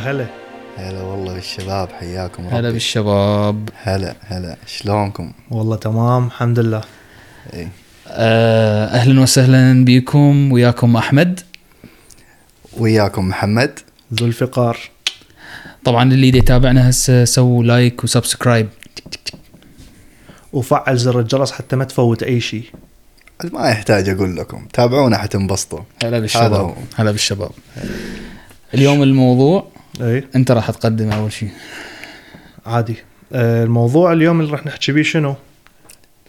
هلا. هلا والله بالشباب حياكم هلا ربي. بالشباب. هلا هلا. شلونكم؟ والله تمام الحمد لله. إي. آه، أهلا وسهلا بكم. وياكم أحمد. وياكم محمد. ذو الفقار. طبعا اللي يتابعنا هسه سووا like و subscribe. وفعل زر الجرس حتى ما تفوت أي شيء. ما يحتاج أقول لكم. تابعونا حتنبسطوا. هلا بالشباب. هلا بالشباب. اليوم الموضوع إي. أنت راح تقدم أول شيء. عادي. آه، الموضوع اليوم اللي راح نحكي بيه شنو؟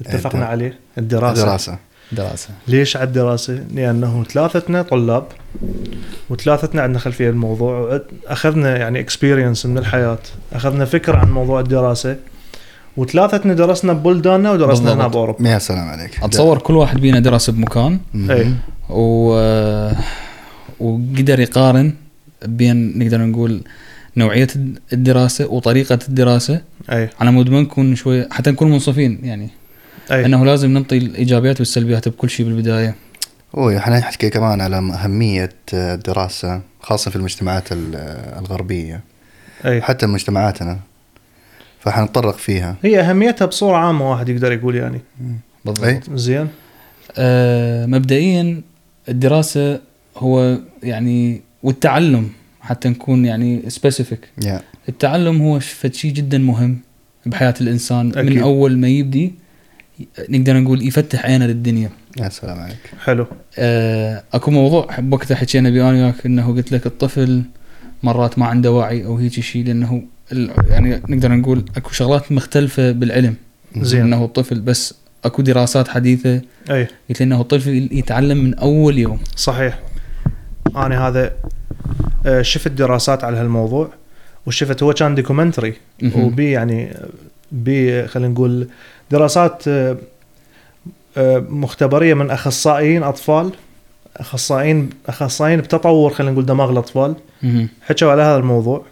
اتفقنا عليه. الدراسة. دراسة دراسه ليش على الدراسة؟ لأنه ثلاثتنا طلاب وثلاثتنا عندنا خلفية بالموضوع. وعد- أخذنا يعني experience من الحياة. أخذنا فكرة عن موضوع الدراسة. وثلاثتنا درسنا ببلداننا ودرسنا هنا بالضبط. بأوروبا. يا سلام عليك. أتصور كل واحد بينا درس بمكان. إي. و... وقدر يقارن بين نقدر نقول نوعية الدراسة وطريقة الدراسة. أي. على مود ما نكون شوي حتى نكون منصفين يعني. أي. إنه لازم نعطي الإيجابيات والسلبيات بكل شيء بالبداية. هو إحنا نحكي كمان على أهمية الدراسة خاصة في المجتمعات ال- الغربية. أي. حتى مجتمعاتنا. فحنتطرق فيها. هي أهميتها بصورة عامة واحد يقدر يقول يعني. بالضبط. أي. زين. آه مبدئيا الدراسة هو يعني والتعلم حتى نكون يعني سبيسيفيك يا التعلم هو شيء جدا مهم بحياة الإنسان. أكيد. من أول ما يبدي نقدر نقول يفتح عينه للدنيا. يا سلام عليك. حلو. آه أكو موضوع وقتها حكينا بيه أنا وياك إنه قلت لك الطفل مرات ما عنده وعي أو هيك شيء لأنه ال- يعني نقدر نقول أكو شغلات مختلفة بالعلم. زين. إنه الطفل بس أكو دراسات حديثة. أي. قلت لي إنه الطفل يتعلم من أول يوم. صحيح. أنا هذا آه، شفت دراسات على هالموضوع وشفت هو كان documentary. وبي يعني بي خلينا نقول دراسات آه، آه، مختبرية من أخصائيين أطفال أخصائيين أخصائيين بتطور خلينا نقول دماغ الأطفال. حكوا على هذا الموضوع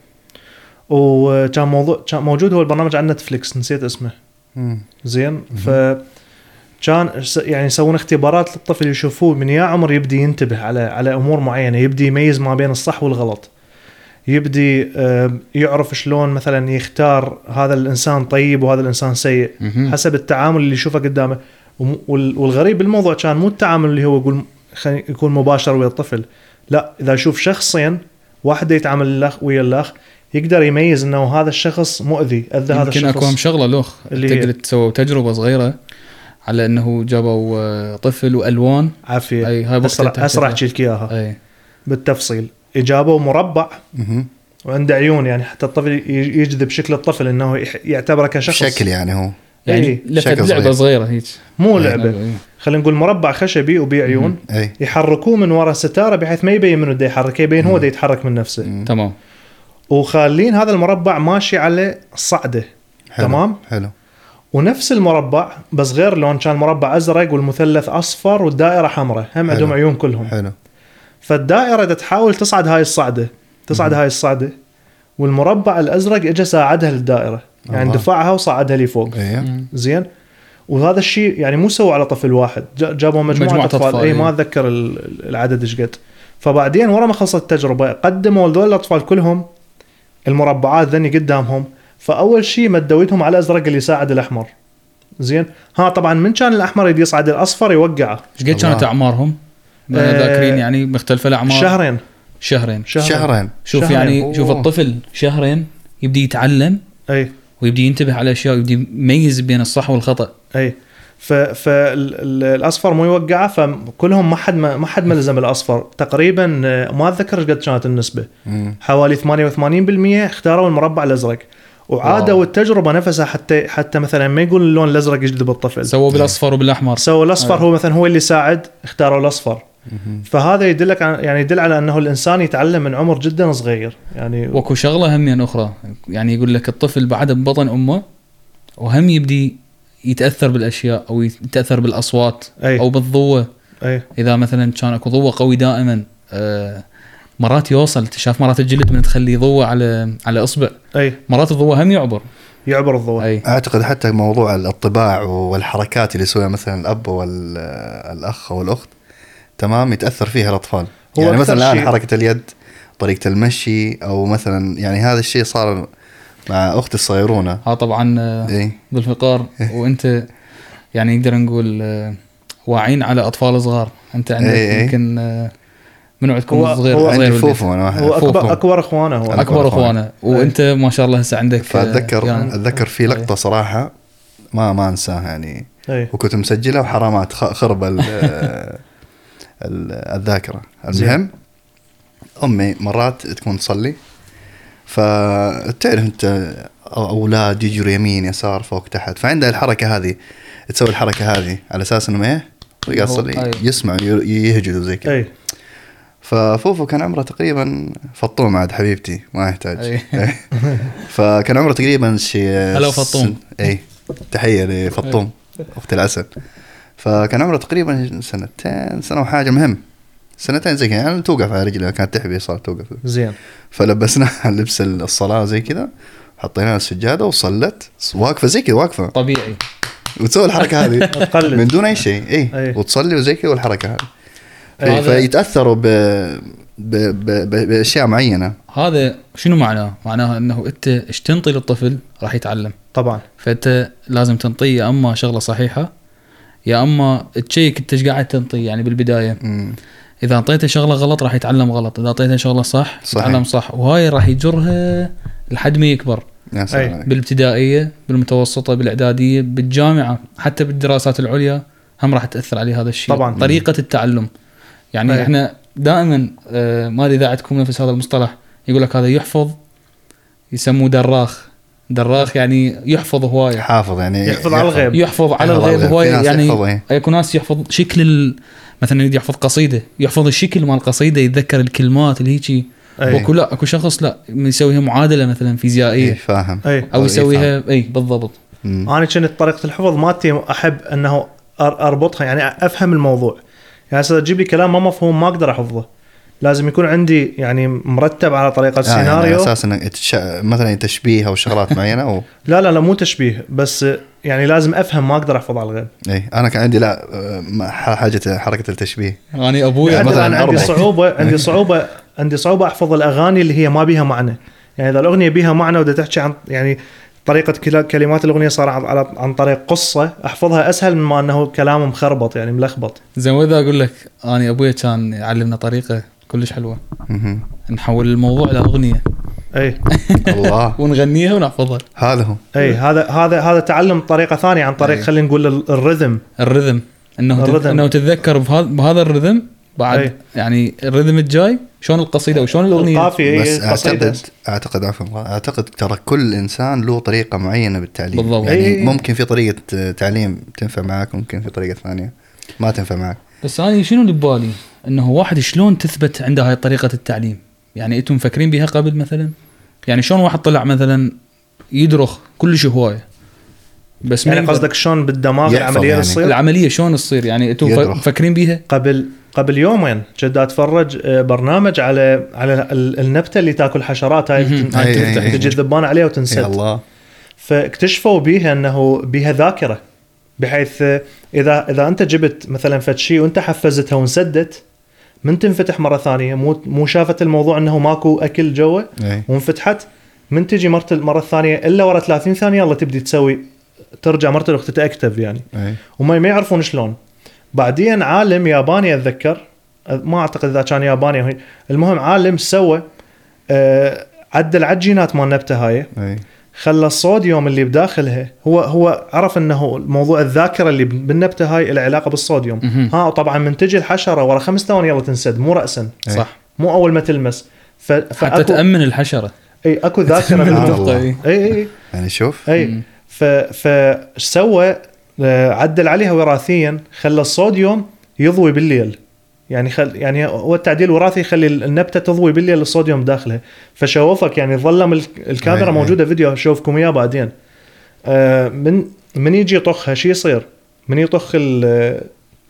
وكان موضوع كان موجود هو البرنامج على نتفليكس نسيت اسمه. زين ف كان يعني يسوون اختبارات للطفل يشوفوه من يا عمر يبدي ينتبه على على أمور معينة يبدي يميز ما بين الصح والغلط. يبدي يعرف شلون مثلا يختار هذا الإنسان طيب وهذا الإنسان سيء. حسب التعامل اللي يشوفه قدامه. والغريب بالموضوع كان مو التعامل اللي هو يقول يكون مباشر ويا الطفل. لا إذا يشوف شخصين واحد يتعامل الأخ ويا الأخ يقدر يميز إنه هذا الشخص مؤذي أذى هذا يمكن أكو الشخص شغلة لوخ تقدر تسوي تجربة صغيرة. على إنه جابوا آه، طفل وألوان. عافية. أي هاي اسرع أسرع احكي لك إياها. أي. بالتفصيل. إجابة مربع. وعنده عيون يعني حتى الطفل يجذب شكل الطفل إنه يعتبره كشخص. شكل يعني هو. يعني إي، لفت شكل لعبة صغير. صغيرة هيك. مو. لعبة. خلينا نقول مربع خشبي وبيه عيون. يحركوه من وراء ستارة بحيث ما يبين منه دا يحرك يبين هو دا يتحرك من نفسه. تمام. وخالين هذا المربع ماشي على صعده. حلو. تمام؟ حلو. ونفس المربع بس غير لون كان مربع أزرق والمثلث أصفر والدائرة حمراء. هم عندهم. عيون كلهم. حلو. فالدائرة دا تحاول تصعد هاي الصعدة تصعد هاي الصعدة والمربع الأزرق اجى ساعدها للدائرة. يعني. دفعها وصعدها لفوق مم. زين؟ وهذا الشيء يعني مو سووا على طفل واحد جا- جابوا مجموعة, مجموعة أطفال, أطفال، اي إي. ما أتذكر ال- العدد إيش قد. فبعدين ورا ما خلصت التجربة قدموا لذول الأطفال كلهم المربعات ذني قدامهم. فأول شيء مدوا ايدهم على الازرق اللي يساعد الأحمر. زين؟ ها طبعا من كان الأحمر يدي يصعد الأصفر يوقعه. إيش قد. كانت أعمارهم؟ ما آه، ذاكرين يعني مختلفه الأعمار؟ شهرين. شهرين. شهرين, شهرين. شوف شهرين. يعني أوه. شوف الطفل شهرين يبدي يتعلم أي. ويبدي ينتبه على أشياء ويبدي يميز بين الصح والخطأ. أي. فالاصفر مو يوقعه فكلهم ما حد ما, ما حد ملزم الأصفر. تقريبا آه، ما أتذكر إيش قد كانت النسبة. حوالي 88% اختاروا المربع الأزرق. وعادوا واو. التجربه نفسها حتى حتى مثلا ما يقول اللون الأزرق يجذب الطفل سووا بالأصفر وبالاحمر سووا الأصفر أي. هو مثلا هو اللي يساعد اختاروا الأصفر. فهذا يدلك عن يعني يدل على أنه الإنسان يتعلم من عمر جدا صغير يعني واكو شغلة همين أخرى يعني يقول لك الطفل بعد ببطن أمه وهم يبدي يتأثر بالأشياء أو يتأثر بالأصوات أي. أو بالضوء إذا مثلا كان أكو ضوء قوي دائما آه مرات يوصل شاف مرات الجلد من تخلي ضوء على على إصبع. أي. مرات الضوء هم يعبر. يعبر الضوء. أي. أعتقد حتى موضوع الطباع والحركات اللي يسويها مثلا الأب والأخ أو الاخت تمام يتأثر فيها الأطفال. هو يعني مثلا الآن شيء- حركة اليد طريقة المشي أو مثلا يعني هذا الشيء صار مع أختي الصغيرونة. ها طبعا آه، اي بالفقار. وأنت يعني نقدر نقول آه، واعين على أطفال صغار. أنت عندك إيه إيه. يمكن آه، من عندكم هو- صغير هو صغير. فوفو أنا واحد هو فوق اكبر. أكبر إخوانه هو. أكبر أكبر أخوانه. إخوانه. وأنت ما شاء الله هسه عندك فاتذكر يعني أتذكر في لقطة صراحة ما ما أنساها يعني. اي وكنت مسجلها وحرامات خرب ال- ال- الذاكرة. المهم أمي مرات تكون تصلي فتعرف أنت أولاد يجروا يمين يسار فوق تحت. فعندها الحركة هذه تسوي الحركة هذه على أساس إنه إيه. يسمع يهجد وزي كذا. اي ففوفو كان عمره تقريبا فطوم عاد حبيبتي ما يحتاج. فكان عمره تقريبا شيء هلا فطوم. أي. تحية لفطوم أخت العسل. فكان عمره تقريبا سنتين سنة وحاجة مهم سنتين زي كذا يعني توقف على رجلها كانت تحبي صارت توقف. زين. فلبسناها لبس الصلاة زي كذا حطيناها السجادة وصلت. واقفة زي كذا واقفة. طبيعي. وتسوي الحركة هذه. من دون أي شيء أي. وتصلي وزي كذا والحركة هذه. فيتأثروا ب... ب... ب... ب... بأشياء معينة هذا شنو معناه؟ معناه إنه أنت إيش تنطي للطفل راح يتعلم طبعا فأنت لازم تنطيه يا أما شغلة صحيحة يا أما تشيك إنت إيش قاعد تنطي يعني بالبداية مم. إذا أعطيته شغلة غلط راح يتعلم غلط إذا أعطيته شغلة صح صحيح. يتعلم صح وهاي راح يجرها لحد ما يكبر يا سلام. بالابتدائية بالمتوسطة بالإعدادية بالجامعة حتى بالدراسات العليا هم راح تأثر عليه هذا الشيء طبعاً. طريقة التعلم يعني أي. إحنا دائما آه، ما أدري إذا عندكم نفس هذا المصطلح يقول لك هذا يحفظ يسموه دراخ. دراخ يعني يحفظ هواية. حافظ يعني يحفظ على الغيب. يحفظ على يحفظ على الغيب. هواية. يعني إيه. اكو ناس يحفظ شكل ال... مثلا يريد يحفظ قصيدة يحفظ الشكل مال القصيده يتذكر الكلمات اللي هيجي. واكو لا أكو شخص لا يسويها معادلة مثلا فيزيائية. فاهم. أي. أو يسويها اي بالضبط. مم. أنا كنت طريقة الحفظ مالتي أحب أنه أربطها يعني أفهم الموضوع. يعني هسه تجيب لي كلام ما مفهوم ما أقدر أحفظه. لازم يكون عندي يعني مرتب على طريقة آه، يعني السيناريو على أساس إنك تش... مثلا تشبيه أو شغلات معينة أو لا لا لا مو تشبيه بس يعني لازم أفهم ما أقدر أحفظ على الغيب. اي أنا كان عندي لا حاجة حركة التشبيه. يعني أبوي يعني مثلاً أنا عندي. صعوبة عندي صعوبة عندي صعوبة أحفظ الأغاني اللي هي ما بيها معنى. يعني إذا الأغنية بيها معنى ودا تحكي عن يعني طريقة كلا- كلمات الأغنية صار عن, على- عن طريق قصة أحفظها أسهل مما أنه كلام مخربط يعني ملخبط. زين وإذا أقول لك أنا أبوي كان يعلمنا طريقة كلش حلوة. نحول الموضوع لاغنيه إي. الله. ونغنيها ونحفظها. هذا هو. إي هذا هذا هذا تعلم طريقة ثانية عن طريق. خلينا نقول ال- الرذم الرذم إنه الرذم. إنه تتذكر بهذا بهذا الرذم بعد أي. يعني الرذم الجاي شلون القصيدة وشلون الأغنية؟ القافيه بس اي قصيدة. اعتقد أعتقد عفوا أعتقد ترى كل إنسان له طريقة معينة بالتعليم. بالضبط. يعني إي. ممكن في طريقة تعليم تنفع معك ممكن في طريقة ثانية ما تنفع معك بس أنا شنو اللي ببالي؟ إنه واحد شلون تثبت عنده هاي طريقة التعليم؟ يعني أنتم مفكرين بها قبل مثلا؟ يعني شلون واحد طلع مثلا يدرخ كلش هواية؟ بس يعني قصدك شلون بالدماغ العملية يعني. تصير؟ العملية شلون تصير؟ يعني أنتم. مفكرين بيها؟ قبل قبل يومين كنت أتفرج آه، برنامج على على ال- النبتة اللي تاكل حشرات هاي تجي الذبانه عليها وتنسد. الله. فاكتشفوا بيها إنه بيها ذاكرة بحيث آه، إذا إذا أنت جبت مثلا فد شيء وأنت حفزتها وانسدت من تنفتح مرة ثانية. مو مو شافت الموضوع إنه ماكو أكل جوا وانفتحت من تجي مرة المره الثانية إلا ورا 30 ثانية يلا تبدي تسوي ترجع مرة الاخت تاكتف يعني. وما ما يعرفون شلون. بعدين عالم ياباني أتذكر ما أعتقد إذا كان ياباني المهم عالم سوى آه، عدل على الجينات مال النبته هاي إي خلى الصوديوم اللي بداخلها هو هو عرف إنه موضوع الذاكرة اللي بالنبته هاي له علاقة بالصوديوم. ها طبعا من تجي الحشرة ورا خمس ثواني يلا تنسد مو راسا. صح مو أول ما تلمس ف... حتى فاكو تأمن الحشرة إي أكو ذاكرة. إي. إي إي يعني شوف إي. ف فايش سوى عدل عليها وراثيا خلى الصوديوم يضوي بالليل يعني خل يعني هو التعديل الوراثي يخلي النبتة تضوي بالليل الصوديوم داخلها فشوفك يعني ظلم الك- الكاميرا أي- أي. موجودة فيديو اشوفكم إياه بعدين آه، من من يجي يطخها شو يصير؟ من يطخ ال-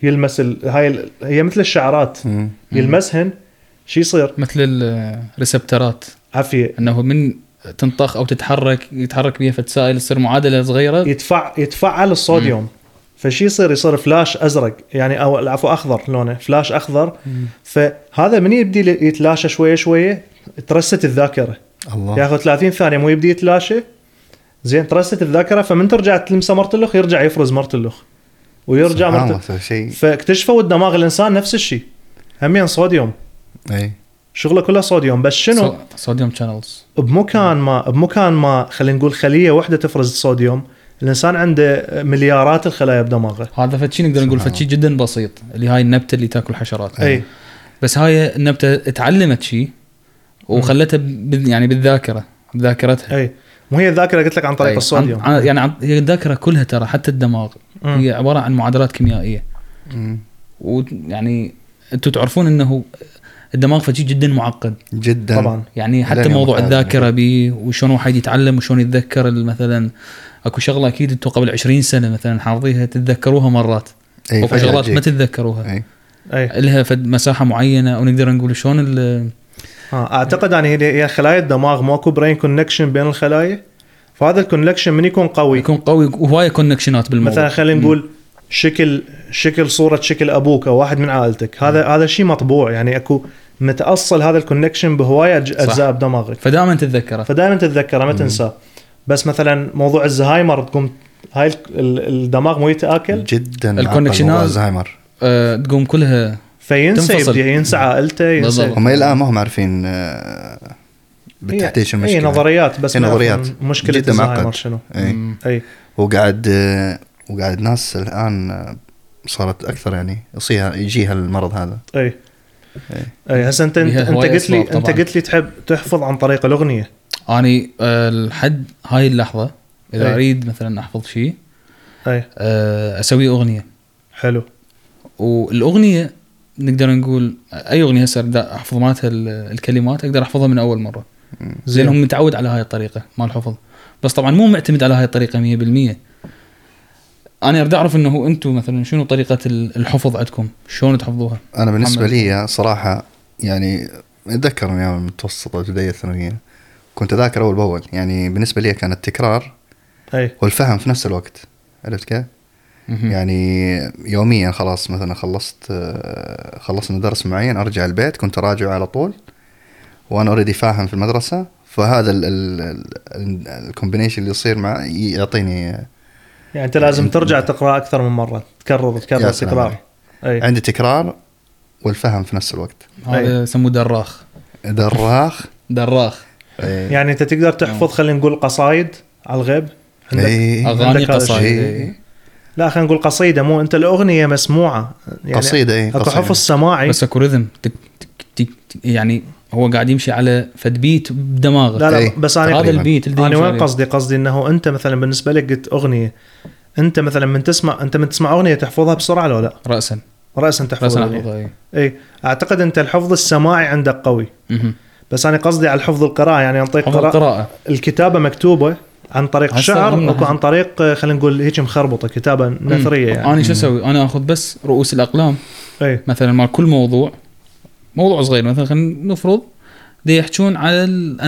يلمس ال- هاي ال- هي مثل الشعرات مم. يلمسهن شو يصير؟ مثل ال receptor ات عافية أنه من تنطخ أو تتحرك يتحرك بها فد تصير معادلة صغيرة. يتفع يتفعل الصوديوم. فشي يصير يصير فلاش أزرق يعني أو العفو أخضر لونه فلاش أخضر. فهذا من يبدي يتلاشى شوية شوية ترست الذاكرة. الله. ياخذ 30 ثانية مو يبدي يتلاشى؟ زين ترست الذاكرة فمن ترجع تلمسه مرتلخ يرجع يفرز مرتلخ ويرجع سبحان مرتلخ الله شيء. فاكتشفوا الدماغ الإنسان نفس الشيء. همين صوديوم. إي. شغله كله صوديوم بس شنو؟ صو- sodium channels بمكان ما بمكان ما خلينا نقول خلية واحدة تفرز صوديوم الإنسان عنده مليارات الخلايا بدماغه هذا فشي نقدر نقول فشي جدا بسيط اللي هاي النبتة اللي تاكل حشرات. أي. بس هاي النبتة تعلمت شيء وخلتها يعني بالذاكرة بذاكرتها. أي. مو هي الذاكرة قلت لك عن طريق أي. الصوديوم. عن- عن- يعني عن- هي الذاكرة كلها ترى حتى الدماغ. مم. هي عبارة عن معادلات كيميائية. ويعني أنتم تعرفون إنه الدماغ فشي جدا معقد. جدا. طبعا. يعني حتى موضوع الذاكرة بيه وشلون واحد يتعلم وشلون يتذكر مثلا أكو شغلة أكيد أنتم قبل 20 سنة مثلا حافظيها تتذكروها مرات. أي فجأة شغلات ما. تتذكروها. أي. أي. لها فد مساحة معينة. أو نقدر نقول شلون ال- ها أعتقد يعني هي هي خلايا الدماغ ماكو brain connection بين الخلايا. فهذا ال connection من يكون قوي؟ يكون قوي وهواية connection ات بالموضوع. مثلا خلينا نقول شكل شكل صورة شكل أبوك أو واحد من عائلتك هذا هذا شيء مطبوع يعني أكو متأصل هذا ال connection بهواية. أجزاء بدماغك فدائما تتذكره فدائما تتذكره ما تنساه بس مثلا موضوع الزهايمر تقوم هاي ال- ال- الدماغ مو يتأكل جدا ال connection ات- الزهايمر أه تقوم كلها فينسى. يبدي ينسى عائلته ينسى بالضبط. هم إلى الآن ما هم عارفين آه، بالتحديد شو هي المشكلة نظريات بس هي نظريات. مشكلة جداً الزهايمر معقد. شنو اي. اي وقاعد آه، وقاعد ناس الآن آه، صارت أكثر يعني يصيها يجيها المرض هذا. أي. إي. أي هسه انت أنت, قلت لي أنت. قلت لي تحب تحفظ عن طريق الأغنية. أني أه لحد هاي اللحظة إذا أي. أريد مثلا أحفظ شيء أي. أه أسوي أغنية. حلو. والأغنية نقدر نقول أي أغنية هسه أحفظ مالتها ال- الكلمات أقدر أحفظها من أول مرة. زين. هم متعود على هاي الطريقة مال الحفظ. بس طبعا مو معتمد على هاي الطريقة 100% أنا أريد أعرف إنه أنتم مثلا شنو طريقة ال- الحفظ عندكم؟ شلون تحفظوها؟ أنا بالنسبة محمد. لي صراحة يعني أتذكر من أيام المتوسطة والبدايه الثانوية كنت أذاكر أول بأول. يعني بالنسبة لي كان التكرار أي. والفهم في نفس الوقت. عرفت كيف؟ يعني يوميا خلاص مثلا خلصت آه، خلصنا درس معين أرجع البيت كنت اراجعه على طول. وأنا already فاهم في المدرسة. فهذا ال combination اللي يصير مع يعطيني يعني أنت لازم ترجع تقرأ أكثر من مرة تكرر تكرر تكرار. عندي تكرار والفهم في نفس الوقت. هذا يسموه دراخ. دراخ. دراخ. إيه. يعني أنت تقدر تحفظ خلينا نقول قصايد على الغيب. عندك. أغاني قصايد. لا خلينا نقول قصيدة مو أنت الأغنية مسموعة. يعني قصيدة أي أكو قصيدة. حفظ سماعي. بس أكو رذم تك يعني هو قاعد يمشي على فد بيت بدماغه. لا لا إيه. بس هذا أنا البيت اللي أنا وين. قصدي؟ قصدي إنه أنت مثلا بالنسبة لك قلت أغنية. أنت مثلا من تسمع أنت من تسمع أغنية تحفظها بسرعة لو لا؟ راسا. راسا تحفظ راسا الأغنية. أحفظها إيه. اي أعتقد أنت الحفظ السماعي عندك قوي. مهم. بس أنا قصدي على الحفظ القراءة يعني عن طريق حفظ قراءة. القراءة. الكتابة مكتوبة عن طريق هم- وعن طريق خلينا نقول هيك مخربطة كتابة نثرية يعني. أنا شو أسوي؟ أنا أخذ بس رؤوس الأقلام. اي مثلا مال كل موضوع موضوع صغير. مثلا خلينا نفرض دي يحجون على آه،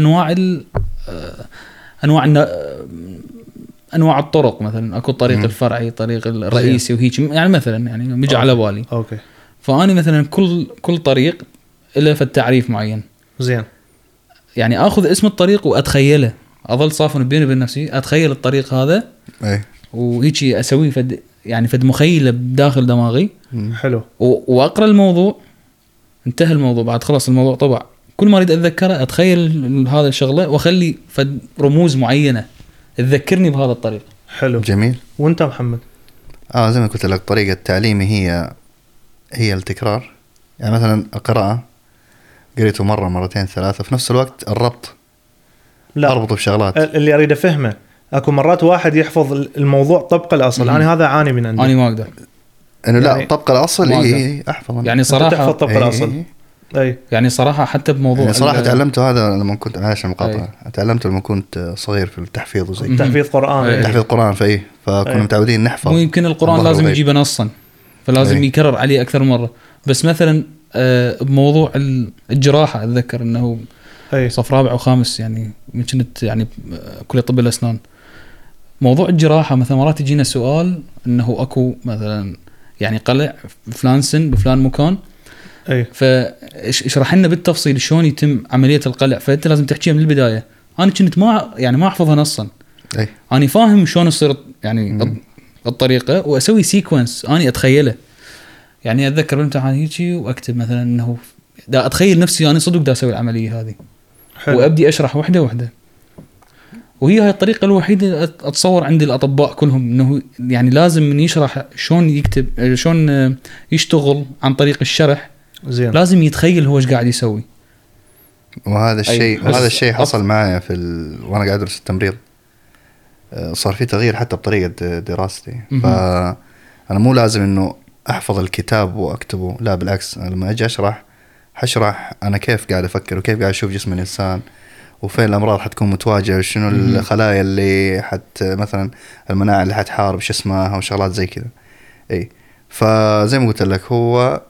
أنواع الن- آه، أنواع الطرق مثلا. أكو الطريق مم. الفرعي طريق الرئيسي وهيك. يعني مثلا يعني بيجي. على بالي. أوكي. فأني مثلا كل كل طريق له تعريف معين. زين. يعني آخذ اسم الطريق وأتخيله. أظل صافن بيني وبين نفسي أتخيل الطريق هذا إي. وهيك أسوي فد يعني فد مخيلة بداخل دماغي. مم. حلو وأقرأ الموضوع. انتهى الموضوع بعد خلاص الموضوع طبع. كل ما أريد أتذكره أتخيل هذا الشغلة وأخلي فد رموز معينة تذكرني بهذا الطريق. حلو. جميل. وأنت محمد؟ آه زي ما قلت لك طريقة تعليمي هي هي التكرار. يعني مثلا القراءة قريته مرة مرتين ثلاثة في نفس الوقت الربط. لا أربطه بشغلات. اللي أريد أفهمه أكو مرات واحد يحفظ الموضوع طبق الأصل. أنا هذا اعاني من عندي. أنا ما أقدر. إنه لا يعني- طبق الأصل اي. اي أحفظ أنا. يعني أنت تحفظ صراحة طبق إي، الاصل إي. أي يعني صراحة حتى بموضوع يعني صراحة ال- تعلمته هذا لما كنت معلش المقاطعة تعلمته لما كنت صغير في التحفيظ وزي. تحفيظ قرآن إيه. تحفيظ قرآن فاي فكنا إيه. متعودين نحفظ مو يمكن القران لازم. يجيبه نصا فلازم إي. يكرر عليه أكثر مرة بس مثلا آه، بموضوع ال- الجراحة أتذكر إنه أي صف رابع وخامس يعني من كنت يعني آه، كلية طب الأسنان موضوع الجراحة مثلا مرات يجينا سؤال إنه أكو مثلا يعني قلع فلان سن بفلان مكان. أي. فاشرح لنا بالتفصيل شلون يتم عملية القلع فأنت لازم تحكيها من البداية. أنا كنت ما يعني ما احفظها نصا أي. أنا فاهم شلون تصير يعني مم. الطريقة وأسوي سيكونس أنا أتخيله. يعني أتذكر بالامتحان هيجي وأكتب مثلا إنه دا أتخيل نفسي أنا صدق دا أسوي العملية هذه. حلو. وأبدي أشرح وحدة وحدة. وهي هاي الطريقة الوحيدة أتصور عند الأطباء كلهم إنه يعني لازم من يشرح شلون يكتب شلون يشتغل عن طريق الشرح. زين. لازم يتخيل هو إيش قاعد يسوي. وهذا الشيء بس وهذا الشيء حصل معي في ال... وأنا قاعد أدرس التمريض. آه، صار في تغيير حتى بطريقة دراستي. فانا مو لازم إنه أحفظ الكتاب وأكتبه لا بالعكس لما أجي أشرح حشرح أنا كيف قاعد أفكر وكيف قاعد أشوف جسم الإنسان. وفين الأمراض حتكون متواجهه وشنو. الخلايا اللي حت مثلا المناعة اللي حتحارب شو اسمها وشغلات زي كذا إي فزي ما قلت لك هو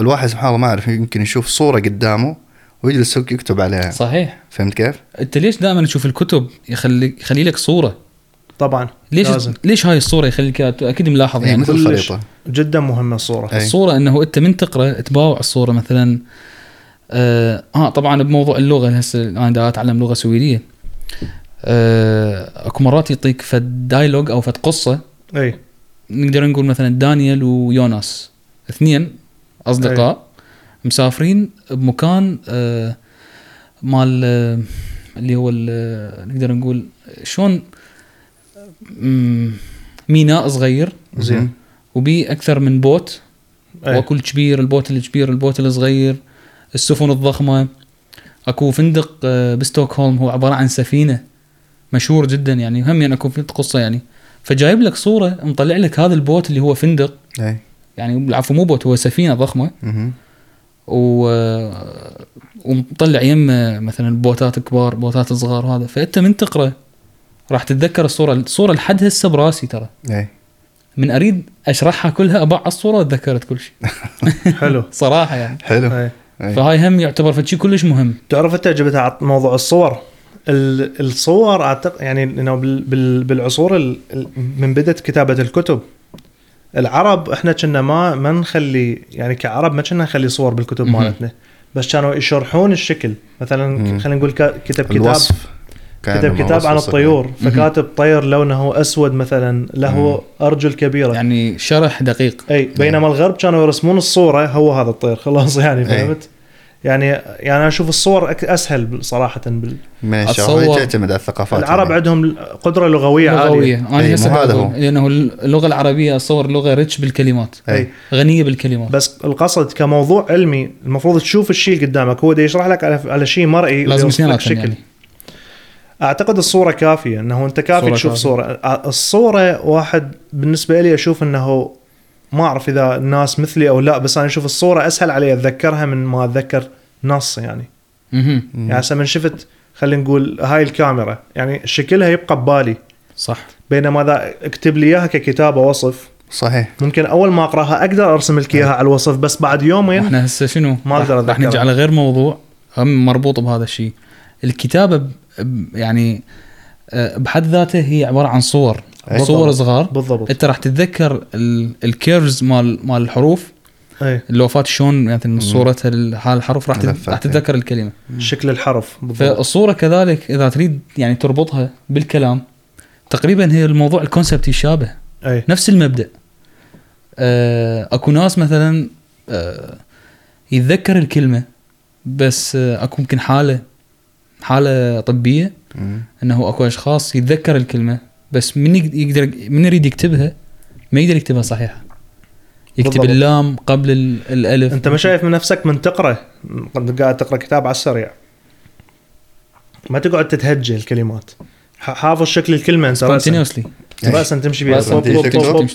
الواحد سبحان الله ما اعرف يمكن يشوف صورة قدامه ويجلس يكتب عليها صحيح فهمت كيف؟ أنت ليش دائما تشوف الكتب يخلي يخلي لك صورة طبعا ليش لازم. ليش هاي الصورة يخليك؟ أكيد ملاحظ يعني مثل. الخريطة جدا مهمة الصورة أي. الصورة إنه أنت من تقرأ تباوع الصورة مثلا آه, آه طبعا بموضوع اللغة هسه أنا دا أتعلم لغة سويدية. آه أكو مرات يعطيك فد دايلوج أو فد قصة. أي. نقدر نقول مثلا دانيال ويوناس. اثنين أصدقاء مسافرين بمكان آه مال آه اللي هو ال- نقدر نقول شلون ميناء صغير. زين. وبي أكثر من boat. أي. وأكو الكبير ال boat الكبير ال boat الصغير. السفن الضخمة. أكو فندق آه، بستوكهولم هو عبارة عن سفينة مشهور جدا يعني هم يعني أكو في قصة يعني. فجايب لك صورة مطلع لك هذا ال boat اللي هو فندق. أي. يعني العفو مو boat هو سفينة ضخمة. و ومطلع يمه مثلا boat ات كبار boat ات صغار وهذا فأنت من تقرأ راح تتذكر الصورة. الصورة لحد هسه براسي ترى. أي. من أريد أشرحها كلها ابع الصورة وتذكرت كل شيء. حلو. صراحة يعني. حلو. أي. أي. فهاي هم يعتبر فشي كلش مهم تعرف أنت جبتها على موضوع الصور ال- الصور اعتقد يعني إنه بال- بال- بالعصور ال- ال- من بدأت كتابة الكتب العرب إحنا كنا ما ما نخلي يعني كعرب ما كنا نخلي صور بالكتب. مالتنا بس كانوا يشرحون الشكل مثلا. خلينا نقول كتب كتاب الوصف كتب كتاب عن. الطيور فكاتب طير لونه أسود مثلا له أرجل كبيرة. يعني شرح دقيق. أي بينما الغرب كانوا يرسمون الصورة هو هذا الطير خلاص يعني أي. فهمت؟ يعني يعني أنا أشوف الصور أك- أسهل صراحة بال... من تعتمد على الثقافات العرب يعني. عندهم قدرة لغوية عالية. لغوية. أنا أي، هسه هذا هو. لأنه اللغة العربية اتصور لغة ريتش بالكلمات. أي. غنية بالكلمات. بس القصد كموضوع علمي المفروض تشوف الشيء اللي قدامك هو يشرح لك على على شيء مرئي لازم اثنيناتهم يعني. أعتقد الصورة كافية إنه أنت كافي صورة تشوف كافية. صورة. الصورة واحد بالنسبة لي أشوف إنه ما أعرف إذا الناس مثلي أو لا بس أنا أشوف الصورة أسهل علي أتذكرها من ما أتذكر نص يعني. يعني هسه من شفت خلينا نقول هاي الكاميرا يعني شكلها يبقى ببالي. صح. بينما إذا اكتب لي إياها ككتابه وصف صحيح. ممكن أول ما أقرأها أقدر أرسم لك إياها على الوصف بس بعد يومين إحنا هسه شنو؟ ما راح- أقدر راح. نجي على غير موضوع هم مربوط بهذا الشيء. الكتابة يعني آه، بحد ذاته هي عبارة عن صور أي. صور. صغار. بالضبط. أنت راح تتذكر ال- ال curves مال مال الحروف أي. اللوفات شلون مثلا صورتها ال- هاي الحروف راح راح. تتذكر الكلمة. شكل الحرف بالضبط. فالصورة كذلك إذا تريد يعني تربطها بالكلام تقريبا هي الموضوع ال concept يشابه. أي. نفس المبدأ. آه، أكو ناس مثلا آه، يتذكر الكلمة بس أكو يمكن حالة حالة طبية. إنه أكو أشخاص يتذكر الكلمة بس من يق- يقدر من يريد يكتبها ما يقدر يكتبها صحيحة. يكتب بالضبط. اللام قبل ال- الألف. أنت ما شايف من نفسك من تقرأ؟ قد قاعد تقرأ كتاب على السريع. ما تقعد تتهجى الكلمات حافظ شكل الكلمة انت راسا continuously. راسا تمشي بيها. طب.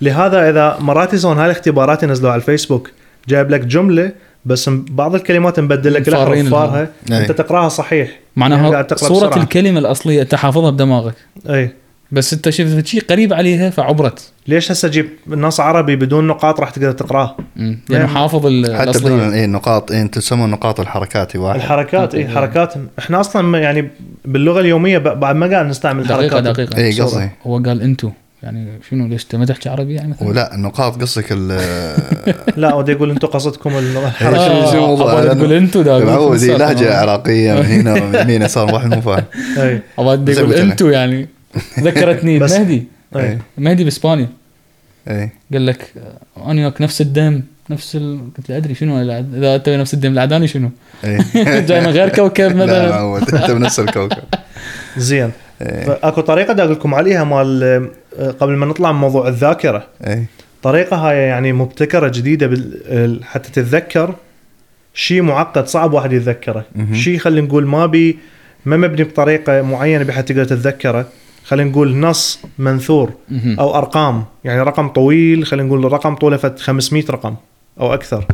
لهذا إذا مرات يسوون هاي الاختبارات ينزلوها على الفيسبوك جايب لك جملة بس بعض الكلمات مبدل لك. فارها. أنت تقراها صحيح يعني معناها تقرأ صورة بسرعة. الكلمة الأصلية أنت حافظها بدماغك أي بس أنت شفت شيء قريب عليها فعبرت ليش هسه أجيب نص عربي بدون نقاط راح تقدر تقراه. لأنه نعم. حافظ ال- حتى بدون اي نقاط اي أنتم تسمون نقاط الحركات واحد الحركات اي إيه. حركات إحنا أصلا يعني باللغة اليومية ب- بعد ما قاعد نستعمل دقيقة حركات دقيقة اي صورة. قصدي هو قال أنتو يعني شنو ليش انت ما تحكي عربي يعني مثلا؟ ولا النقاط قصدك ال- لا ودي يقول أنتم قصدكم الحركه آه. عبالي لأنه- تقول أقول معود فلسفة. لهجة عراقية من هنا ومن يمين يسار واحد مو فاهم. قلت لك. انتو يعني. ذكرتني أي. مهدي بإسبانيا. أي. قال لك آه، أنا وياك نفس الدم نفس ال... قلت له أدري شنو إذا انت نفس الدم العداني شنو؟ أي. جاي من غير كوكب لا مثلا. معود انت بنفس الكوكب. زين. اي فأكو طريقة دا أقول لكم عليها مال آه، قبل ما نطلع من موضوع الذاكرة. اي طريقة هاي يعني مبتكرة جديدة بال... ال- حتى تتذكر شيء معقد صعب واحد يتذكره. شيء خلينا نقول ما بي ما مبني بطريقة معينة بحيث تقدر تتذكره. خلينا نقول نص منثور. أو أرقام. يعني رقم طويل خلينا نقول رقم طوله فت 500 رقم أو أكثر.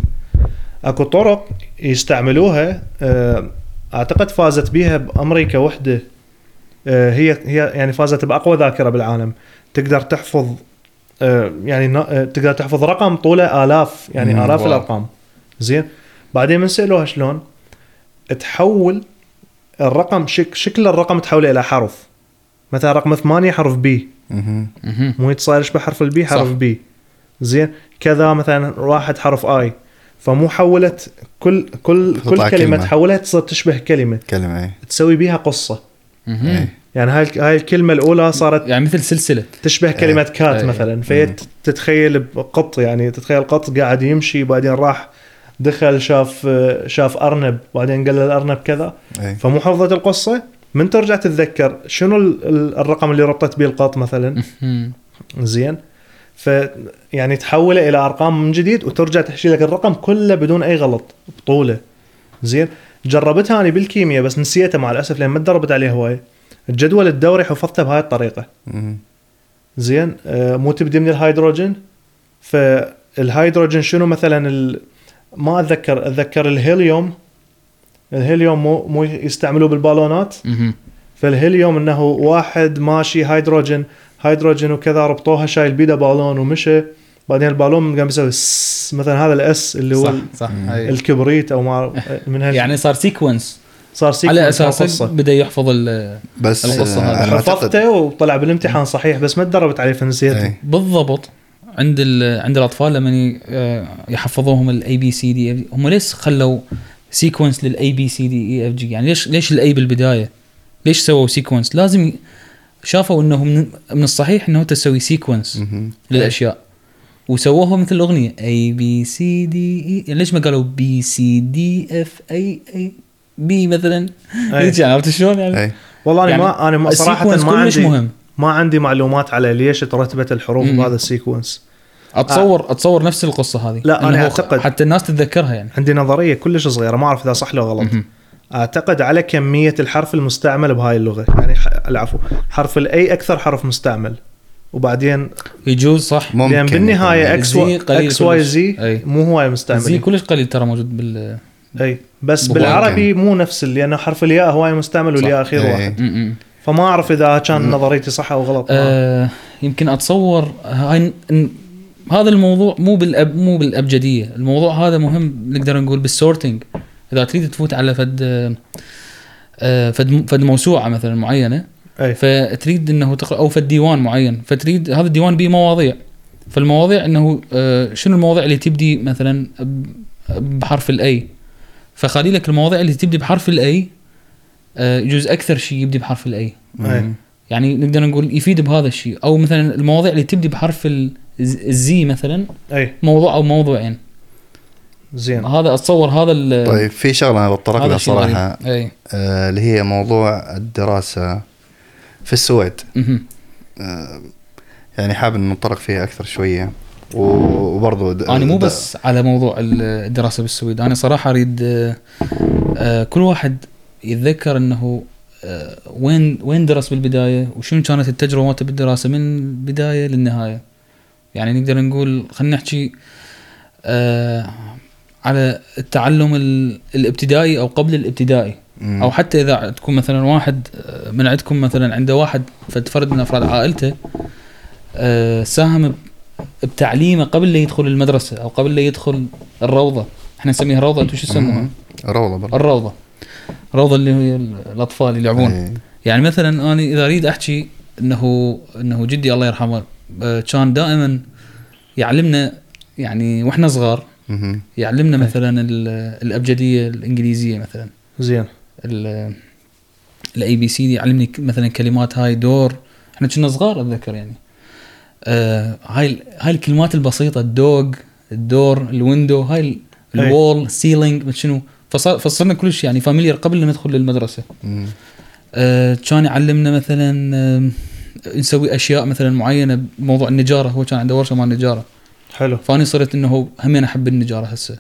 أكو طرق يستعملوها آه، أعتقد فازت بيها بأمريكا وحدة هي هي يعني فازت بأقوى ذاكرة بالعالم. تقدر تحفظ آه، يعني آه، تقدر تحفظ رقم طوله آلاف يعني آلاف واو. الأرقام. زين؟ بعدين من سألوها شلون؟ تحول الرقم شك شكل الرقم تحوله إلى حرف. مثلا رقم ثمانية حرف بي. مو صاير يشبه حرف ال B حرف صح. B زين؟ كذا مثلا واحد حرف اي فمو حولت كل كل كل كلمة كلمة. تحولها تصير تشبه كلمة. كلمة اي تسوي بيها قصة. يعني هاي هاي الكلمة الأولى صارت يعني مثل سلسلة. تشبه كلمة cat إيه. مثلا. فهي. تتخيل بقط يعني تتخيل قط قاعد يمشي بعدين راح دخل شاف شاف أرنب بعدين قال له الارنب كذا. اي فمو حفظت القصة. من ترجع تتذكر شنو ال- ال- الرقم اللي ربطت به القط مثلا. زين. ف يعني تحوله إلى أرقام من جديد وترجع تحشي لك الرقم كله بدون أي غلط بطوله. زين. جربتها أنا بالكيمياء بس نسيتها مع الأسف لأن ما تدربت عليه هوايه الجدول الدوري حفظته بهاي الطريقة. مهم. زين آه مو تبدي من الهيدروجين؟ فالهيدروجين شنو مثلا ال... ما أتذكر أتذكر الهيليوم. الهيليوم مو مو يستعملوه بالبالونات. فالهيليوم إنه واحد ماشي هيدروجين هيدروجين وكذا ربطوها شايل بيده بالون ومشى بعدين البالون قام يسوي مثلا هذا الأس اللي هو صح صح. الكبريت أو ما من هال يعني صار sequence صار sequence على قصة. بدأ يحفظ ال- بس القصة آه، هذه. حفظته وطلع بالامتحان صحيح بس ما تدربت عليه فنسيته إي. بالضبط عند ال- عند الأطفال لما ي- آه، يحفظوهم ال ABCD هم ليش خلوا سيكونس للاي بي سي دي اي اف جي يعني ليش ليش ال A بالبداية ليش سووا sequence لازم شافوا إنه من, من الصحيح إنه تسوي sequence. للأشياء وسووها مثل الأغنية اي بي سي دي اي ليش ما قالوا بي سي دي اف اي اي بي مثلا؟ يعني عرفت شلون يعني؟ والله أنا يعني ما أنا ما- صراحة ما كلش عندي مهم. ما عندي معلومات على ليش ترتبت الحروف مم. بهذا ال sequence اتصور أتصور نفس القصة هذه. لا، أنا إنه أعتقد- حتى الناس تتذكرها يعني. عندي نظرية كلش صغيرة ما أعرف إذا صح لو غلط. أعتقد على كمية الحرف المستعمل بهاي اللغة. يعني ح- العفو. حرف ال A أكثر حرف مستعمل. وبعدين يجوز صح ممكن لأن بالنهاية يكون. X Z و... قليل X Y. Z. مو هواي Z مستعمل كلش قليل ترى موجود بال أي بس بالعربي مو نفس لأنه حرف الياء هواي مستعمل والياء أخير إي. واحد م-م. فما أعرف إذا كان نظريتي صح أو غلط. آه يمكن أتصور هاي إن- هذا الموضوع مو بالأب مو بالأبجدية الموضوع هذا مهم نقدر نقول بال sorting إذا تريد تفوت على فد آه، فد فد موسوعة مثلا معينة أي. فتريد إنه تقرأ أو فد ديوان معين فتريد هذا الديوان به مواضيع. فالمواضيع إنه آه، شنو المواضيع اللي تبدي مثلا بحرف ال A فخلي لك المواضيع اللي تبدي بحرف ال A يجوز أكثر شيء يبدي بحرف الاي. يعني نقدر نقول يفيد بهذا الشيء أو مثلا المواضيع اللي تبدي بحرف ال- الزي مثلا أي. موضوع أو موضوعين. زين. هذا أتصور هذا ال- طيب في شغلة أنا بتطرق لها صراحة. آه، اللي هي موضوع الدراسة. في السويد. آه، يعني حابب نتطرق فيها أكثر شوية. و- وبرضو د- أنا مو بس على موضوع ال- الدراسة بالسويد أنا صراحة أريد آه، آه، كل واحد يتذكر إنه وين وين درس بالبداية وشنو كانت التجربة مالته بالدراسة من البداية للنهاية. يعني نقدر نقول خلينا نحكي على التعلم ال- الابتدائي أو قبل الابتدائي. مم. أو حتى إذا تكون مثلا واحد من عندكم مثلا عنده واحد فرد من أفراد عائلته آه، ساهم بتعليمه قبل لا يدخل المدرسة أو قبل لا يدخل الروضة إحنا نسميها روضة أنتم شو تسموها؟ روضه برضو الروضة الروضة اللي هي الأطفال يلعبون إيه. يعني مثلا أنا إذا أريد أحكي إنه إنه جدي الله يرحمه آه، كان دائما يعلمنا يعني وإحنا صغار. يعلمنا مثلا ال- الأبجدية الإنجليزية مثلا زين ال ABC يعلمني ك- مثلا كلمات هاي door. إحنا كنا صغار أتذكر يعني. آه هاي هاي الكلمات البسيطة ال dog ال door ال window هاي ال- أي. ال wall ceiling شنو. فصرنا كلش يعني familiar قبل لا ندخل للمدرسة. آه كان يعلمنا مثلا آه نسوي أشياء مثلا معينة بموضوع النجارة هو كان عنده ورشة مال نجارة. حلو. فاني صرت إنه همين أحب النجارة هسه.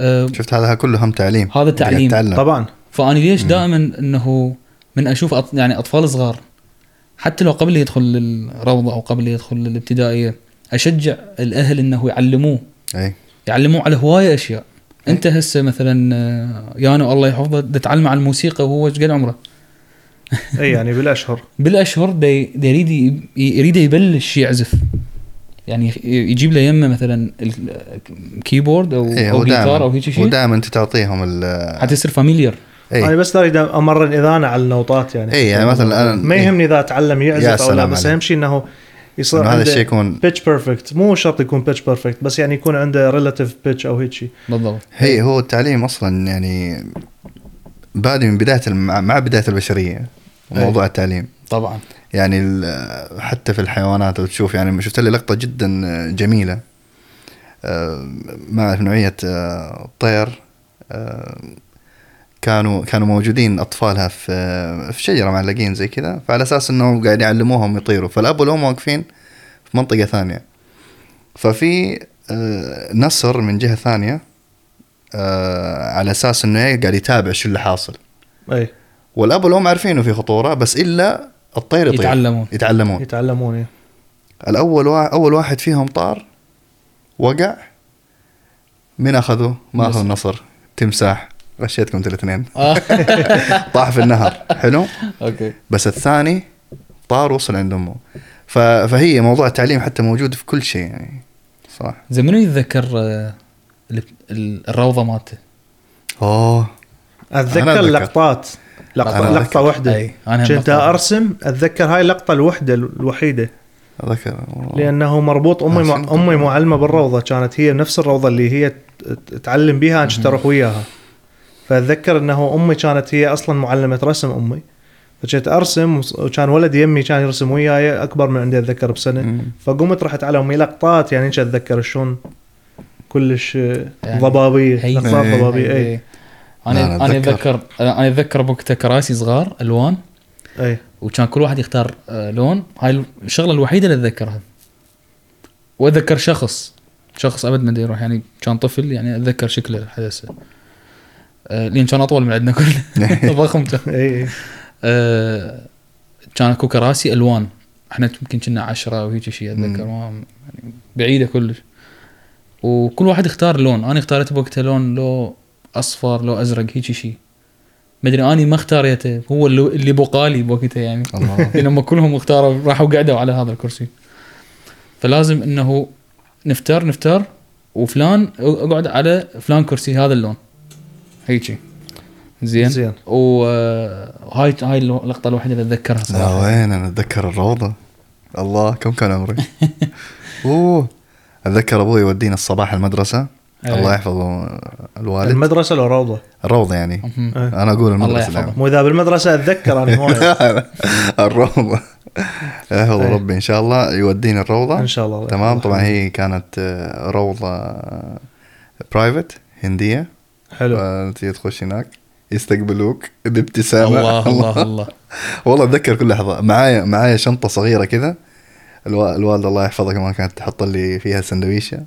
آه شفت هذا كله هم تعليم. هذا تعليم. تعلم طبعا. فأني ليش. دائما إنه من أشوف أط... يعني أطفال صغار حتى لو قبل يدخل الروضه أو قبل يدخل الابتدائيه أشجع الأهل إنه يعلموه. أي. يعلموه على هواية أشياء. أنت هسه مثلا آه، يانو الله يحفظه تتعلم على الموسيقى وهو إيش قد عمره؟ أي يعني بالأشهر. بالأشهر دا ي- دا يريد يريد يبلش يعزف. يعني يجيب له يمه مثلا الكيبورد أو هو جيتار أو هيك هو شيء دائما أنت تعطيهم ال حتى familiar أنا بس اريد امرن اذانه على النوتات يعني. اي يعني مثلا أنا ما يهمني إذا تعلم يعزف أو لا بس. أهم شيء إنه يصير هذا الشيء يكون pitch perfect مو شرط يكون pitch perfect بس يعني يكون عنده relative pitch أو هيك شيء. بالضبط. هي هو التعليم أصلا يعني بادي من بداية الم- مع بداية البشرية موضوع التعليم. طبعا. يعني ال- حتى في الحيوانات لو تشوف يعني شفت لي لقطة جدا جميلة. آه، ما اعرف نوعية آه، طير آه، كانوا كانوا موجودين أطفالها في في شجرة معلقين زي كذا. فعلى أساس انه قاعد يعلموهم يطيروا. فالأب والأم واقفين في منطقة ثانية. ففي آه، نسر من جهة ثانية آه، على أساس إنه إيه قاعد يتابع شو اللي حاصل. أي. والأب والأم عارفين إنه في خطورة بس إلا الطير يطير. يتعلمون. يتعلمون. يتعلمون إيه. الأول وا... أول واحد فيهم طار وقع من اخذه ما اخذ النصر تمساح. غشيتكم أنتوا الاثنين آه. طاح في النهر حلو أوكي بس الثاني طار وصل عند أمه. فهي موضوع التعليم حتى موجود في كل شيء يعني صح زين منو يتذكر آه، ال- ال- الروضة مالته؟ أوه أتذكر أنا أتذكر. لقطات لقطه أنا لقطة. واحدة أنا كنت أرسم أتذكر هاي اللقطة الوحدة الوحيدة أتذكر والله. لأنه مربوط أمي مع. أمي معلمة بالروضة كانت هي نفس الروضة اللي هي تعلم بيها كنت أروح وياها فأتذكر أنه أمي كانت هي أصلا معلمة رسم أمي فكنت أرسم وكان ولد يمي كان يرسم وياي أكبر من عندي أتذكر بسنة مم. فقمت رحت على أمي لقطات يعني كنت أتذكر شلون كلش يعني ضبابيه لقطات. ضبابيه إي. أنا أنا أتذكر. أتذكر أنا أتذكر بوقتها كراسي صغار ألوان إي وكان كل واحد يختار آه، لون هاي الشغلة الوحيدة اللي أتذكرها وأتذكر شخص شخص أبد ما يروح يعني كان طفل يعني أتذكر شكله هسه لأن كان أطول من عندنا كله ضخم كان آه، كان أكو كراسي ألوان. إحنا يمكن كنا عشرة أو هيك شيء اتذكر يعني بعيدة كلش. وكل واحد اختار لون. أنا اختاريت بوقتها لون لو أصفر لو أزرق هيك شيء ما أدري أني ما اختاريته. هو اللي بقالي بوقتها يعني. هم كلهم اختاروا راحوا قعدوا على هذا الكرسي. فلازم إنه نفتر نفتر. وفلان أقعد على فلان كرسي هذا اللون. هيجي. زين. زين. وهاي هاي اللقطة الوحيدة اللي أتذكرها لا صراحة. وين أنا أتذكر الروضة؟ الله كم كان عمري؟ أوه. أتذكر أبوي يودينا الصباح المدرسة. أي. الله يحفظه الوالد. المدرسة لو روضة؟ الروضه يعني. إيه. أنا أقول الله المدرسة. يحفظه. دائما مو إذا بالمدرسة أتذكر أنا هواي الروضة. يحفظ أي. ربي إن شاء الله يودينا الروضة. إن شاء الله. تمام. طبعا هي كانت آه، روضة private هندية. حلو. فتيجي تخش هناك يستقبلوك بابتسامة. الله الله الله. والله اتذكر كل لحظة. معايا معايا شنطة صغيرة كذا. الوا- الوالدة الله يحفظها كمان كانت تحط لي فيها سندويشة.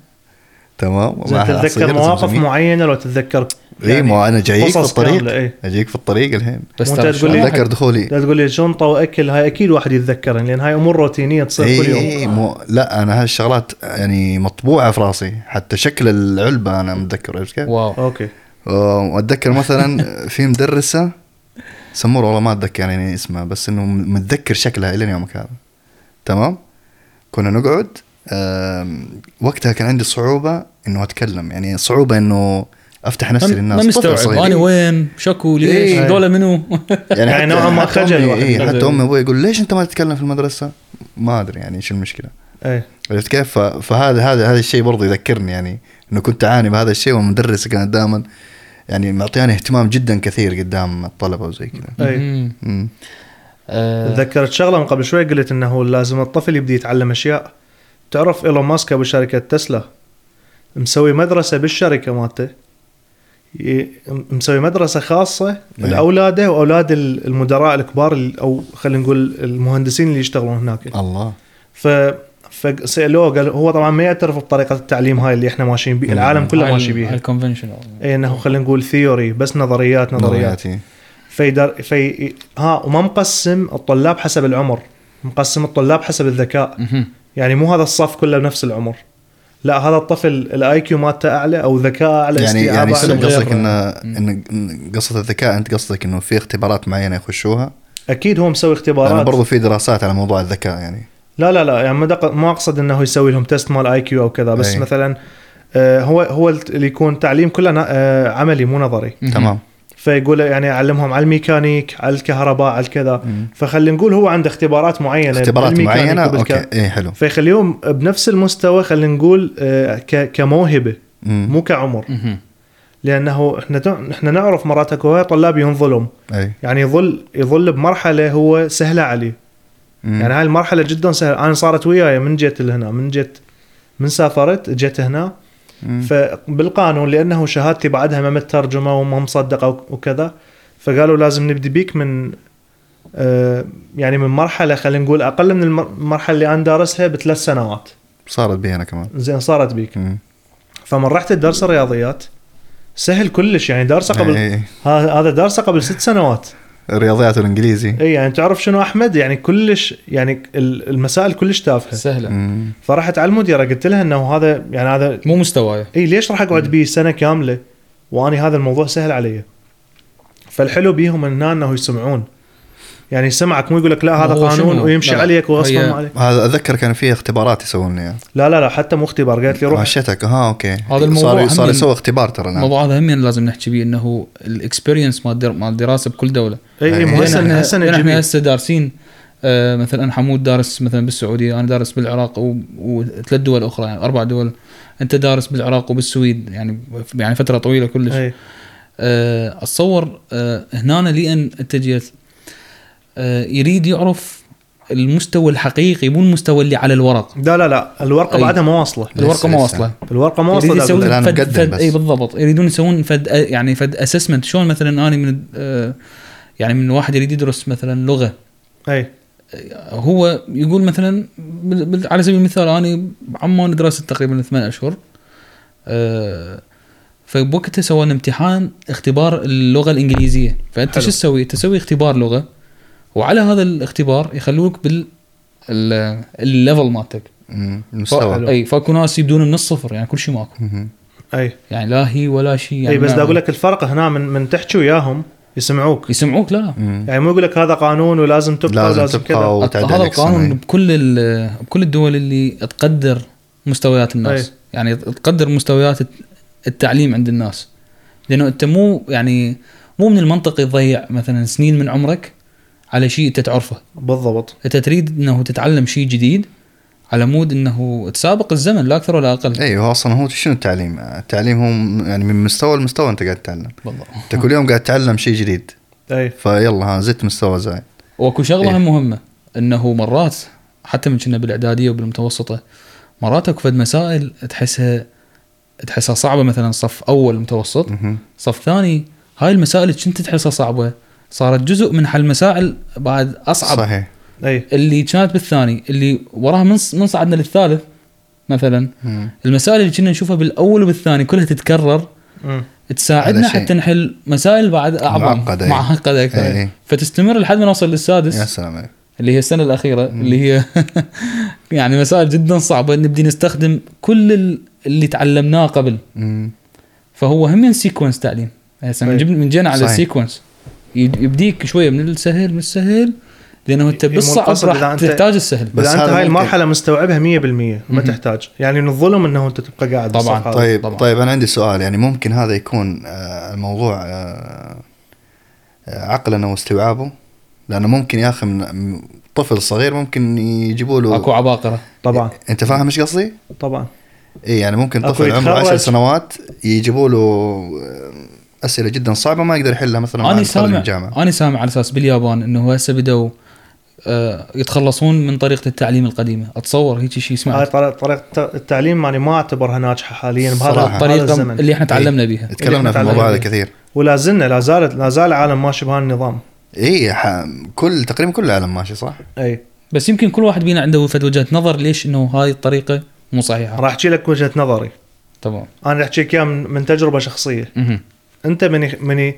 تمام. تتذكر مواقف. معينة لو تتذكر؟ إي مو أنا جايك في الطريق. إيه. أجيك في الطريق الحين. بس أنت تقول لي- اتذكر دخولي. لا تقول لي شنطة وأكل هاي أكيد واحد يتذكرها لأن هاي أمور روتينية تصير كل يوم. إي مو لا أنا هالشغلات يعني مطبوعة في راسي. حتى شكل العلبة أنا متذكر عرفت كيف؟ واو. أوكي. وأتذكر مثلا في مدرسة سمور والله ما أتذكر يعني اسمها بس إنه متذكر شكلها إلى يومك هذا تمام كنا نقعد وقتها كان عندي صعوبة إنه أتكلم يعني صعوبة إنه أفتح نفسي للناس ما مستوعب. أنا وين شكو ليش إيه. هذول منو يعني, يعني نوعاً ما حتى خجل. إيه. حتى أمي وأبوي يقول ليش أنت ما تتكلم في المدرسة؟ ما أدري يعني شو المشكلة إيه عرفت كيف؟ فهذا هذا هذا الشيء برضه يذكرني يعني إنه كنت أعاني بهذا الشيء والمدرسة كانت دائما يعني معطياني اهتمام جدا كثير قدام الطلبة وزي كذا. أي. آه، تذكرت شغلة من قبل شوي قلت إنه لازم الطفل يبدي يتعلم أشياء. تعرف إيلون ماسك أبو شركة تسلا؟ مسوي مدرسة بالشركة مالته. مسوي مدرسة خاصة إيه. لأولاده وأولاد ال- المدراء الكبار ال- أو خلينا نقول المهندسين اللي يشتغلون هناك. الله. ف فسألوه قال هو طبعا ما يعترف بطريقة التعليم هاي اللي إحنا ماشيين بيها العالم كله ماشي بيها. ال conventional اي إنه خلينا نقول theory بس نظريات نظريات. نظرياتي فيدر في ها وما مقسم الطلاب حسب العمر مقسم الطلاب حسب الذكاء. يعني مو هذا الصف كله بنفس العمر. لا هذا الطفل ال IQ مالته أعلى أو ذكاء أعلى يعني يعني قصدك. ان إن قصة الذكاء أنت قصدك إنه في اختبارات معينة يخشوها؟ أكيد هو مسوي أنا اختبارات برضو في دراسات على موضوع الذكاء يعني. لا لا لا يعني ما دق- ما أقصد إنه يسوي لهم test مال IQ أو كذا بس أي. مثلا آه، هو هو اللي يكون تعليم كله نا- آه، عملي مو نظري. تمام فيقول يعني أعلمهم على الميكانيك على الكهرباء على الكذا مم. فخلينا نقول هو عنده اختبارات معينة اختبارات معينة وبالك- أوكي اي حلو فيخليهم بنفس المستوى خلينا نقول آه، ك- كموهبة مم. مو كعمر مهم. لأنه إحنا إحنا نعرف مرات أكو طلاب ينظلم اي يعني يظل يظل بمرحلة هو سهله عليه مم. يعني هاي المرحلة جدا سهلة أنا صارت وياي من جيت لهنا من جيت من سافرت جيت هنا مم. فبالقانون لأنه شهادتي بعدها ما مترجمة وما مصدقة وك- وكذا فقالوا لازم نبدي بيك من آه، يعني من مرحلة خلينا نقول أقل من المر- المرحله اللي أنا دارسها بثلاث سنوات صارت بي أنا كمان زين صارت بيك مم. فمن رحت درس الرياضيات سهل كلش يعني دارسه قبل إي. هذا هذا دارسه قبل ست سنوات الرياضيات والإنجليزي. إي يعني تعرف شنو أحمد؟ يعني كلش يعني ال- المسائل كلش تافهة. سهلة. مم. فرحت على المديره قلت لها إنه هذا يعني هذا مو مستواي. إي ليش راح أقعد بيه سنة كاملة وأني هذا الموضوع سهل علي؟ فالحلو بيهم إن إنه يسمعون. يعني يسمعك مو يقول لك لا هذا قانون شنو؟ ويمشي لا، عليك هي- وغصبا عليك. هذا اتذكر كان في اختبارات يسوون لي. لا لا لا حتى مو اختبار قالت لي روح. مشيتك ها أوكي. هذا الموضوع صار صار يسوي اختبار ترى نعم. الموضوع هذا هم لازم نحكي بيه إنه ال experience مال مال الدراسه بكل دولة. إي إي. مو هسه إحنا هسه إحنا هسه دارسين آه، مثلا حمود دارس مثلا بالسعودية أنا دارس بالعراق وثلاث دول أخرى يعني أربع دول. أنت دارس بالعراق وبالسويد يعني يعني فترة طويلة كلش. إي. آه، أتصور آه، هنا لأن أنت جيت آه، يريد يعرف المستوى الحقيقي مو المستوى اللي على الورق. لا لا لا الورقة. بعدها ما واصله الورقة ما. واصله الورقه ما واصله الآن فد, فد. أي بالضبط. يريدون يسوون فد يعني فد اسسمنت شلون مثلا أنا من آه، يعني من واحد يريد يدرس مثلا لغة. أي. هو يقول مثلا على سبيل المثال أنا عمان درست تقريبا ثمان أشهر. أه فبوقتها سوينا امتحان اختبار اللغة الإنجليزية. فأنت. شو تسوي؟ تسوي اختبار لغة. وعلى هذا الاختبار يخلوك بال ال- ال level مالتك مم. ف- المستوى أي فاكو ناس يبدون من الصفر يعني كل شيء ماكو مم. أي يعني لا هي ولا شيء يعني أي بس أقول لك الفرق هنا من من تحكي وياهم يسمعوك يسمعوك لا مم. يعني مو يقول لك هذا قانون ولازم تبقى لازم ولازم تبقى كذا هذا القانون. بكل ال- بكل الدول اللي تقدر مستويات الناس أي. يعني تقدر مستويات الت- التعليم عند الناس لأنه أنت مو يعني مو من المنطق تضيع مثلا سنين من عمرك على شيء انت تعرفه بالضبط. أنت تريد إنه تتعلم شيء جديد على مود إنه تسابق الزمن لا أكثر ولا أقل. أيوه أصلا هو شنو التعليم؟ التعليم هو يعني من مستوى لمستوى أنت قاعد تتعلم. بالضبط. أنت كل يوم قاعد تتعلم شيء جديد. اي فيلا ها زدت مستوى زايد. وأكو شغلة. هم مهمة إنه مرات حتى من كنا بالإعدادية وبالمتوسطة مرات أكو فد مسائل تحسها تحسها صعبة مثلا صف أول متوسط. صف ثاني هاي المسائل كنت تحسها صعبة صارت جزء من حل مسائل بعد أصعب صحيح أي اللي كانت بالثاني اللي وراها من من صعدنا للثالث مثلا مم. المسائل اللي كنا نشوفها بالأول وبالثاني كلها تتكرر مم. تساعدنا. حتى نحل مسائل بعد أعظم معقدة، إيه. معقدة أكثر إيه. فتستمر لحد ما نوصل للسادس يا سلام عليك اللي هي السنة الأخيرة اللي هي يعني مسائل جدا صعبة نبدي نستخدم كل ال- اللي تعلمناه قبل مم. فهو هم sequence تعليم هسه من أي. جينا على. ال sequence يبديك شوية من السهل من السهل لأنه أنت إيه، بالصعب راح تحتاج السهل بس بس أنت هذا هاي. المرحلة مستوعبها 100% ما مهم. تحتاج يعني من الظلم إنه أنت تبقى قاعد طبعاً. طيب طبعاً. طيب أنا عندي سؤال يعني ممكن هذا يكون آه، الموضوع آه، آه، عقلنا واستوعابه لأنه ممكن يا أخي من طفل صغير ممكن يجيبوا له أكو عباقرة طبعا أنت فاهم إيش قصدي؟ طبعا اي يعني ممكن طفل عمره يتخرج. 10 سنوات يجيبوا له أسئلة جدا صعبة ما يقدر يحلها مثلا أنا سامع الجامعة. أنا سامع على أساس باليابان إنه هسه بدوا آه، يتخلصون من طريقة التعليم القديمة. أتصور هيك شيء هاي سمعت طريقه طريقة التعليم يعني ما أعتبرها ناجحة حاليا بهذا الطريقة الزمن. اللي إحنا تعلمنا بها تكلمنا في الموضوع هذا كثير. ولا زلنا لا زالت لا زال العالم ماشي بهذا النظام. إي. كل تقريبا كل العالم ماشي صح؟ إي. بس يمكن كل واحد بينا عنده فد وجهة نظر ليش إنه هاي الطريقة مو صحيحة. راح أحكي لك وجهة نظري. تمام. أنا راح أحكي لك إياها من, من تجربة شخصية. أنت من من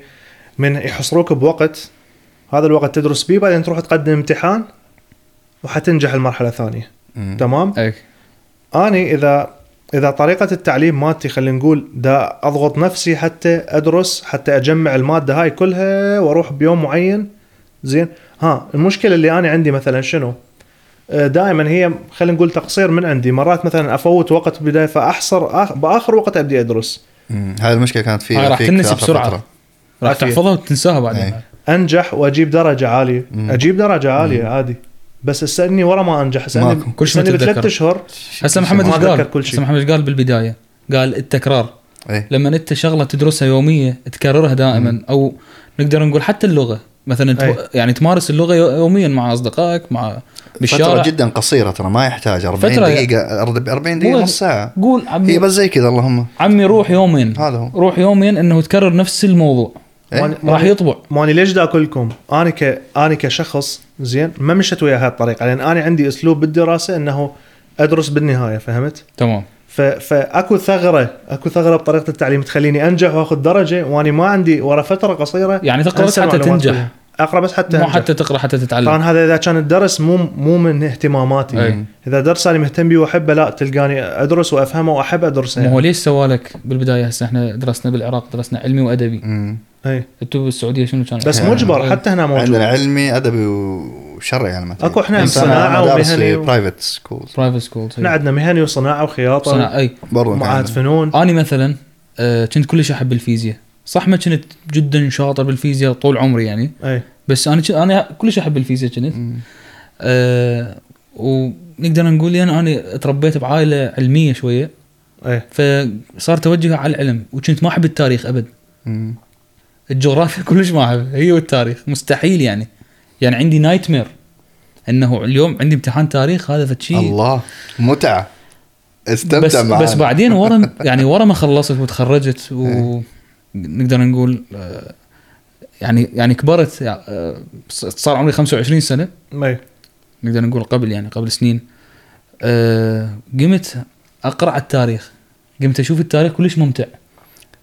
من يحصروك بوقت هذا الوقت تدرس بيه بعدين تروح تقدم امتحان وحتنجح المرحلة الثانية. مم. تمام؟ اي أني إذا إذا طريقة التعليم مالتي خلينا نقول دا أضغط نفسي حتى أدرس حتى أجمع المادة هاي كلها وأروح بيوم معين زين؟ ها المشكلة اللي أنا عندي مثلا شنو؟ دائما هي خلينا نقول تقصير من عندي. مرات مثلا أفوت وقت بداية فأحصر آخ- بآخر وقت أبدي أدرس. مم. هاي المشكلة كانت في هاي راح تنسي آخر بسرعة. فترة. راح. تحفظها وتنساها بعدين أي. أنجح وأجيب درجة عالية مم. أجيب درجة عالية عادي بس اسالني ورا ما أنجح اسالني. كل شيء. بثلاث أشهر هسه محمد ما إيش قال؟ كل شيء. هسه محمد إيش قال بالبداية؟ قال التكرار اي لما أنت شغلة تدرسها يومية تكررها دائما أو نقدر نقول حتى اللغة مثلا أي. يعني تمارس اللغة يو- يوميا مع أصدقائك مع بالشارع فتره جدا قصيرة ترى ما يحتاج 40 فترة- دقيقة 40 دقيقة هو- نص ساعة. قول هي عمي بس زي كذا اللهم. عمي روح يومين. هذا هو. روح يومين إنه تكرر نفس الموضوع. إيه. راح يطبع. ماني ليش دا أقول لكم أنا ك أنا كشخص زين ما مشيت ويا هاي الطريقة لأن أنا عندي أسلوب بالدراسة إنه أدرس بالنهاية فهمت؟ تمام. ف... فأكو ثغرة أكو ثغرة بطريقة التعليم تخليني أنجح وأخذ درجة واني ما عندي ورا فترة قصيرة يعني أنسى حتى تنجح. كلها. أقرأ بس حتى مو أنجح. حتى تقرأ حتى تتعلم. طبعا هذا إذا كان الدرس مو مو من اهتماماتي. أي. إذا درس أنا مهتم بيه وأحبه لا تلقاني أدرس وأفهمه وأحب أدرسه. مو هو ليش سوالك بالبداية؟ هسه إحنا درسنا بالعراق درسنا علمي وأدبي. مم. أي. أنتوا بالسعودية شنو كان؟ بس مجبر حتى هنا موجود. عندنا علمي أدبي وشرعي يعني مثلا. صناعة أنا دارس ومهني private schools private school إحنا عندنا مهني وصناعة وخياطة صنع أي. برضو ومعاهد كان- فنون. أنا مثلا آه، كنت كلش أحب الفيزياء. صح ما كنت جدا شاطر بالفيزياء طول عمري يعني. أي. بس أنا كنت- أنا كلش أحب الفيزياء كنت. أه ونقدر نقول يعني أنا تربيت بعائلة علمية شوية. أي. فصار توجهي على العلم وكنت ما أحب التاريخ أبد. مم. الجغرافيا كلش ما احبها هي والتاريخ مستحيل يعني. يعني عندي nightmare إنه اليوم عندي امتحان تاريخ هذا فد شيء الله متعة. استمتع بس معانا. بس بعدين ورا يعني ورا ما خلصت وتخرجت ونقدر نقول آه، يعني يعني كبرت آه، صار عمري 25 سنة. اي نقدر نقول قبل يعني قبل سنين. آه، قمت أقرأ التاريخ. قمت أشوف التاريخ كلش ممتع.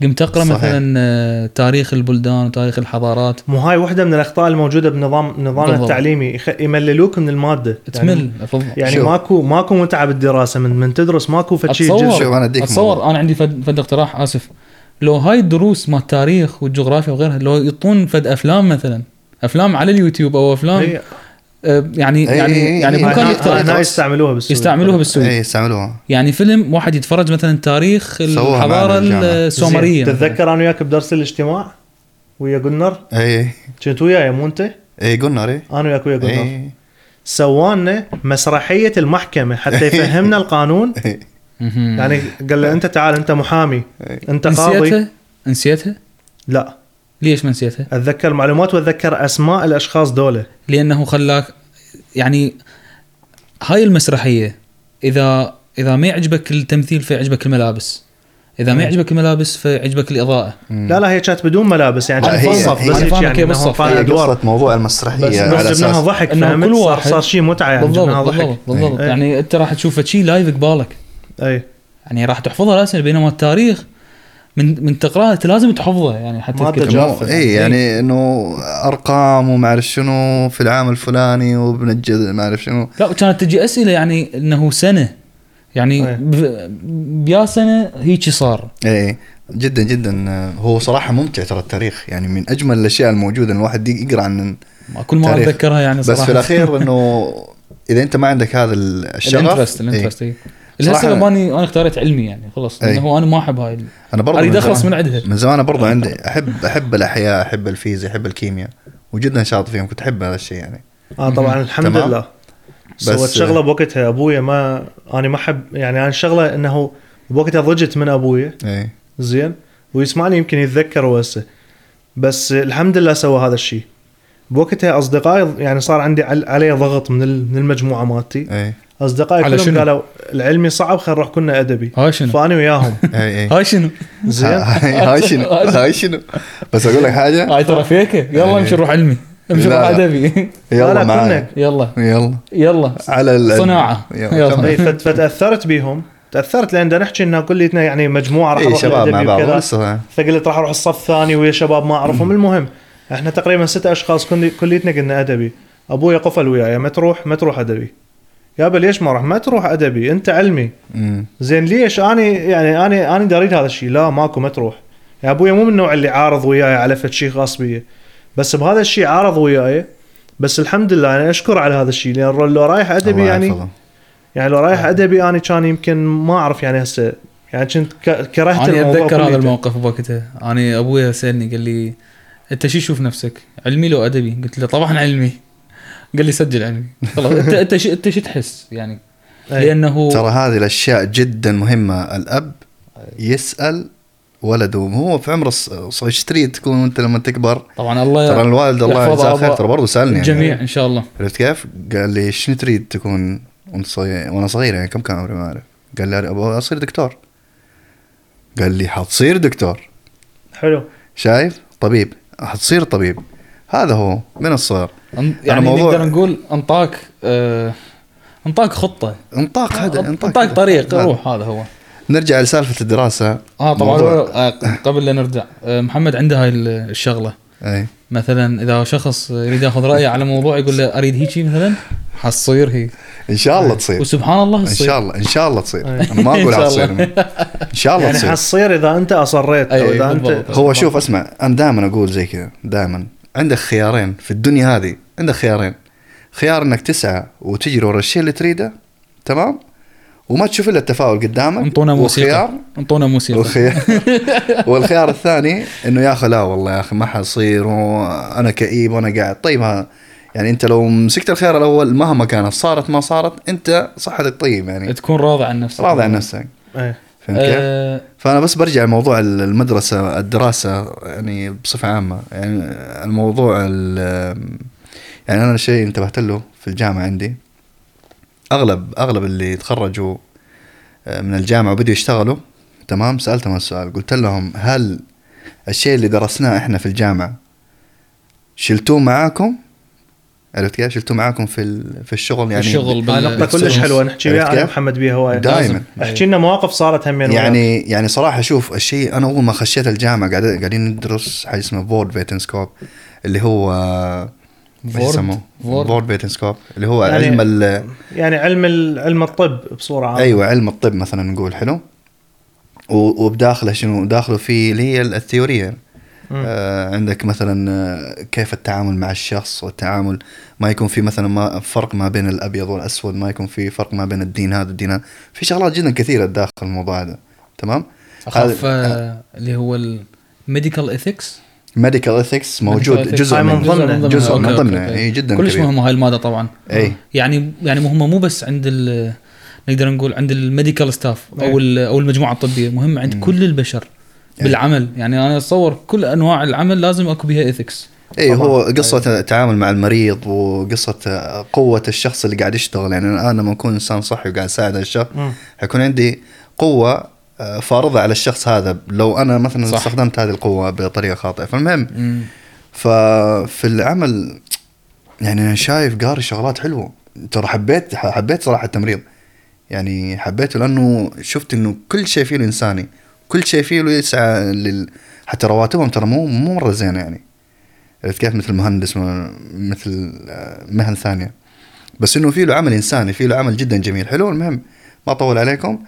قمت أقرأ صحيح. مثلا تاريخ البلدان وتاريخ الحضارات. مو هاي واحدة من الأخطاء الموجودة بنظام نظامنا بالضبط. التعليمي. يخ... يمللوك من المادة. تمل افضل يعني شوف. ماكو ماكو متعة بالدراسة. من من تدرس ماكو فشي أتصور شوف أنا أديك أتصور. أنا عندي فد, فد اقتراح آسف. لو هاي الدروس مال التاريخ والجغرافيا وغيرها لو يعطون فد أفلام مثلا أفلام على اليوتيوب أو أفلام هي آه، يعني أي- يعني أي- يعني هاي- يقترح. يستعملوها بالسوق. يستعملوها بالسوق. اي يستعملوها. يعني فيلم واحد يتفرج مثلا تاريخ الحضاره. السومريه زين، تتذكر أنا وياك بدرس الاجتماع؟ ويا قنر؟ اي كنت وياي مو أنت؟ اي قلنا ري أنا وياك ويا قنر. اي سوانا مسرحية المحكمة حتى يفهمنا القانون. إي. مهم. يعني قال له أنت تعال أنت محامي. إي. أنت قاضي. نسيتها؟ نسيتها لا. ليش ما نسيتها؟ أتذكر معلومات وأتذكر أسماء الأشخاص دولة. لأنه خلاك يعني هاي المسرحية اذا إذا ما يعجبك التمثيل فيعجبك الملابس. إذا ما مم. يعجبك الملابس فيعجبك الإضاءة. لا لا هي كانت بدون ملابس يعني لا، كانت هي- بالصف بس يعني هي انه بالصف. هي ادوار قصه موضوع المسرحية بس على بس جبناها أساس. ضحك فهمت؟ كل صار, واحد- صار شيء متعة يعني بالضبط بالضبط بالضبط. إيه. يعني أنت راح تشوف شيء لايف قبالك أي. يعني راح تحفظها راسا بينما التاريخ من من تقرأها أنت لازم تحفظه يعني حتى ما. مو- إي يعني إنه أرقام وما أعرف شنو في العام الفلاني وبنجد ما أعرف شنو. لا كانت تجي أسئلة يعني إنه سنة. يعني إيه. ب- بيا سنة هيك صار. إي جدا جدا. هو صراحة ممتع ترى التاريخ. يعني من أجمل الأشياء الموجودة إن الواحد يقرأ عن ما كل ما. أتذكرها يعني بس صراحة. في الأخير إنه إذا أنت ما عندك هذا الشغف ال interest إيه. ال interest إي. صراحة- الهسه اني أنا اختاريت علمي يعني خلص إيه. لأنه هو أنا ما أحب هاي أنا برضه أريد أخلص من عندها من زمان برضه عندي احب أحب الأحياء أحب الفيزياء أحب الكيمياء. وجدا شاطر فيهم كنت أحب هذا الشيء يعني. آه طبعا الحمد تمام. لله. بس- سويت شغلة بوقتها أبويا ما أنا ما احب يعني أنا الشغله إنه بوقتها ضجت من أبويا. إي. زين. ويسمعني يمكن يتذكر هسه. بس الحمد لله سوى هذا الشيء. بوقتها أصدقائي يعني صار عندي عل- علي ضغط من ال- من المجموعة مالتي. اي أصدقائي على كلهم شنو؟ قالوا العلمي صعب خلينا نروح كنا أدبي. هاي شنو؟ فأنا وياهم. اي اي هاي شنو؟ زين. هاي شنو؟ هاي شنو؟ بس أقول لك حاجة. هاي ترى فيكه يلا إيه. امشي نروح علمي. امشي نروح. ادبي لا، يلا لا، معايا. يلا. يلا. يلا. على ال- صناعة. يلا يلا. كمل. إي، فت- فتأثرت بيهم. تأثرت لأن بدنا نحكي انه كليتنا يعني مجموعة راح نروح إيه، شباب مع بعض فقلت راح أروح الصف الثاني ويا شباب ما أعرفهم. المهم إحنا تقريبا ستة أشخاص كل- كليتنا قلنا أدبي. أبويا قفل وياي ما تروح ما تروح أدبي. يابا ليش ما راح؟ ما تروح أدبي أنت علمي. زين ليش اني يعني اني أني اريد هذا الشيء لا ماكو ما تروح. يا أبويا مو من النوع اللي عارض وياي على فد شيء خاص بي. بس بهذا الشيء عارض وياي. بس الحمد لله أنا أشكر على هذا الشيء لأن لو رايح أدبي يعني يحفظه. يعني لو رايح أدبي أنا كان يمكن ما أعرف يعني هسه. يعني كنت ك- كرهت أنا الموضوع أتذكر هذا. الموقف بوقتها أنا أبويا سالني قال لي انت شو تشوف نفسك؟ علمي لو أدبي؟ قلت له طبعا علمي. قال لي سجل علمي. خلاص انت انت شو انت شو تحس يعني؟ أي. لأنه ترى هذه الأشياء جدا مهمة. الأب يسأل ولده. هو في عمر إيش تريد تكون أنت لما تكبر؟ طبعا الله ترى الوالد الله يجزاه خير. ترى برضه سألني الجميع يعني. إن شاء الله. عرفت كيف؟ قال لي شنو تريد تكون وأنت صغير؟ وأنا صغير يعني كم كان عمري ما أعرف. قال لي أبغى أصير دكتور. قال لي حتصير دكتور. حلو. شايف؟ طبيب. حتصير طبيب. هذا هو من الصغر. يعني موضوع- نقدر نقول أنطاك آه أنطاك خطة. انطاق هذا أنطاك طريق هذا. روح هذا هو. نرجع لسالفة الدراسة. آه طبعا. موضوع. آه قبل لا نرجع. آه محمد عنده هاي الشغلة. أي. مثلا إذا شخص يريد ياخذ رأيه على موضوع يقول له أريد هيجي مثلا؟ حتصير هي إن شاء الله تصير. وسبحان الله إن تصير. شاء الله إن شاء الله تصير. أي. أنا ما أقول إن شاء حتصير الله. إن شاء الله يعني تصير. حتصير إذا أنت أصريت أو أي، إذا أنت. هو شوف أسمع أنا دائما أقول زي كذا دائما. عندك خيارين في الدنيا هذه عندك خيارين. خيار إنك تسعى وتجري ورا الشيء اللي تريده تمام؟ وما تشوف إلا التفاؤل قدامك انطونا موسيقى. وخيار. انطونا موسيقى. والخيار والخيار الثاني إنه يا أخي لا والله يا أخي ما حصير وأنا كئيب وأنا قاعد. طيب ها يعني انت لو مسكت الخيار الأول مهما كانت صارت ما صارت انت صحتك طيب يعني. تكون راضي عن نفسك. راضي عن نفسك. أي. فهمت كيف؟ آه. فأنا بس برجع لموضوع المدرسة الدراسة يعني بصفة عامة. يعني الموضوع ال- يعني أنا شيء انتبهت له في الجامعة عندي. اغلب أغلب اللي تخرجوا آه، من الجامعة وبدوا يشتغلوا تمام؟ سألتهم السؤال قلت لهم هل الشيء اللي درسناه إحنا في الجامعة شلتوه معاكم؟ عرفت كيف شلتوه معاكم في ال- في الشغل يعني الشغل بال- هاي نقطة كلش. حلوة نحكي وياها أنا؟ محمد بيها هواي دائما. احكي لنا مواقف صارت همين وياك. يعني يعني صراحة شوف الشيء أنا أول ما خشيت الجامعة قاعد قاعدين ندرس حاجة اسمها فورد فيتنسكوب اللي هو إيش فورد؟ يسموه؟ فورد؟ فورد فيتنسكوب اللي هو يعني- علم ال- يعني علم ال- علم الطب بصورة عامة أيوه علم الطب مثلا نقول حلو وبداخله شنو داخله في اللي هي ال theory مم. آه عندك مثلا آه، كيف التعامل مع الشخص والتعامل؟ ما يكون في مثلا ما فرق ما بين الأبيض والأسود ما يكون في فرق ما بين الدين هذا والدين هذا. في شغلات جدا كثيرة داخل الموضوع هذا تمام؟ أخاف هذا- آه اللي هو ال medical ethics medical ethics موجود ethics. جزء من من ضمنه. جزء من ضمنه. اي جدا كلش. مهمه هاي المادة طبعا. اي يعني يعني مهمه مو بس عند نقدر نقول عند ال medical staff أو ال- أو المجموعة الطبية مهمه عند مم. كل البشر. إيه. بالعمل. يعني أنا أتصور كل أنواع العمل لازم أكو بها ethics اي. هو قصة التعامل مع المريض وقصة قوة الشخص اللي قاعد يشتغل. يعني أنا لما أكون إنسان صحي وقاعد أساعد الشخص. حيكون عندي قوة آه، فارضة على الشخص هذا. لو أنا مثلا صح. استخدمت هذه القوة بطريقة خاطئة. فالمهم ففي العمل يعني أنا شايف قاري شغلات حلوة. ترى حبيت حبيت صراحة التمريض. يعني حبيته لأنه شفت إنه كل شيء فيه له انساني كل شيء فيه له يسعى لل... حتى رواتبهم ترى مو مو مرة زينة يعني. عرفت كيف؟ مثل مهندس مثل آه، مهن ثانية. بس إنه في له عمل إنساني في له عمل جدا جميل. حلو المهم ما اطول عليكم.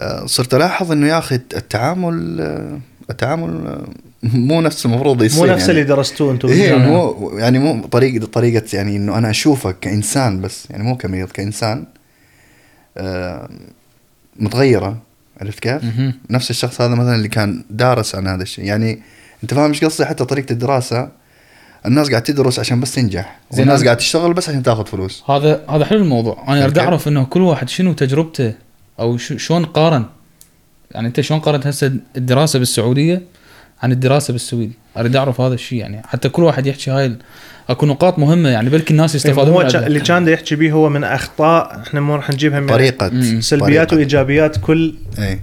آه، صرت ألاحظ إنه يا أخي التعامل آه، التعامل مو نفس المفروض يصير مو نفس يعني. اللي درستوه أنتم بالجامعة. مو يعني مو طريقه طريقة يعني إنه أنا أشوفك كإنسان بس يعني مو كمريض كإنسان متغيرة. عرفت كيف؟ نفس الشخص هذا مثلا اللي كان دارس عن هذا الشيء. يعني أنت فاهم إيش قصدي؟ حتى طريقة الدراسة الناس قاعد تدرس عشان بس تنجح زين والناس أنا- قاعد تشتغل بس عشان تاخذ فلوس. هذا هذا حلو الموضوع. أنا أريد. أعرف إنه كل واحد شنو تجربته أو شلون قارن؟ يعني أنت شلون قارنت هسه الدراسة بالسعودية عن الدراسة بالسويد أريد أعرف هذا الشيء يعني. حتى كل واحد يحكي هاي اكو نقاط مهمة يعني بلكي الناس يستفادون إيه، هو منها. كا- اللي كان يحكي به هو من أخطاء إحنا مو راح نجيبها من طريقة. سلبيات طريقة. وإيجابيات كل اي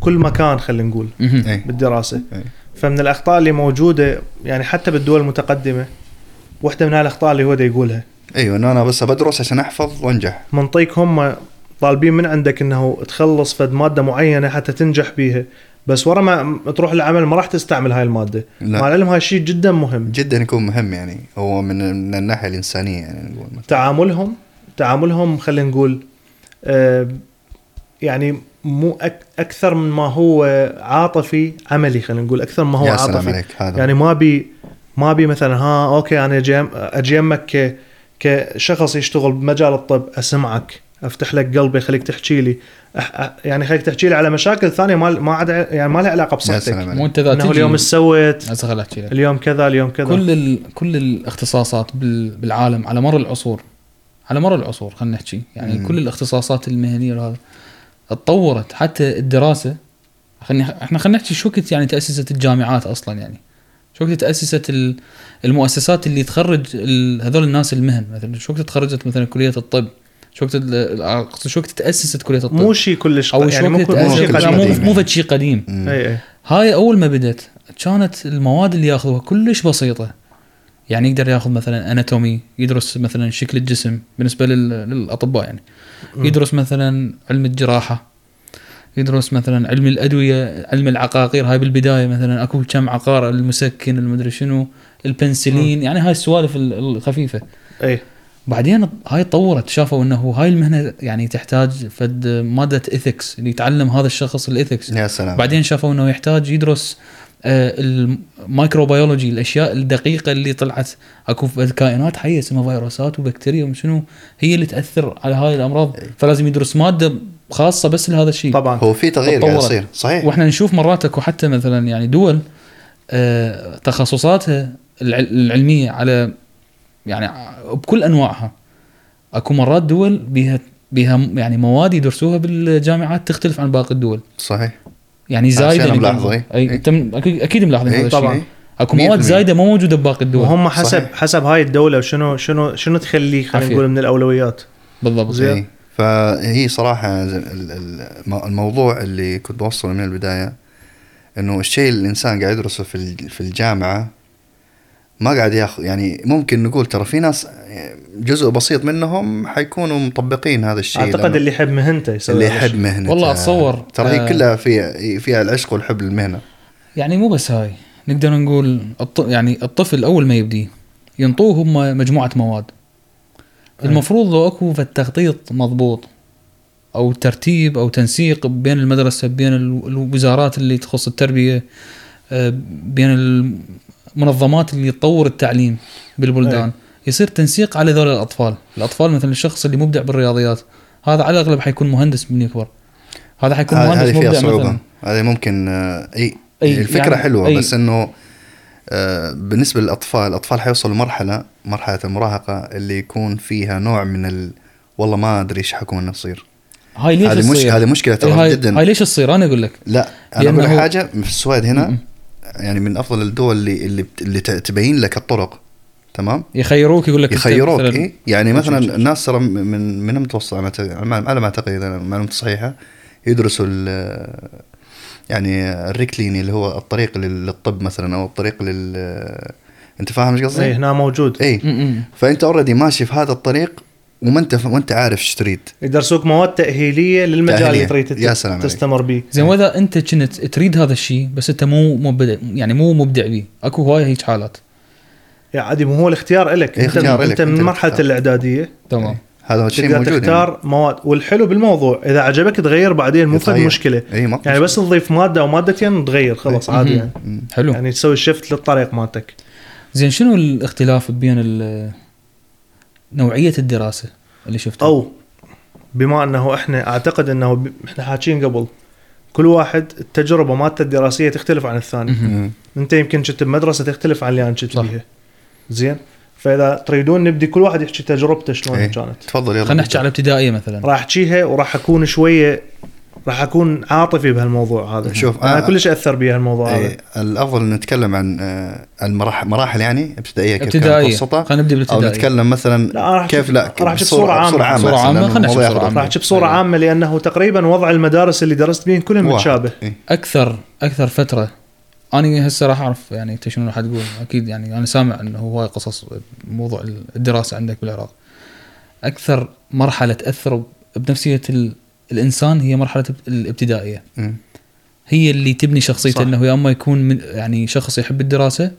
كل مكان خلينا نقول. اي بالدراسة إيه. فمن الأخطاء اللي موجودة يعني حتى بالدول المتقدمة واحدة من هالأخطاء اللي هو دا يقولها إيوه إنه أنا بس بدرس عشان أحفظ وأنجح منطيك هم طالبين من عندك إنه تخلص فد مادة معينة حتى تنجح بيها بس ورا ما تروح العمل ما راح تستعمل هاي المادة. لا. مع العلم هاي الشيء جدا مهم. جدا يكون مهم يعني. هو من من الناحية الإنسانية يعني نقول مثلا. تعاملهم تعاملهم خلينا نقول آه، يعني مو أك أكثر من ما هو عاطفي عملي خلينا نقول أكثر ما هو يا سلام عاطفي عليك هذا. يعني ما بي ما بي مثلا ها okay أنا أجي أجي يمك ك كشخص يشتغل بمجال الطب أسمعك. أفتح لك قلبي خليك تحكي لي. أح يعني خليك تحكي لي على مشاكل ثانية ما ما عاد يعني ما لها علاقة بصحتك. مو أنت ذا اليوم إيش سويت اليوم كذا اليوم كذا. كل ال... كل الاختصاصات بال... بالعالم على مر العصور على مر العصور خلينا نحكي. يعني مم. كل الاختصاصات المهنية وهذا اتطورت حتى الدراسة خلينا إحنا خلينا نحكي شو وقت يعني تأسست الجامعات أصلا يعني. شو وقت تأسست ال- المؤسسات اللي تخرج ال... هذول الناس المهن مثلا شو وقت تخرجت مثلا كلية الطب؟ شو وقت ال- أقصد شو وقت تاسست كلية الطب. مو شيء كلش أو يعني شو مو وقت كل- مو شيء قديم. مو شيء قديم. أي هاي أول ما بدت كانت المواد اللي ياخذوها كلش بسيطة. يعني يقدر ياخذ مثلا anatomy يدرس مثلا شكل الجسم بالنسبة لل- للأطباء يعني. يدرس مثلا علم الجراحة يدرس مثلا علم الأدوية علم العقاقير. هاي بالبداية مثلا أكو كم عقار المسكن المدري شنو البنسلين. يعني هاي السوالف ال- الخفيفة. أي. بعدين هاي تطورت شافوا إنه هاي المهنة يعني تحتاج فد مادة ethics اللي يتعلم هذا الشخص ال ethics يا سلام. بعدين شافوا إنه يحتاج يدرس آه، الميكروبيولوجي الأشياء الدقيقة اللي طلعت. أكو كائنات حية اسمها فيروسات وبكتيريا وشنو هي اللي تأثر على هاي الأمراض. فلازم يدرس مادة خاصة بس لهذا الشيء. طبعا. هو في تغيير قاعد. يصير. صحيح. وإحنا نشوف مرات أكو حتى مثلا يعني دول آه، تخصصاتها الع- العلمية على يعني بكل أنواعها أكو مرات دول بيها م- يعني مواد يدرسوها بالجامعات تختلف عن باقي الدول صحيح يعني زايدة ملاحظة، نقول. إي. أي انت م- أكيد ملاحظين إي، هذا الشيء طبعاً. أكو 100% مواد زايدة ما موجودة بباقي الدول وهم حسب صحيح. حسب هاي الدولة وشنو شنو شنو تخليه خلينا. نقول من الأولويات بالضبط زين. إيه. فهي صراحة زي ال- ال- الموضوع اللي كنت بوصله من البداية إنه الشيء اللي الإنسان قاعد يدرسه في ال- في الجامعة ما قاعد ياخذ يعني ممكن نقول ترى في ناس جزء بسيط منهم حيكونوا مطبقين هذا الشيء أعتقد اللي يحب مهنته يسوي اللي يحب. مهنته والله أتصور، ترى هي آه، كلها فيها فيها العشق والحب للمهنة يعني مو بس هاي نقدر نقول الط... يعني الطفل أول ما يبدي ينطوه هم مجموعة مواد. المفروض لو أكو في التخطيط مضبوط أو ترتيب أو تنسيق بين المدرسة بين ال- الوزارات اللي تخص التربية آه، بين المنظمات اللي تطور التعليم بالبلدان. أي. يصير تنسيق على ذول الأطفال. الأطفال مثلا الشخص اللي مبدع بالرياضيات. هذا على الأغلب حيكون مهندس من يكبر هذا حيكون مهندس مبدع صعوبة. مثلا. هذه ممكن آه، إي أي، الفكرة يعني- حلوة أي. بس إنه آه، بالنسبة للأطفال الأطفال حيوصلوا لمرحلة مرحلة المراهقة اللي يكون فيها نوع من ال والله ما أدري إيش حكون نصير هاي ليش هذه مش تصير؟ هذه مشكلة ترى جدا. هاي ليش تصير؟ أنا أقول لك. لا أنا أقول حاجة في السويد هنا م-م. يعني من أفضل الدول اللي اللي, بت- اللي تبين لك الطرق تمام يخيروك يقول لك يخيروك مثلاً- إيه؟ يعني مثلا. الناس ترى من من المتوسط على ما أعتقد- على ما أعتقد إذا معلومتي صحيحة يدرسوا ال- يعني الريكليني اللي هو الطريق لل- للطب مثلا أو الطريق لل أنت فاهم إيش اي قصدي؟ هنا موجود اي. فأنت already ماشي في هذا الطريق وما انت ما انت عارف إيش تريد يدرسوك مواد تأهيلية للمجال تأهيلية. اللي تريد يا سلام. تستمر به زين وإذا أنت كنت تريد هذا الشيء بس أنت مو مبدع يعني مو مبدع به أكو هواي هيك حالات يعني عادي مو هو الاختيار لك إيه، أنت, اختيار أنت إلك، من أنت مرحلة. الإعدادية تمام هذا الشيء موجود تختار مواد والحلو بالموضوع إذا عجبك تغير بعدين مو فد. مشكلة ما يعني بس تضيف مادة أو مادتين تغير خلاص إيه. عادي. يعني. حلو يعني تسوي شيفت للطريق مالتك زين شنو الاختلاف بين ال- نوعية الدراسة اللي شفتها. أو بما أنه إحنا أعتقد أنه ب- إحنا حاكيين قبل كل واحد التجربة مالته الدراسية تختلف عن الثاني. أنت يمكن كنت بمدرسة تختلف عن اللي أنا كنت صح. بيها. زين؟ فإذا تريدون نبدي كل واحد يحكي تجربته شلون إيه. كانت. تفضل يلا خلينا نحكي على الابتدائيه مثلا. راح أحكيها وراح أكون شوية راح أكون عاطفي بهالموضوع هذا شوف، أنا آه، كلش أثر بي هالموضوع هذا إيه الافضل نتكلم عن آه، المراحل مراحل يعني ابتدائية كيف كانت ابتدائية متوسطه خلينا نبدأ أو بالابتدائية نتكلم مثلا لا راح كيف لا راح عامة. بصوره عامة عامة، لأنه خلينا بصورة ياخذ عامة. راح احكي بصوره أيوة. عامة لأنه تقريبا وضع المدارس اللي درست بيهن كلهم. متشابه إيه. أكثر أكثر فترة أنا هسه راح أعرف يعني أنت شنو راح تقول أكيد يعني أنا سامع إنه هواي قصص موضوع الدراسة عندك بالعراق أكثر مرحلة تأثر بنفسية ال- الإنسان هي مرحلة الابتدائية. هي اللي تبني شخصيته صح. إنه يا أما يكون من يعني شخص يحب الدراسة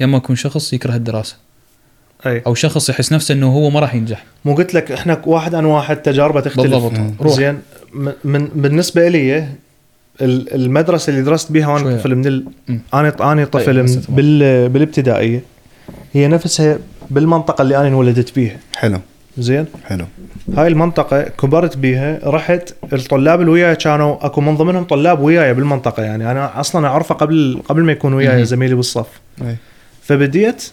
يا أما يكون شخص يكره الدراسة. أي. أو شخص يحس نفسه إنه هو ما راح ينجح. مو قلت لك إحنا واحد عن واحد تجاربه تختلف. بالضبط. روح. زين. من, من بالنسبة لي ال- المدرسة اللي درست بيها وأنا. طفل من ال... أنا أنا طفل طيب، من هسه تمام. بال... بالابتدائية هي نفسها بالمنطقة اللي أنا انولدت بيها. حلو. زين؟ حلو. هاي المنطقة كبرت بيها رحت الطلاب اللي وياي كانوا أكو من ضمنهم طلاب وياي بالمنطقة يعني أنا أصلا أعرفه قبل قبل ما يكون وياي. زميلي بالصف. إيه. فبديت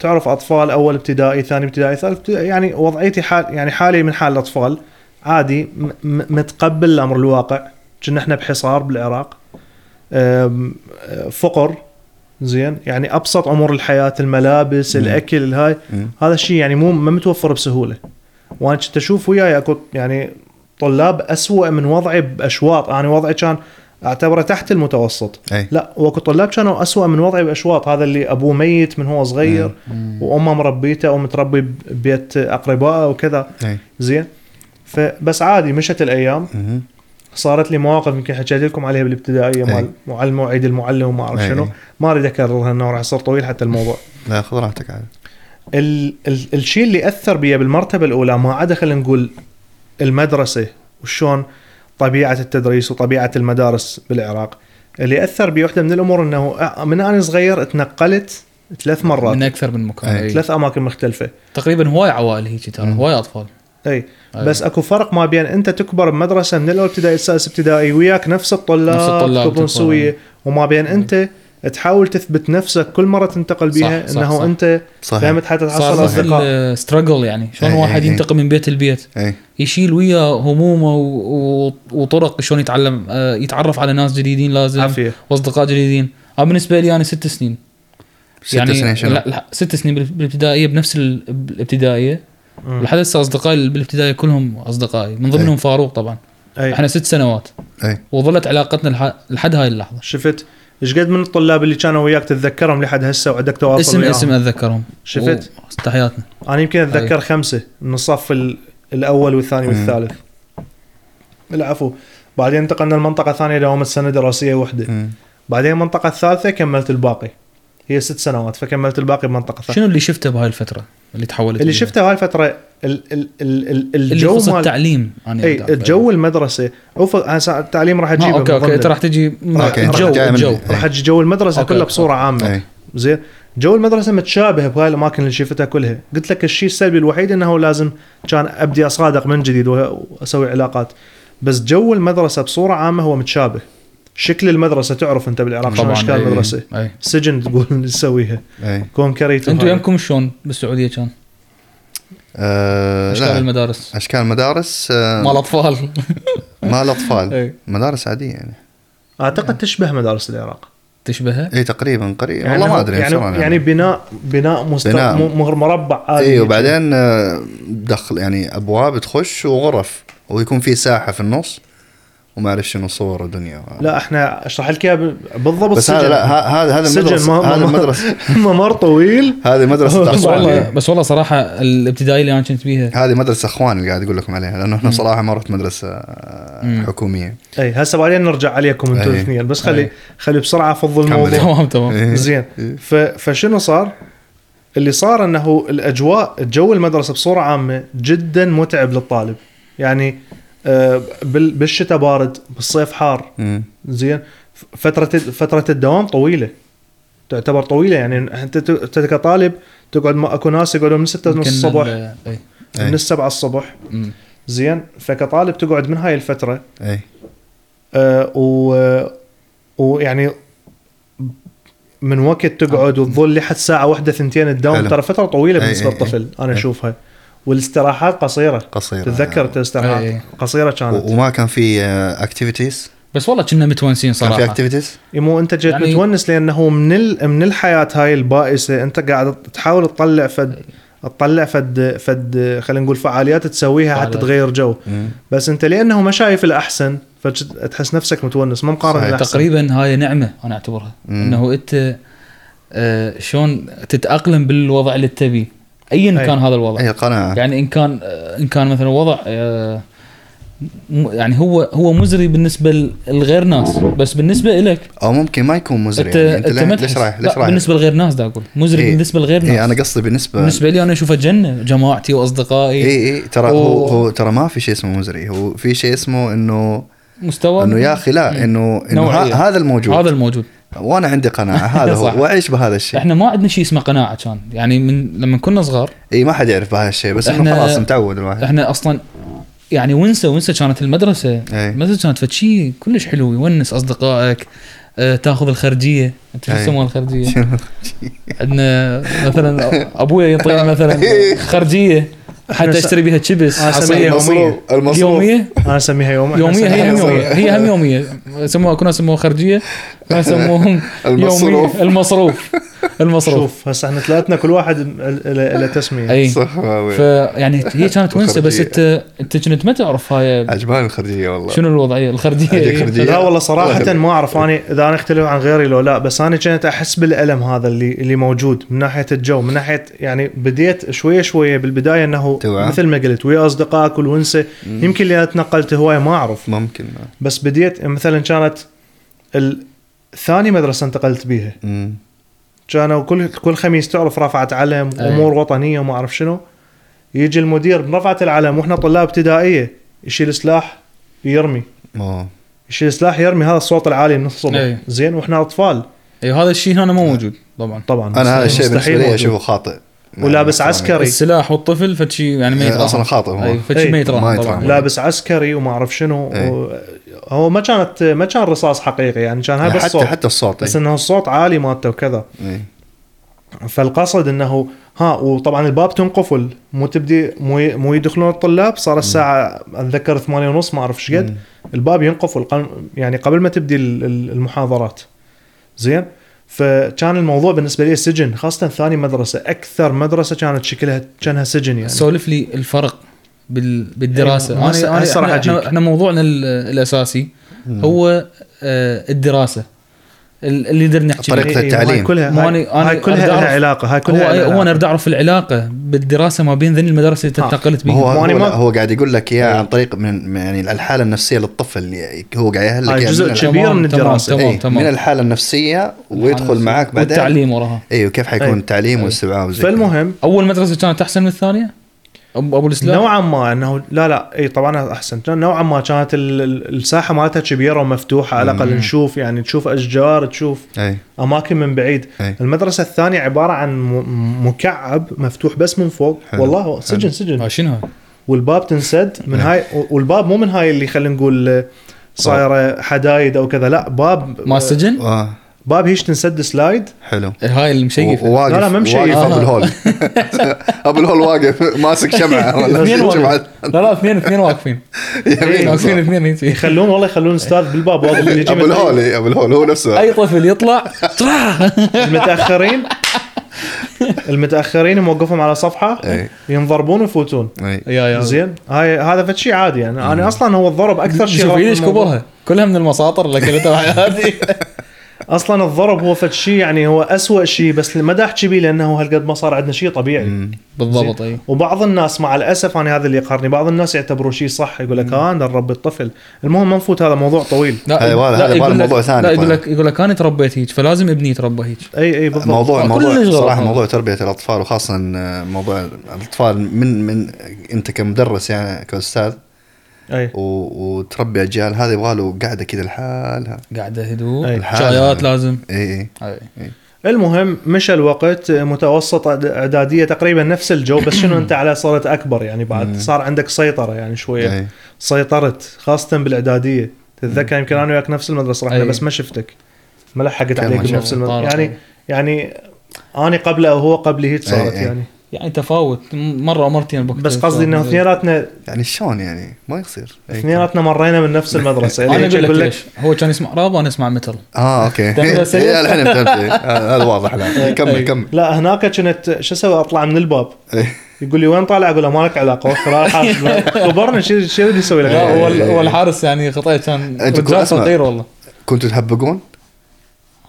تعرف أطفال أول ابتدائي ثاني ابتدائي ثالث ابتدائي يعني وضعيتي حال يعني حالي من حال الأطفال. عادي متقبل الأمر الواقع. كنا إحنا بحصار بالعراق. فقر. زين؟ يعني أبسط امور الحياة الملابس مم. الأكل الهاي. هذا الشيء يعني مو ما متوفر بسهولة. وأنا كنت أشوف وياي اكو يعني طلاب أسوأ من وضعي بأشواط. أنا وضعي كان أعتبره تحت المتوسط. أي. لا وأكو طلاب كانوا أسوأ من وضعي بأشواط. هذا اللي أبوه ميت من هو صغير وأمه مربيته أو متربي ببيت اقربائه وكذا. أي. زين؟ فبس عادي مشت الأيام. صارت لي مواقف يمكن حكيت لكم عليها بالابتدائية أي. مال معلم مواعيد المعلم وما أعرف أي. شنو ما أريد اكررها إنه راح يصير طويل حتى الموضوع لا خذ راحتك عاد ال ال الشيء اللي أثر بي بالمرتبة الأولى ما عدا خلينا نقول المدرسة وشون طبيعة التدريس وطبيعة المدارس بالعراق اللي أثر بي واحدة من الأمور إنه من أنا صغير تنقلت ثلاث مرات من أكثر من مكان أي. ثلاث أماكن مختلفة تقريبا هواي عوائل هيك ترى. هواي أطفال أي. بس أكو فرق ما بين أنت تكبر بمدرسة من الأول ابتدائي السادس ابتدائي وياك نفس الطلاب نفس الطلاب. سوية. وما بين أنت تحاول تثبت نفسك كل مرة تنتقل بيها صح، إنه صح. أنت صحيح. فهمت حتى صار تحصل أصدقاء. ستراجل يعني. شلون واحد. ينتقل من بيت لبيت يشيل وياه همومه و- و- وطرق شلون يتعلم آه، يتعرف على ناس جديدين لازم عافية. وأصدقاء جديدين. أنا بالنسبة لي أنا ست سنين. ست يعني سنين شنو؟ لا, لا ست سنين بال- بالابتدائية بنفس ال- الابتدائيه لحد هسه أصدقائي بالابتدائيه كلهم أصدقائي من ضمنهم أي. فاروق طبعا. اي إحنا ست سنوات. اي وظلت علاقتنا لح- لحد هاي اللحظة. شفت؟ إيش قد من الطلاب اللي كانوا وياك تتذكرهم لحد هسه وعندك تواصل اسم وياهم؟ اسم أتذكرهم. شفت؟ تحياتنا أنا يمكن أتذكر أي. خمسة من الصف ال- الأول والثاني. والثالث. العفو. بعدين انتقلنا لمنطقة ثانية داومت سنه دراسيه واحدة مم. بعدين المنطقة الثالثة كملت الباقي. هي ست سنوات فكملت الباقي بمنطقة ثانية شنو اللي شفته بهاي الفترة اللي تحولت اللي؟ شفته هاي الفترة ال ال ال ال اللي الجو يخص مال التعليم أنا إي. الجو المدرسة اوف هسه التعليم راح آه، أجيبه أوكي أوكي. أنت راح تجي أوكي، الجو الجو راح أجي جو المدرسة أوكي، كلها. بصورة عامة زين جو المدرسة متشابه بهاي الأماكن اللي شفتها كلها قلت لك الشيء السلبي الوحيد إنه لازم كان أبدي أصادق من جديد وأسوي علاقات بس جو المدرسة بصورة عامة هو متشابه شكل المدرسة تعرف أنت بالعراق شلون طبعا أشكال أي. المدرسة إي سجن تقول نسويها concrete أنتم. يمكم شلون بالسعودية كان؟ آه، أشكال لا المدارس أشكال مدارس آه، مال أطفال مال أطفال. مدارس عادية يعني أعتقد تشبه مدارس العراق تشبهها؟ إي تقريبا قريب يعني والله ما أدري يعني بصراحة يعني بناء بناء مست... بناء. مربع عادي إي وبعدين آه، دخل يعني أبواب تخش وغرف ويكون في ساحة في النص وما اعرف شنو صور ودنيا لا إحنا اشرح لك إياها بالضبط بس هذا لا هذا هذا سجن المدرسة هذا المدرسة ممر طويل هذه مدرسة بس والله بس والله صراحة الابتدائي اللي أنا كنت بيها هذه مدرسة اخوان اللي قاعد أقول لكم عليها لأنه إحنا صراحة ما رحت مدرسة مم. حكومية أي هسه بعدين نرجع عليكم أنتم. الاثنين بس خلي أي. خلي بسرعة أفضل. الموضوع تمام تمام إيه. زين إيه. فشنو صار؟ اللي صار إنه الأجواء الجو المدرسة بصورة عامة جدا متعب للطالب يعني بالشتاء بارد بالصيف حار. زين؟ فترة فترة الدوام طويلة. تعتبر طويلة يعني أنت كطالب تقعد ما أكو ناس يقعدون من 6 ونص الصبح. من 7 الصبح. زين؟ فكطالب تقعد من هاي الفترة. أي. آه، و ويعني من وقت تقعد وتظل لحد ساعه واحدة ثنتين تداوم. ترى فترة طويلة بالنسبة للطفل أنا. أشوفها. والاستراحات قصيرة. قصيرة. تتذكر أي. الاستراحات قصيرة كانت. و- وما كان في activities بس والله كنا متونسين كان في صراحة. activities إي مو أنت جيت يعني- متونس لأنه من ال... من الحياة هاي البائسة. أنت قاعد تحاول تطلع فد تطلع فد فد خلينا نقول فعاليات تسويها حتى. تغير جو. بس أنت لأنه ما شايف الأحسن فتحس نفسك متونس ما مقارن صحيح. الاحسن تقريبا هاي نعمة أنا أعتبرها. مم. إنه أنت آه شلون تتأقلم بالوضع اللي تبيه ايا. كان هذا الوضع. هي قناعة. يعني إن كان إن كان مثلا وضع آه، يعني هو هو مزري بالنسبة لغير ناس. بس بالنسبة لك أو ممكن ما يكون مزري انت يعني أنت أنت ليش. رايح ليش رايح؟ بالنسبة لغير ناس دا أقول مزري إيه. بالنسبة لغير ناس. اي أنا قصدي بالنسبة بالنسبة لي أنا اشوفها جنة جماعتي وأصدقائي. اي اي ترى و- هو هو ترى ما في شيء اسمه مزري. هو في شيء اسمه انه مستوى إنه يا أخي لا انه إنه نوعية. ه- هذا الموجود. هذا الموجود. وأنا عندي قناعة هذا. هو وأعيش بهذا الشيء. إحنا ما عندنا شيء اسمه قناعة كان. يعني من لما كنا صغار إي ما حد يعرف بهذا الشيء بس انه إحنا- خلاص متعود الواحد. إحنا أصلا يعني ونسة ونسة كانت المدرسة. المدرسة كانت فد شيء كلش حلو يونس أصدقائك آه تأخذ الخرجية. أنت شو. يسمونها الخرجية؟ عندنا مثلا أبويا يعطيني مثلا خرجية حتى اشتري بها شيبس آه، عصير. المصروف المصروف. يومية؟ أنا أسميها يوم يومية هي هم يومية. هي هم يومية. سموها كنا سموها خرجية. كنا سموهم المصروف. المصروف. المصروف. شوف هسه إحنا ثلاثنا كل واحد له تسمية. أي. صح. فيعني هي كانت ونسه بس. انت أنت كنت ما تعرف هاي؟ عجباني الخرجية والله. شنو الوضعية؟ الخرجية؟ لا والله يخليك. ما أعرف أنا إذا أنا أختلف عن غيري لو لا بس أنا كنت أحس بالألم هذا اللي اللي موجود من ناحية الجو من ناحية يعني بديت شوية شوية بالبداية إنه. مثل ما قلت ويا أصدقائك والونسة. يمكن اللي أنا تنقلت هواية ما أعرف. ممكن بس بديت مثلا كانت الثاني مدرسة انتقلت بيها مم. كانوا كل كل خميس تعرف رفعت علم. أمور وطنية وما أعرف شنو يجي المدير برفعت العلم وإحنا طلاب ابتدائية يشيل سلاح يرمي أوه. يشيل سلاح يرمي هذا الصوت العالي من الصبح أي. زين وإحنا أطفال أي هذا الشيء هنا مو موجود طبعا طبعا أنا هذا الشيء بالنسبة لي. أشوفه خاطئ ولابس مع عسكري السلاح والطفل فد شيء يعني ما إيه، يتراهن أصلاً خاطئ هو. إي، ما طبعا يتراهن. لابس عسكري وما أعرف شنو. و... هو ما كانت ما كان رصاص حقيقي يعني كان هاي احمد. بس حتى صوت حتى الصوت بس إيه. إنه الصوت عالي مالته وكذا إيه. فالقصد إنه ها وطبعا الباب تنقفل مو تبدي مو يدخلون الطلاب صار الساعة أتذكر ثمانية ونص ما أعرف إيش قد. الباب ينقفل يعني قبل ما تبدي ال- ال- المحاضرات زين فكان الموضوع بالنسبة لي سجن خاصة ثاني مدرسة أكثر مدرسة كانت شكلها كانها سجن يعني. سولف لي الفرق بال... بالدراسة. هسه- أنا هسه راح إحنا. إحنا, موضوعنا ال- الأساسي هو آه، الدراسة. ال- اللي نقدر نحكي طريقة فيه. إيه، إيه، التعليم. هاي كلها مو هاي, أنا- أنا هاي كلها لها علاقة هاي هو كلها لها هو أنا علاقة. اريد أعرف العلاقة بالدراسة ما بين ذني المدارس اللي آه. انتقلت هو بيها هو, ما- هو قاعد يقول لك اياه إيه. عن طريق من من- يعني الحالة النفسية للطفل اللي هو قاعد يهلك هاي إياه جزء كبير من تمام، الدراسة. تمام إيه، تمام من الحالة النفسية ويدخل معاك بعدين والتعليم وراها أيوه كيف حيكون إيه. التعليم إيه. كذا. فالمهم أول مدرسة كانت أحسن من الثانية ابو الإسلام نوعا ما انه لا لا إي طبعا احسن كان نوعا ما كانت ال- ال- الساحة مالتها كبيره ومفتوحه على الأقل. نشوف يعني تشوف أشجار تشوف أي أماكن من بعيد أي المدرسة الثانية عبارة عن مكعب مفتوح بس من فوق حلو. والله سجن حلو. سجن آه، شنو؟ والباب تنسد من. هاي والباب مو من هاي اللي خلينا نقول صايرة حدايد أو كذا لا باب ما السجن؟ آه. باب هيش تنسد سلايد؟ حلو. هاي المشيفه وواقف لا، لا، ما مشيف. واقف آه. ابو الهول. أبو الهول واقف ماسك شمعة. ولا اثنين شمعة. واقفين. لا لا اثنين اثنين واقفين. واقفين. اثنين. يخلون والله يخلون أستاذ بالباب. واقف أبو الهول أبو الهول هو نفسه. أي طفل يطلع. المتأخرين؟ المتأخرين موقفهم على صفحة. ينضربون ويفوتون. إي. يا يا. زين. هاي هذا فد شيء عادي يعني. أنا أصلا هو الضرب أكثر شيء شوف ليش. كبرها. كلها من المساطر اللي اكلتها حياتي أصلا الضرب هو فد شيء يعني هو أسوأ شيء بس ما دا احكي بيه لأنه هالقد ما صار عندنا شيء طبيعي. مم. بالضبط أي. وبعض الناس مع الأسف أنا هذا اللي يقهرني بعض الناس يعتبروه شيء صح يقول لك آه نربي الطفل. المهم ما نفوت هذا موضوع طويل. لا هذا- يقول- هذا لا، يقول لك- موضوع ثاني لا يقول. لك يقول لك أنا تربيت هيك فلازم ابني يتربى هيك. أي أي بالضبط. موضوع آه، موضوع غلط صراحة. موضوع تربية الأطفال وخاصه آه، موضوع الأطفال من من أنت كمدرس يعني كأستاذ أي. و- وتربي أجيال. هذا يبغى له قاعدة كذا لحالها قاعدة هدوء. أي. شايات لازم. إي إي. أي. المهم مشى الوقت. متوسط اعداديه تقريبا نفس الجو. بس شنو أنت على صرت أكبر؟ يعني بعد صار عندك سيطرة يعني شوية. إي. سيطرت خاصة بالإعدادية. تتذكر يمكن أنا وياك نفس المدرسة رحنا أي. بس ما شفتك. ما لحقت عليك بنفس. المدرسة. يعني يعني أنا قبله وهو قبلي هيك صارت أي أي. يعني. يعني تفاوت مرة أو مرتين بوقت بس قصدي إنه اثنيناتنا يعني شلون يعني؟ ما يصير. إيه. اثنيناتنا مرينا من نفس المدرسة. أنا أقول لك ليش. هو كان يسمع راب وأنا أسمع متل آه أوكي. إيه، الحين فهمت إيه. آه، هذا واضح الآن. كمل أي. كمل. لا هناك كنت شو أسوي؟ أطلع من الباب. إيه. يقول لي وين طالع؟ أقول له ما لك علاقة؟ وخر راح حاسب. خبرني شو شو بدي أسوي لك؟ لا هو الحارس يعني خطأ كان رجال. صغير والله. كنتوا تهبقون؟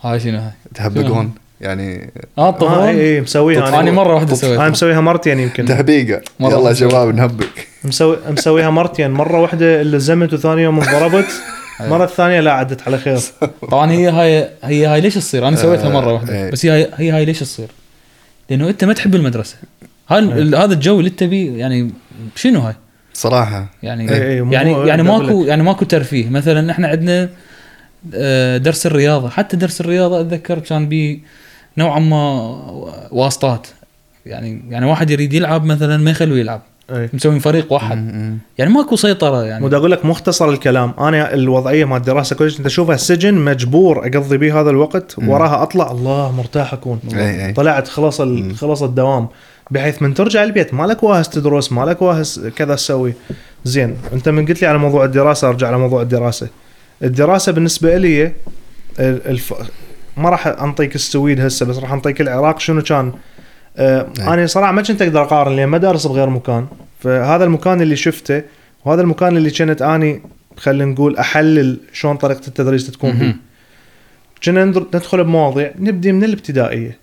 هاي شنو هاي؟ تهبقون؟ يعني آه آه طبعا اي اي مسويها أنا أنا مرة واحدة أنا سويتها. مسويها مرتين يمكن. تهبيقه مرة يلا واحدة. شباب نهبق. مسوي مسويها مرتين. مرة واحدة اللي زمت وثاني يوم انضربت المره الثانية لا عدت على خير. طبعا هي هاي هي هاي ليش تصير؟ أنا سويتها مرة آه، واحدة. إيه. بس هي هي هاي ليش تصير؟ لأنه أنت ما تحب المدرسة. هاي ال- هذا الجو اللي أنت بيه يعني شنو هاي؟ صراحة. يعني إيه إيه، مو- يعني يعني ماكو يعني ماكو ترفيه. مثلا إحنا عندنا آه، درس الرياضة. حتى درس الرياضة أتذكر كان بي نوعا ما واسطات. يعني يعني واحد يريد يلعب مثلا ما يخلوه يلعب. اي مسوين فريق واحد. يعني ماكو سيطرة يعني. ودي أقول لك مختصر الكلام. أنا الوضعية مال الدراسة كلش أنت اشوفها سجن مجبور أقضي به هذا الوقت وراها أطلع الله مرتاح أكون. طلعت خلص ال- خلص الدوام. بحيث من ترجع البيت مالك واهس تدرس مالك واهس كذا تسوي. زين أنت من قلت لي على موضوع الدراسة أرجع على موضوع الدراسة. الدراسة بالنسبة لي الف... ما راح انطيك السويد هسه بس راح انطيك العراق شنو كان. آه أي. أنا صراحة ما كنت أقدر أقارن لأن ما دارس بغير مكان. فهذا المكان اللي شفته وهذا المكان اللي كنت أني خلينا نقول أحلل شلون طريقة التدريس تكون فيه. كنا ندخل بمواضيع نبدي من الابتدائية.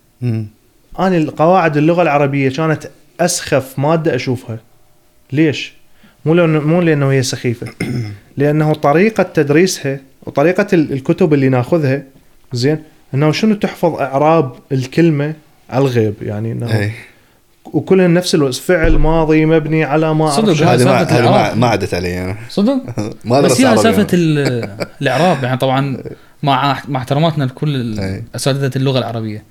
أنا القواعد اللغة العربية كانت أسخف مادة أشوفها. ليش؟ مو مو لأنه هي سخيفة. لأنه طريقة تدريسها وطريقة ال- الكتب اللي ناخذها زين إنه شنو تحفظ إعراب الكلمة على الغيب؟ يعني إنه اي وكلهن نفس الوقت فعل ماضي مبني على ما صدق، هذه ما ما. ما عدت علي أنا. صدق؟ ما بس هي سالفة الإعراب يعني طبعا مع مع احتراماتنا لكل أي. أساتذة اللغة العربية.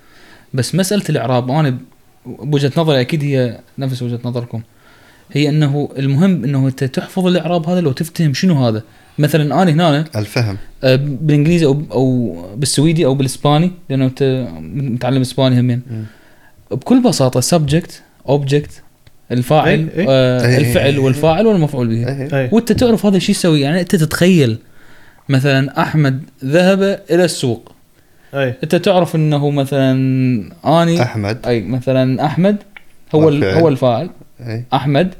بس مسألة الإعراب أنا بوجهة نظري أكيد هي نفس وجهة نظركم. هي أنه المهم أنه أنت تحفظ الإعراب هذا لو تفتهم شنو هذا. مثلا أنا هنا الفهم. آه، بالإنجليزي أو أو بالسويدي أو بالإسباني لأنه أنت متعلم إسباني همين بكل بساطة subject object الفاعل أي- أي. آه أي- الفعل أي- والفاعل والمفعول به. أي. وأنت تعرف هذا شو يسوي؟ يعني أنت تتخيل. مثلا أحمد ذهب إلى السوق. اي أنت تعرف أنه مثلا اني أحمد. أي مثلا أحمد هو. هو الفاعل. اي أحمد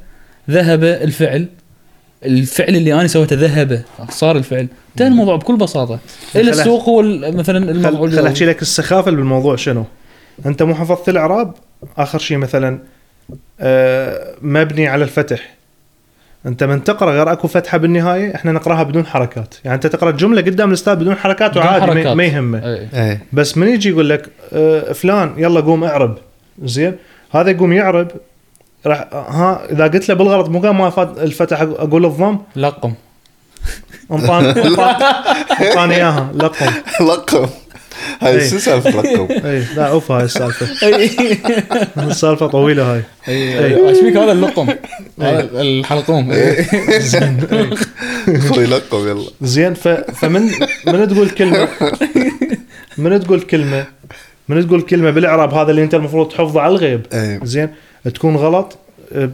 ذهب الفعل. الفعل اللي أنا سويته ذهب صار الفعل. انتهى الموضوع بكل بساطة. إلى السوق هو مثلا المفعول خل. أحكي لك السخافة اللي بالموضوع شنو؟ أنت مو حفظت الإعراب؟ آخر شيء مثلا آه، مبني على الفتح. أنت من تقرأ غير أكو فتحة بالنهاية إحنا نقرأها بدون حركات. يعني أنت تقرأ الجمله قدام الأستاذ بدون حركات وعادي ما- حركات. ما يهمه. أي. اي بس من يجي يقول لك آه، فلان يلا قوم اعرب. زين؟ هذا يقوم يعرب راح ها إذا قلت له بالغلط مو ما الفتح أقول الضم لقم. انطاني انطاني إياها لقم. لقم. هاي إي. شو سالفة لقم؟ اي لا أوف هاي السالفة. اي السالفة طويلة هاي. اي إيش فيك هذا اللقم؟ هذا الحلقوم. خذي لقم يلا. زين. فمن من تقول كلمة؟ من تقول كلمة؟ من تقول كلمة بالإعراب هذا اللي أنت المفروض تحفظه على الغيب؟ زين تكون غلط ب-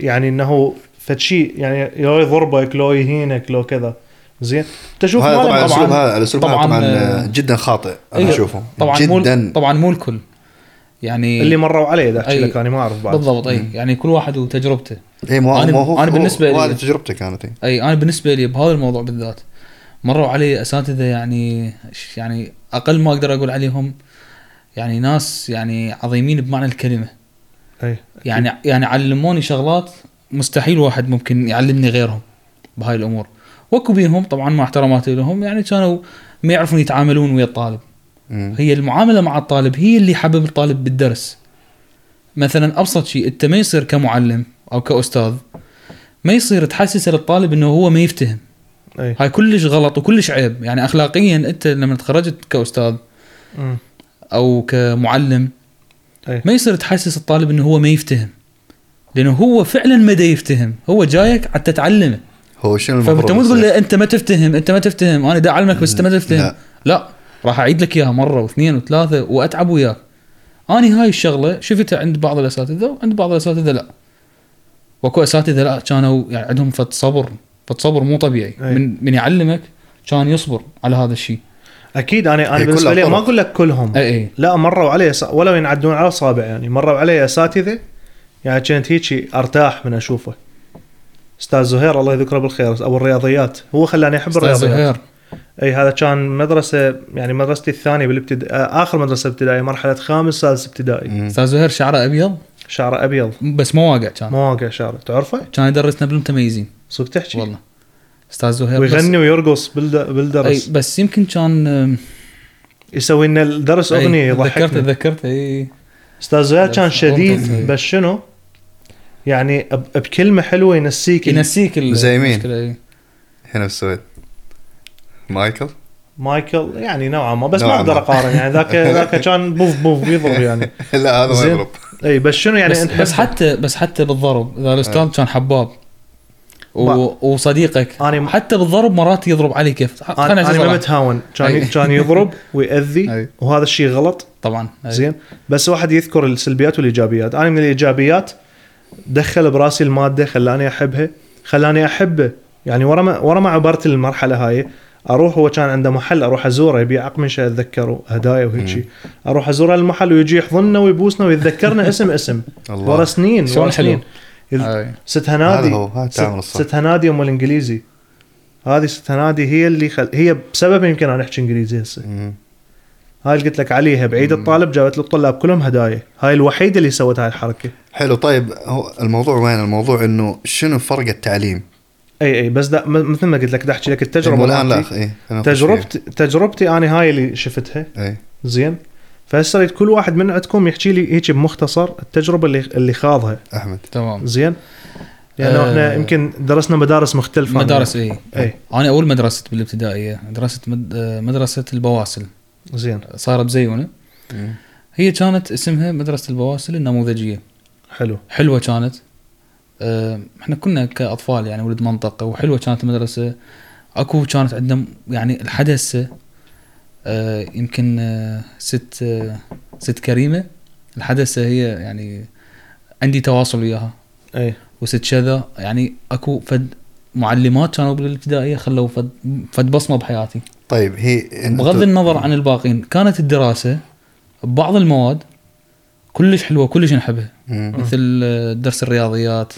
يعني إنه فد شيء يعني لو يضربك لو يهينك لو كذا. زين؟ تشوف وهذا طبعا الاسلوب هذا الأسلوب هذا طبعاً، طبعا آه، جدا خاطئ أنا أيوة. أشوفه. طبعا مو جدا. طبعا مو الكل يعني اللي مروا عليه اذا احكي. لك أنا ما أعرف بعد. بالضبط أي يعني كل واحد وتجربته. اي مو أنا- مو هو أنا بالنسبة لي- هذه تجربته كانت إي. أي أنا بالنسبة لي بهذا الموضوع بالذات مروا علي أساتذة يعني يعني أقل ما أقدر أقول عليهم يعني ناس يعني عظيمين بمعنى الكلمة. أي. يعني يعني علموني شغلات مستحيل واحد ممكن يعلمني غيرهم بهاي الأمور. وأكو بينهم طبعا مع احتراماتي لهم يعني كانوا ما يعرفون يتعاملون ويا الطالب. مم. هي المعاملة مع الطالب هي اللي حبب الطالب بالدرس. مثلا أبسط شيء أنت ما يصير كمعلم أو كأستاذ ما يصير تحسس الطالب إنه هو ما يفتهم. أي. هاي كلش غلط وكلش عيب. يعني اخلاقيا أنت لما تخرجت كأستاذ أمم. أو كمعلم أي. ما يصير تحسس الطالب إنه هو ما يفتهم. لأنه هو فعلا ما دا يفتهم. هو جايك حتى تعلمه هو شنو المفروض فأنت مو تقول؟ له أنت ما تفتهم أنت ما تفتهم أنا دا أعلمك بس أنت ما تفتهم. لا. لا راح أعيد لك إياها مرة واثنين وثلاثة وأتعب وياك. أني هاي الشغلة شفتها عند بعض الأساتذة وعند بعض الأساتذة لا. وأكو أساتذة لا كانوا يعني عندهم فد صبر. فد صبر مو طبيعي. أي. من من يعلمك كان يصبر على هذا الشيء. أكيد أنا أنا بالنسبة لي ما. أقول لك كلهم. اي اي لا مروا علي. ولو ينعدون على اصابع يعني. مروا علي اساتذه يعني كنت هيك أرتاح من أشوفه. أستاذ زهير الله يذكره بالخير أو الرياضيات. هو خلاني أحب أستاذ الرياضيات. زهير. إي هذا كان مدرسة يعني مدرستي الثانية بالابتدائي آخر مدرسة ابتدائية مرحلة خامس سادس ابتدائي. أستاذ زهير شعره أبيض؟ شعره أبيض. بس مو واقع كان. ما واقع شعره. تعرفه؟ كان يدرسنا بالمتميزين. صدق تحكي؟ والله. أستاذ زهير بس- ويغني ويرقص بالد... أي بالدرس بس يمكن كان يسوي لنا الدرس أغنية تذكرت يضحكنا تذكرت أي أستاذ زهير كان شديد. بس شنو؟ يعني ب- بكلمة حلوة ينسيك ينسيك زي مين؟ هنا في السويد مايكل مايكل يعني نوعا ما بس ما أقدر. أقارن يعني ذاك ذاك كان بوف بوف بيضرب يعني لا هذا ما. يضرب أي بس شنو يعني بس, بس حتى بس حتى بالضرب إذا الأستاذ أي. كان حباب و... وصديقك أنا- حتى بالضرب مرات يضرب علي كيف أنا أنا ما. متهاون كان. كان يضرب ويأذي. وهذا الشيء غلط طبعا أي. زين بس واحد يذكر السلبيات والإيجابيات أنا من الإيجابيات دخل براسي المادة خلاني أحبها خلاني أحبه يعني ورا ما ورا ما عبرت المرحله هاي أروح هو كان عنده محل أروح أزوره يبيع اقمشه اتذكر هدايا وهيك شيء أروح أزوره المحل ويجي يحضننا ويبوسنا ويتذكرنا اسم اسم. ورا سنين ورا. سنين ال- أي. ست هنادي هذا هو، هذا التعامل ست, الصح. ست هنادي أم الإنجليزي. هذه ست هنادي هي اللي خل... هي بسببها يمكن أنا أحكي إنجليزي هسه. هاي اللي قلت لك عليها بعيد الطالب جابت للطلاب كلهم هدايا. هاي الوحيده اللي سوت هاي الحركة. حلو طيب هو الموضوع وين؟ الموضوع إنه شنو فرق التعليم؟ أي أي بس دا م- مثل ما قلت لك بدي أحكي لك التجربة الآن لا نخش تجربتي تجربتي أنا هاي اللي شفتها. أي. زين؟ فهسه كل واحد من عندكم يحكي لي هيك بمختصر التجربة اللي اللي خاضها. أحمد. تمام. زين؟ لأنه آه. إحنا يمكن درسنا مدارس مختلفة. مدارس اي اي أنا أول مدرسة بالابتدائية درست مد... آه، مدرسة البواسل. زين. صارت بزيونه. هي كانت اسمها مدرسة البواسل النموذجية. حلو. حلوة كانت. آه، إحنا كنا كأطفال يعني ولد منطقة وحلوة كانت المدرسة. أكو كانت عندنا يعني الحدث آه، يمكن آه، ست آه، ست كريمة. الحدث هي يعني عندي تواصل وياها. اي وست شذا يعني أكو فد معلمات كانوا بالابتدائية خلوا فد فد بصمة بحياتي. طيب هي بغض النظر عن الباقين كانت الدراسة ببعض المواد كلش حلوة كلش نحبها. مثل آه، درس الرياضيات.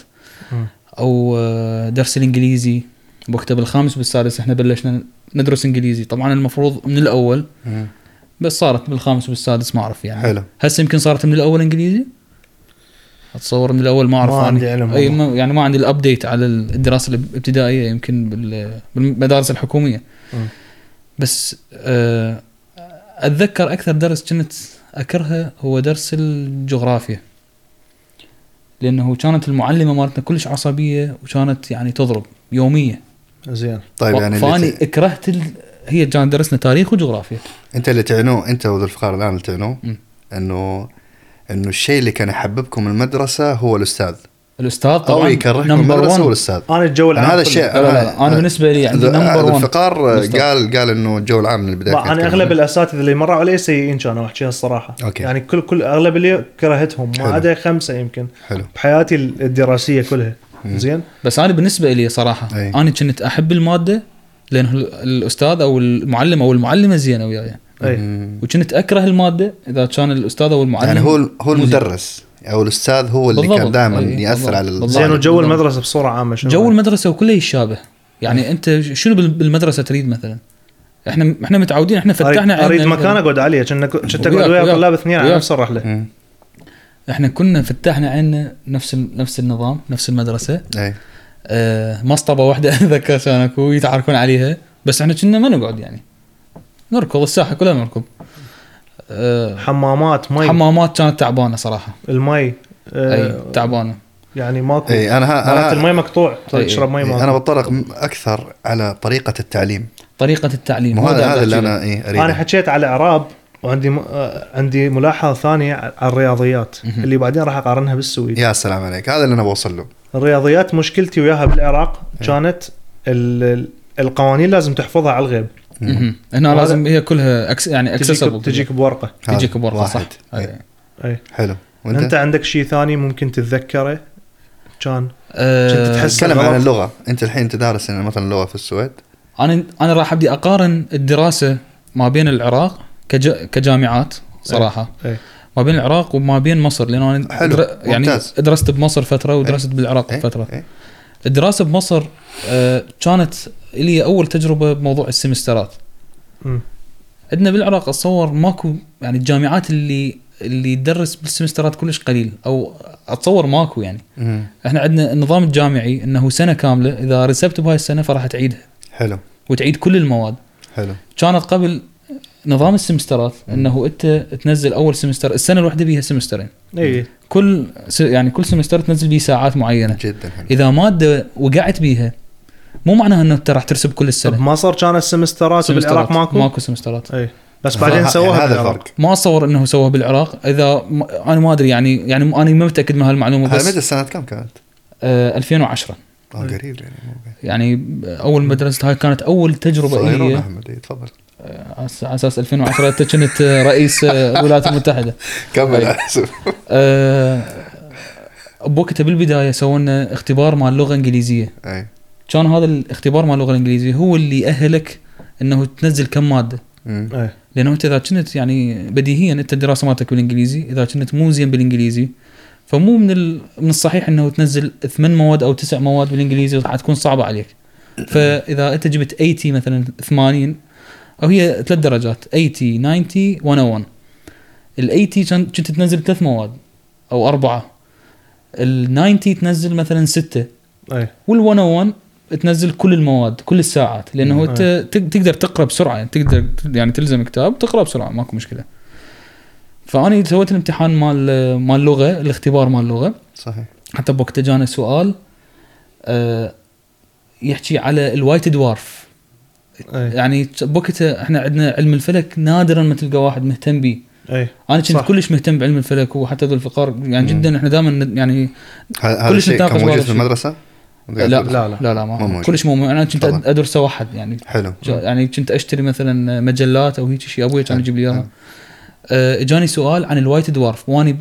أو آه، درس الإنجليزي. بوقتها بالخامس بالسادس إحنا بلشنا ندرس انجليزي طبعا المفروض من الأول مم. بس صارت بالخامس والسادس ما أعرف يعني حلو هسه يمكن صارت من الأول إنجليزي أتصور من الأول ما أعرف ما أنا. عندي علم والله. ما يعني ما عندي الابديت على الدراسة الابتدائية يمكن بال- بالمدارس الحكومية. بس آه، أتذكر أكثر درس كنت أكرهه هو درس الجغرافيا لأنه كانت المعلمة مالتنا كلش عصبية وكانت يعني تضرب يوميه زين طيب يعني فاني ت... اكرهت ال... هي كانت درسنا تاريخ وجغرافيا انت اللي تعنوه انت وذو الفقار الان اللي تعنوه. انه انه الشيء اللي كان يحببكم المدرسة هو الأستاذ الأستاذ أو طبعا يكرهكم نمبر المدرسة هو 1 الأستاذ أنا الجو العام أنا هذا. الشيء لا لا لا أنا بالنسبة لي عندي نمبر ذو 1 الفقار الأستاذ. قال قال إنه الجو العام من البدايه كان أنا. أغلب الأساتذة اللي مروا علي سيئين كانوا أحكيها الصراحة أوكي. يعني كل كل أغلب اللي كرهتهم. ما عدا خمسة يمكن حلو بحياتي الدراسية كلها. زين بس أنا بالنسبة لي صراحة أي. أنا كنت أحب المادة لأنه ال- الأستاذ أو المعلم أو المعلمة زينة وياي أي مم. وكنت أكره المادة إذا كان الأستاذ أو المعلم يعني هو هو. المدرس أو الأستاذ هو اللي بالضبط. كان دائما يأثر. على. زين وجو. المدرسة بصورة عامة شنو جو المدرسة وكله يشابه يعني أنت شنو بال- بالمدرسة تريد مثلا إحنا إحنا متعودين إحنا فتحنا أريد, أريد مكان أقعد عليه كنا كنت أقعد ويا طلاب اثنين على. نفس الرحلة. إحنا كنا فتحنا عيننا نفس نفس النظام نفس المدرسة. اي. آه مصطبه واحدة اتذكر كان أكو يتعاركون عليها بس إحنا كنا ما نقعد يعني. نركض الساحة كلها نركض. آه حمامات مي. حمامات كانت تعبانة صراحة. المي أي آه تعبانة. يعني ماكو. إي أنا أنا المي مقطوع تشرب مي ماكو. أنا بتطرق أكثر على طريقة التعليم. طريقة التعليم. هذا هذا اللي. أنا إي أنا اريده حكيت على الاعراب وعندي م... آه، عندي ملاحظة ثانية على الرياضيات مهم. اللي بعدين راح أقارنها بالسويد. يا سلام عليك. هذا اللي أنا بوصل له. الرياضيات مشكلتي وياها بالعراق إيه. كانت ال... ال- القوانين لازم تحفظها على الغيب. هنا وهذا- لازم هي كلها أكس يعني تجيك اكسسبل تجيك بورقة. تجيك بورقة صح. واحد. أي. إي. حلو. أنت وانت عندك شيء ثاني ممكن تتذكره؟ كان. أه كنت تحس تكلم عن. اللغة. أنت الحين تدارس مثلا لغة في السويد. أنا أنا راح ابدي أقارن الدراسة ما بين العراق. كجامعات صراحة. اي ما بين العراق وما بين مصر لأنه أنا حلو، يعني ممتاز. درست بمصر فترة ودرست بالعراق إيه، فترة. إيه. الدراسة بمصر آه، كانت لي أول تجربة بموضوع السمسترات مم. عندنا بالعراق أتصور ماكو يعني الجامعات اللي اللي تدرس بالسمسترات كلش قليل أو أتصور ماكو يعني. مم. إحنا عندنا النظام الجامعي إنه سنة كاملة إذا رسبت بهاي السنة فراح تعيدها. حلو. وتعيد كل المواد. حلو. كانت قبل نظام ال semesters إنه أنت تنزل أول semester السنة الواحده بيها سمسترين. اي كل س- يعني كل semester تنزل بيه ساعات معينة. جدا حلو. إذا مادة وقعت بيها مو معناها إنه أنت راح ترسب كل السنة. بمصر كانت ال semesters semesters. بالعراق ماكو؟ ماكو semesters. اي بس بعدين يعني سووها هذا. الفرق. ما اتصور إنه سووها بالعراق. إذا م... أنا ما أدري يعني يعني أنا ما متأكد من هالمعلومة بس متى السنة كم كانت؟ آه 2010 آه قريب يعني. يعني أول ما درست هاي كانت أول تجربة أحمد إيه، تفضل. على أساس 2010 أنت كنت رئيس آه، الولايات المتحدة. كمل. اسف آه، بوقتها بالبداية سوينا اختبار مع اللغة الإنجليزية. أي. كان هذا الاختبار مع اللغة الإنجليزية هو اللي يأهلك إنه تنزل كم مادة. لأنه أنت إذا كنت يعني بديهيا أنت الدراسه مالتك بالإنجليزي إذا كنت مو زين بالإنجليزي فمو من ال... من الصحيح إنه تنزل ثمان مواد أو تسع مواد بالإنجليزي راح تكون صعبة عليك. فإذا أنت جبت 80 مثلا 80 أو هي ثلاث درجات 80 90 101 ال 80 كان- كنت تنزل ثلاث مواد أو أربعة. ال 90 تنزل مثلا ستة. أي. وال 101 تنزل كل المواد كل الساعات. لأنه. انت تق- تقدر تقرأ بسرعة. يعني تقدر يعني تلزم كتاب تقرأ بسرعة ماكو مشكلة. فاني سويت الامتحان مال مال اللغة الاختبار مال اللغة صحيح. حتى بوقتها جانا سؤال آه، يحكي على ال white dwarf اي يعني بوقتها إحنا عندنا علم الفلك نادرا ما تلقى واحد مهتم به اي أنا كنت. كلش مهتم بعلم الفلك وحتى ذو الفقار يعني. جدا إحنا دائما يعني كلش نتناقش كان موجود بهذا في. المدرسة؟ لا لا لا لا لا ما موجود. كلش مو أنا كنت. ادرسه وحد يعني حلو يعني كنت أشتري مثلا مجلات أو هيك شيء أبوي كان. يجيب لي إياها حلو. آه، اجاني سؤال عن ال white dwarf واني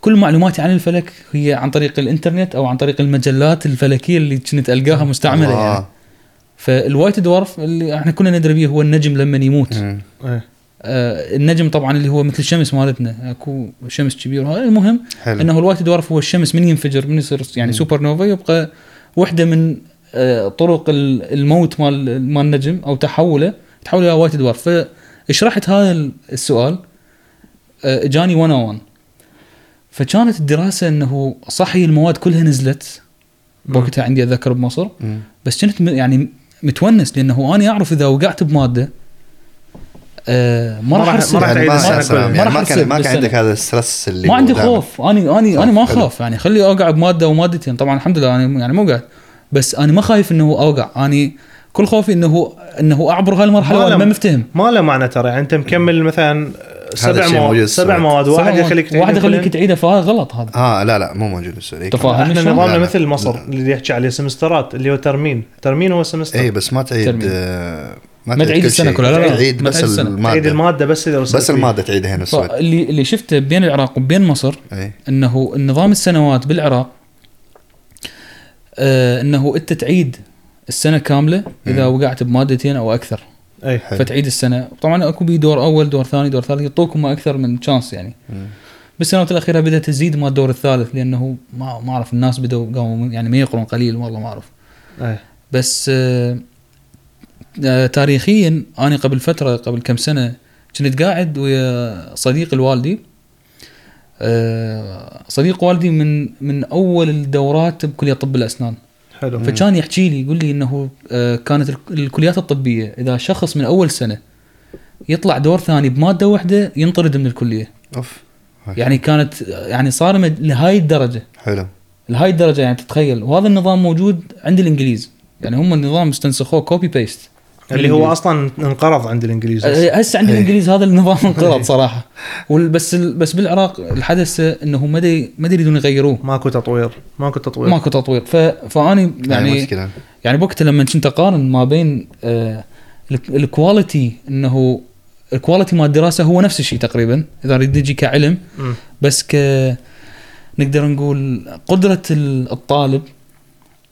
كل معلوماتي عن الفلك هي عن طريق الإنترنت أو عن طريق المجلات الفلكية اللي كنت ألقاها مستعملة. يعني فال white dwarf اللي إحنا كنا ندري به هو النجم لما يموت. اي آه النجم طبعا اللي هو مثل الشمس مالتنا اكو شمس كبير. وهذا المهم حلو. إنه ال white dwarf هو الشمس من ينفجر من يصير يعني مم. سوبر نوفا يبقى وحدة من آه، طرق ال- الموت مال مال النجم أو تحوله تحول إلى white dwarf فشرحت هذا ال- السؤال آه، اجاني 101 فكانت الدراسة إنه صح هي المواد كلها نزلت. بوقتها عندي أتذكر بمصر. بس كنت م- يعني متونس لأنه أنا أعرف إذا وقعت بمادة آه ما ما راح أرسب ما راح يعني تعيد ما. يعني ما راح كان ما كان. عندك هذا ال stress اللي ما عندي. خوف أنا أنا أنا ما. أخاف يعني خلي أوقع بمادة ومادتين طبعا الحمد لله أنا يعني مو قاعد بس أنا ما خايف إنه أوقع أنا كل خوفي انه إنه أعبر هاي المرحله ما وأنا ما مفتهم ما له معنى ترى يعني أنت مكمل مثلا سبع مواد سبع. مواد واحد يخليك تعيد واحد يخليك كلهن. تعيده فهذا غلط هذا آه لا لا مو موجود بالسعوديه تفاهم. إحنا؟ نظامنا لا، لا. مثل مصر لا. اللي يحكي عليه سمسترات اللي هو ترمين ترمين هو سمستر اي بس ما تعيد. آه، ما تعيد شيء. كلها، لا، لا، تعيد بس تعيد السنة. تعيد المادة الماده بس إذا بس المادة تعيدها هنا بالسويد فاللي اللي شفته بين العراق وبين مصر اي إنه النظام السنوات بالعراق آه إنه أنت تعيد السنة كاملة إذا. وقعت بمادتين أو أكثر أي. حلو. فتعيد السنة. طبعا أكو بي دور أول دور ثاني دور ثالث يعطوكم ما أكثر من شانس يعني. مم. بالسنوات الأخيرة بدأت تزيد مال الدور الثالث لأنه ما ما أعرف الناس بدوا قاموا يعني ما يقرون قليل والله ما أعرف. أي. بس آه آه تاريخيا أنا قبل فترة قبل كم سنة كنت قاعد ويا صديق الوالدي. آه صديق والدي من من أول الدورات بكلية طب الأسنان. حلو. فكان يحكي لي يقول لي إنه آه، كانت الك- الكليات الطبية إذا شخص من أول سنة يطلع دور ثاني بمادة واحدة ينطرد من الكلية. أوف. يعني كانت يعني صارمه لهاي الدرجة. حلو. لهاي الدرجة يعني تتخيل. وهذا النظام موجود عند الإنجليز. يعني هم النظام استنسخوه copy paste اللي هو أصلا انقرض عند الإنجليز. هسه. آه، هسه عند. الإنجليز هذا النظام. انقرض صراحة. بس ال- بس بالعراق الحدث إنه ما ما يريدون يغيروه. ماكو تطوير. ماكو تطوير. ماكو تطوير. ف... فأني يعني يعني يعني بوقتها لما كنت أقارن ما بين آه الك- ال quality إنه ال quality مال الدراسة هو نفس الشيء تقريبا إذا نريد نجي كعلم. بس ك نقدر نقول قدرة ال- الطالب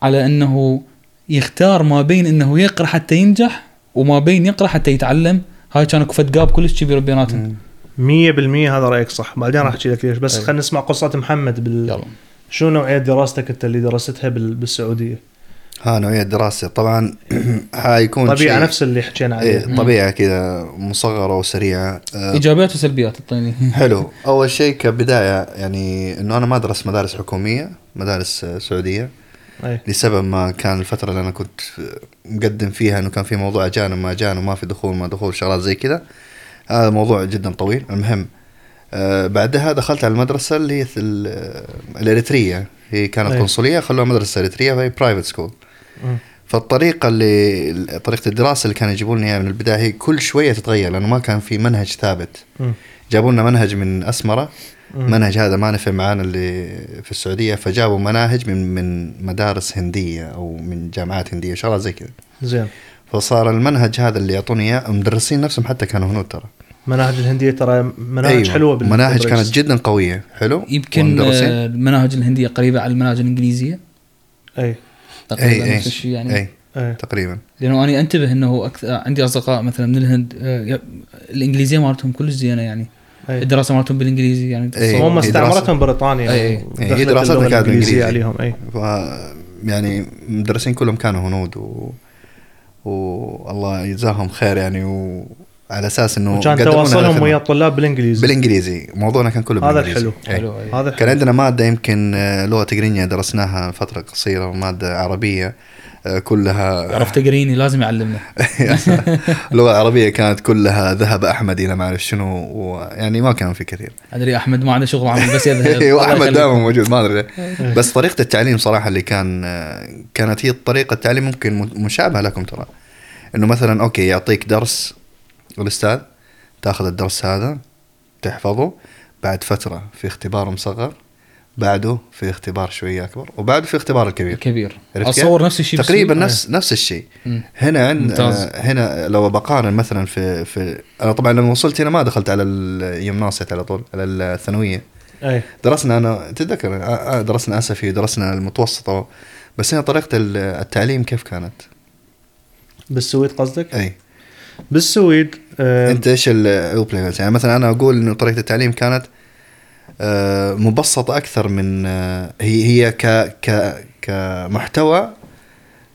على إنه يختار ما بين إنه يقرأ حتى ينجح وما بين يقرأ حتى يتعلم هاي كان اكو فد جاب كلش كبير بيناتهم مية بالمية هذا رأيك صح. بعدين راح أحكي لك ليش. بس أي. خلينا نسمع قصة محمد بال... يلا. شو نوعية دراستك أنت اللي درستها بال... بالسعودية؟ ها نوعية دراسه طبعا حيكون طبيعة شيء- نفس اللي حكينا عليه. إيه طبيعة كذا مصغرة وسريعة. آه، إيجابيات وسلبيات اعطيني حلو. أول شيء كبداية يعني إنه أنا ما ادرس مدارس حكومية مدارس سعودية. أي لسبب ما كان الفترة اللي أنا كنت مقدم فيها إنه كان في موضوع أجانب ما أجانب ما في دخول ما دخول شغلات زي كذا هذا موضوع جدا طويل المهم آه بعدها دخلت على المدرسة اللي هي آه، الإريترية هي كانت أي. قنصلية خلوها مدرسة إريترية فهي private school. فالطريقة اللي طريقة الدراسة اللي كانوا يجيبوا لنا إياها من البداية هي كل شوية تتغير لأنه ما كان في منهج ثابت. جابوا لنا منهج من أسمرة مم. منهج هذا ما نفع معانا اللي في السعودية فجابوا مناهج من من مدارس هندية أو من جامعات هندية شغلات زي كذا. زين. فصار المنهج هذا اللي يعطوني إياه المدرسين نفسهم حتى كانوا هنود ترى. مناهج الهندية ترى مناهج حلوة بال- مناهج. كانت جدا قوية. حلو؟ يمكن؟ آه، المناهج الهندية قريبة على المناهج الإنجليزية؟ أي. تقريبا أي نفس الشيء يعني. أي أي. تقريبا. لأنه أنا أنتبه إنه أكثر عندي أصدقاء مثلا من الهند آه، الإنجليزية مالتهم كلش زينة يعني. الدراسة مالتهم بالإنجليزي يعني إي. هم هي استعمرتهم بريطانيا أي. إي، هي دخلت دراستنا اللغة كانت بالإنجليزي. عليهم اي ف يعني المدرسين كلهم كانوا هنود و والله يجزاهم خير يعني وعلى أساس إنه وكان لنا تواصلهم. ويا الطلاب بالإنجليزي بالإنجليزي موضوعنا كان كله هذا بالإنجليزي الحلو. إي. حلو أي. هذا كان. عندنا مادة يمكن آه، لغة تقرينيا درسناها فترة قصيرة وماده عربية كلها عرفت تقريني لازم يعلمنا اللغة العربية كانت كلها ذهب احمدي لا ما أعرف شنو ويعني ما كان في كثير أدري أحمد ما عنده شغل عمل بس يذهب واحمد يخليك. دائما موجود ما أدري. بس طريقة التعليم صراحة اللي كان آه، كانت هي طريقة التعليم ممكن مشابهة لكم ترى إنه مثلا أوكي يعطيك درس الأستاذ تأخذ الدرس هذا تحفظه بعد فترة في اختبار مصغر بعده في اختبار شوية أكبر وبعده في اختبار الكبير كبير عرفت كيف؟ اتصور نفس الشيء تقريبا. نفس نفس الشيء. هنا عند ممتاز. آه، هنا لو بقارن مثلا في في أنا طبعا لما وصلت هنا ما دخلت على اليمناصيت على طول على الثانوية أي درسنا أنا تتذكر آه، آه، درسنا آسفي ودرسنا المتوسطة بس هنا طريقة ال- التعليم كيف كانت؟ بالسويد قصدك؟ أي بالسويد آه أنت إيش يعني مثلا أنا أقول إنه طريقة التعليم كانت آه، مبسطه أكثر من آه، هي هي ك ك كمحتوى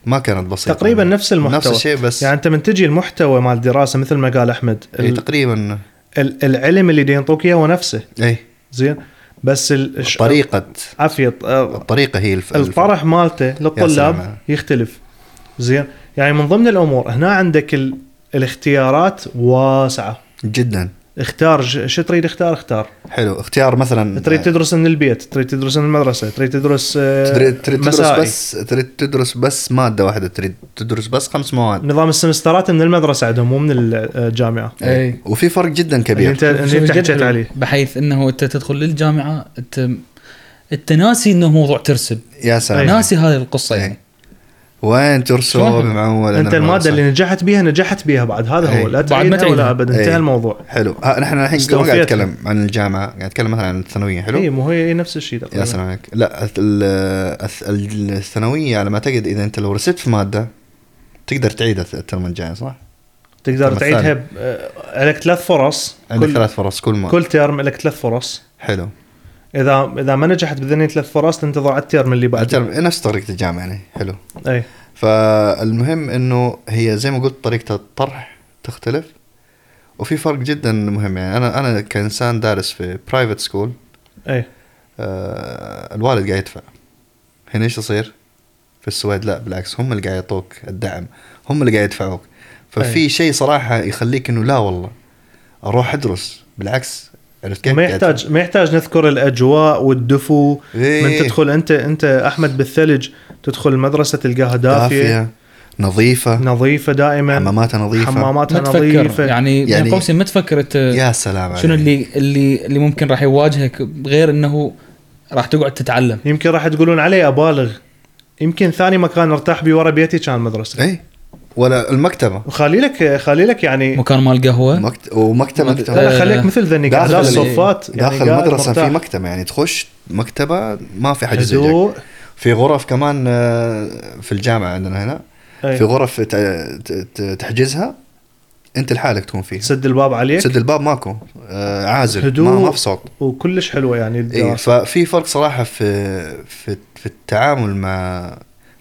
ما كانت بسيطة. تقريبا نفس المحتوى. نفس الشيء بس يعني أنت من تجي المحتوى مال الدراسة مثل ما قال أحمد ال- تقريبا. ال- العلم اللي ينطوك إياه هو نفسه. إي. زين؟ بس الش- طريقة. عافيه آه، الطريقة هي الف... الطرح مالته للطلاب. يختلف. زين؟ يعني من ضمن الأمور هنا عندك ال... الاختيارات واسعة. جدا. اختار شو تريد اختار؟ اختار. حلو. اختيار مثلا تريد تدرس من البيت تريد تدرس من المدرسة تريد تدرس آه، تريد تريد تدرس. بس تريد تدرس بس مادة واحدة. تريد تدرس بس خمس مواد. نظام ال semesters من المدرسة عندهم مو من الجامعة. اي وفي فرق جدا كبير. انت أنت حكيت. عليه. بحيث إنه أنت تدخل للجامعة انت أنت ناسي إنه موضوع ترسب. يا سلام. ناسي هذه القصة يعني. وين ترسب شلون؟ معول أنت المادة اللي نجحت بيها نجحت بيها بعد. هذا أي. هو لا بعد ما تعيدها ولا تعيدها. ابد أي. انتهى الموضوع. حلو. ها نحن الحين ما قاعد. نتكلم عن الجامعة. قاعد نتكلم مثلا عن الثانوية حلو؟ اي مو هي نفس الشيء يا سلام عليك. لا الث- ال- الث- الثانوية على ما أعتقد إذا أنت لو رسبت في مادة تقدر تعيدها ال term الجاي صح؟ تقدر تعيدها آه، لك ثلاث فرص عندك كل ثلاث فرص كل ما كل term لك ثلاث فرص. حلو. اذا إذا ما نجحت بذني ثلاث فرص تنتظر على ال term اللي بعده. ال term نفس طريقة الجامعة يعني حلو. أي. فالمهم إنه هي زي ما قلت طريقة الطرح تختلف وفي فرق جدا مهم يعني. أنا أنا كإنسان دارس في private school أي. آه الوالد قاعد يدفع. هنا إيش يصير؟ في السويد لا بالعكس هم اللي قاعد يعطوك الدعم هم اللي قاعد يدفعوك. ففي. شيء صراحة يخليك إنه لا والله أروح أدرس. بالعكس عرفت كيف؟ ما يحتاج ما يحتاج نذكر الأجواء والدفو. إيه. من تدخل انت أنت أحمد بالثلج تدخل المدرسة تلقاها دافية, دافية نظيفة. نظيفة دائما. حماماتها نظيفة. حماماتها ما تفكر نظيفة. يعني بين يعني- قوسين ما تفكر أنت يا سلام شنو. اللي اللي اللي ممكن راح يواجهك غير إنه راح تقعد تتعلم؟ يمكن راح تقولون علي أبالغ. يمكن ثاني مكان أرتاح بيه ورا بيتي كان المدرسة اي ولا المكتبة. وخلي لك خلي لك يعني مكان مال قهوة. مكت... ومكتبة مكتبة. مكتبة. لا لا خليك مثل ذني قاعد داخل داخل ال- صفات يعني داخل المدرسة في. مكتبة يعني تخش مكتبة ما في حد يزعجك هدوء. في غرف كمان آه، في الجامعة عندنا هنا. أي. في غرف ت- ت- ت- تحجزها انت لحالك تكون فيها. سد الباب عليك. سد الباب ماكو آه، عازل هدوء. ما, ما في صوت. وكلش حلوة يعني إي الدراسة. ففي فرق صراحة في في في التعامل مع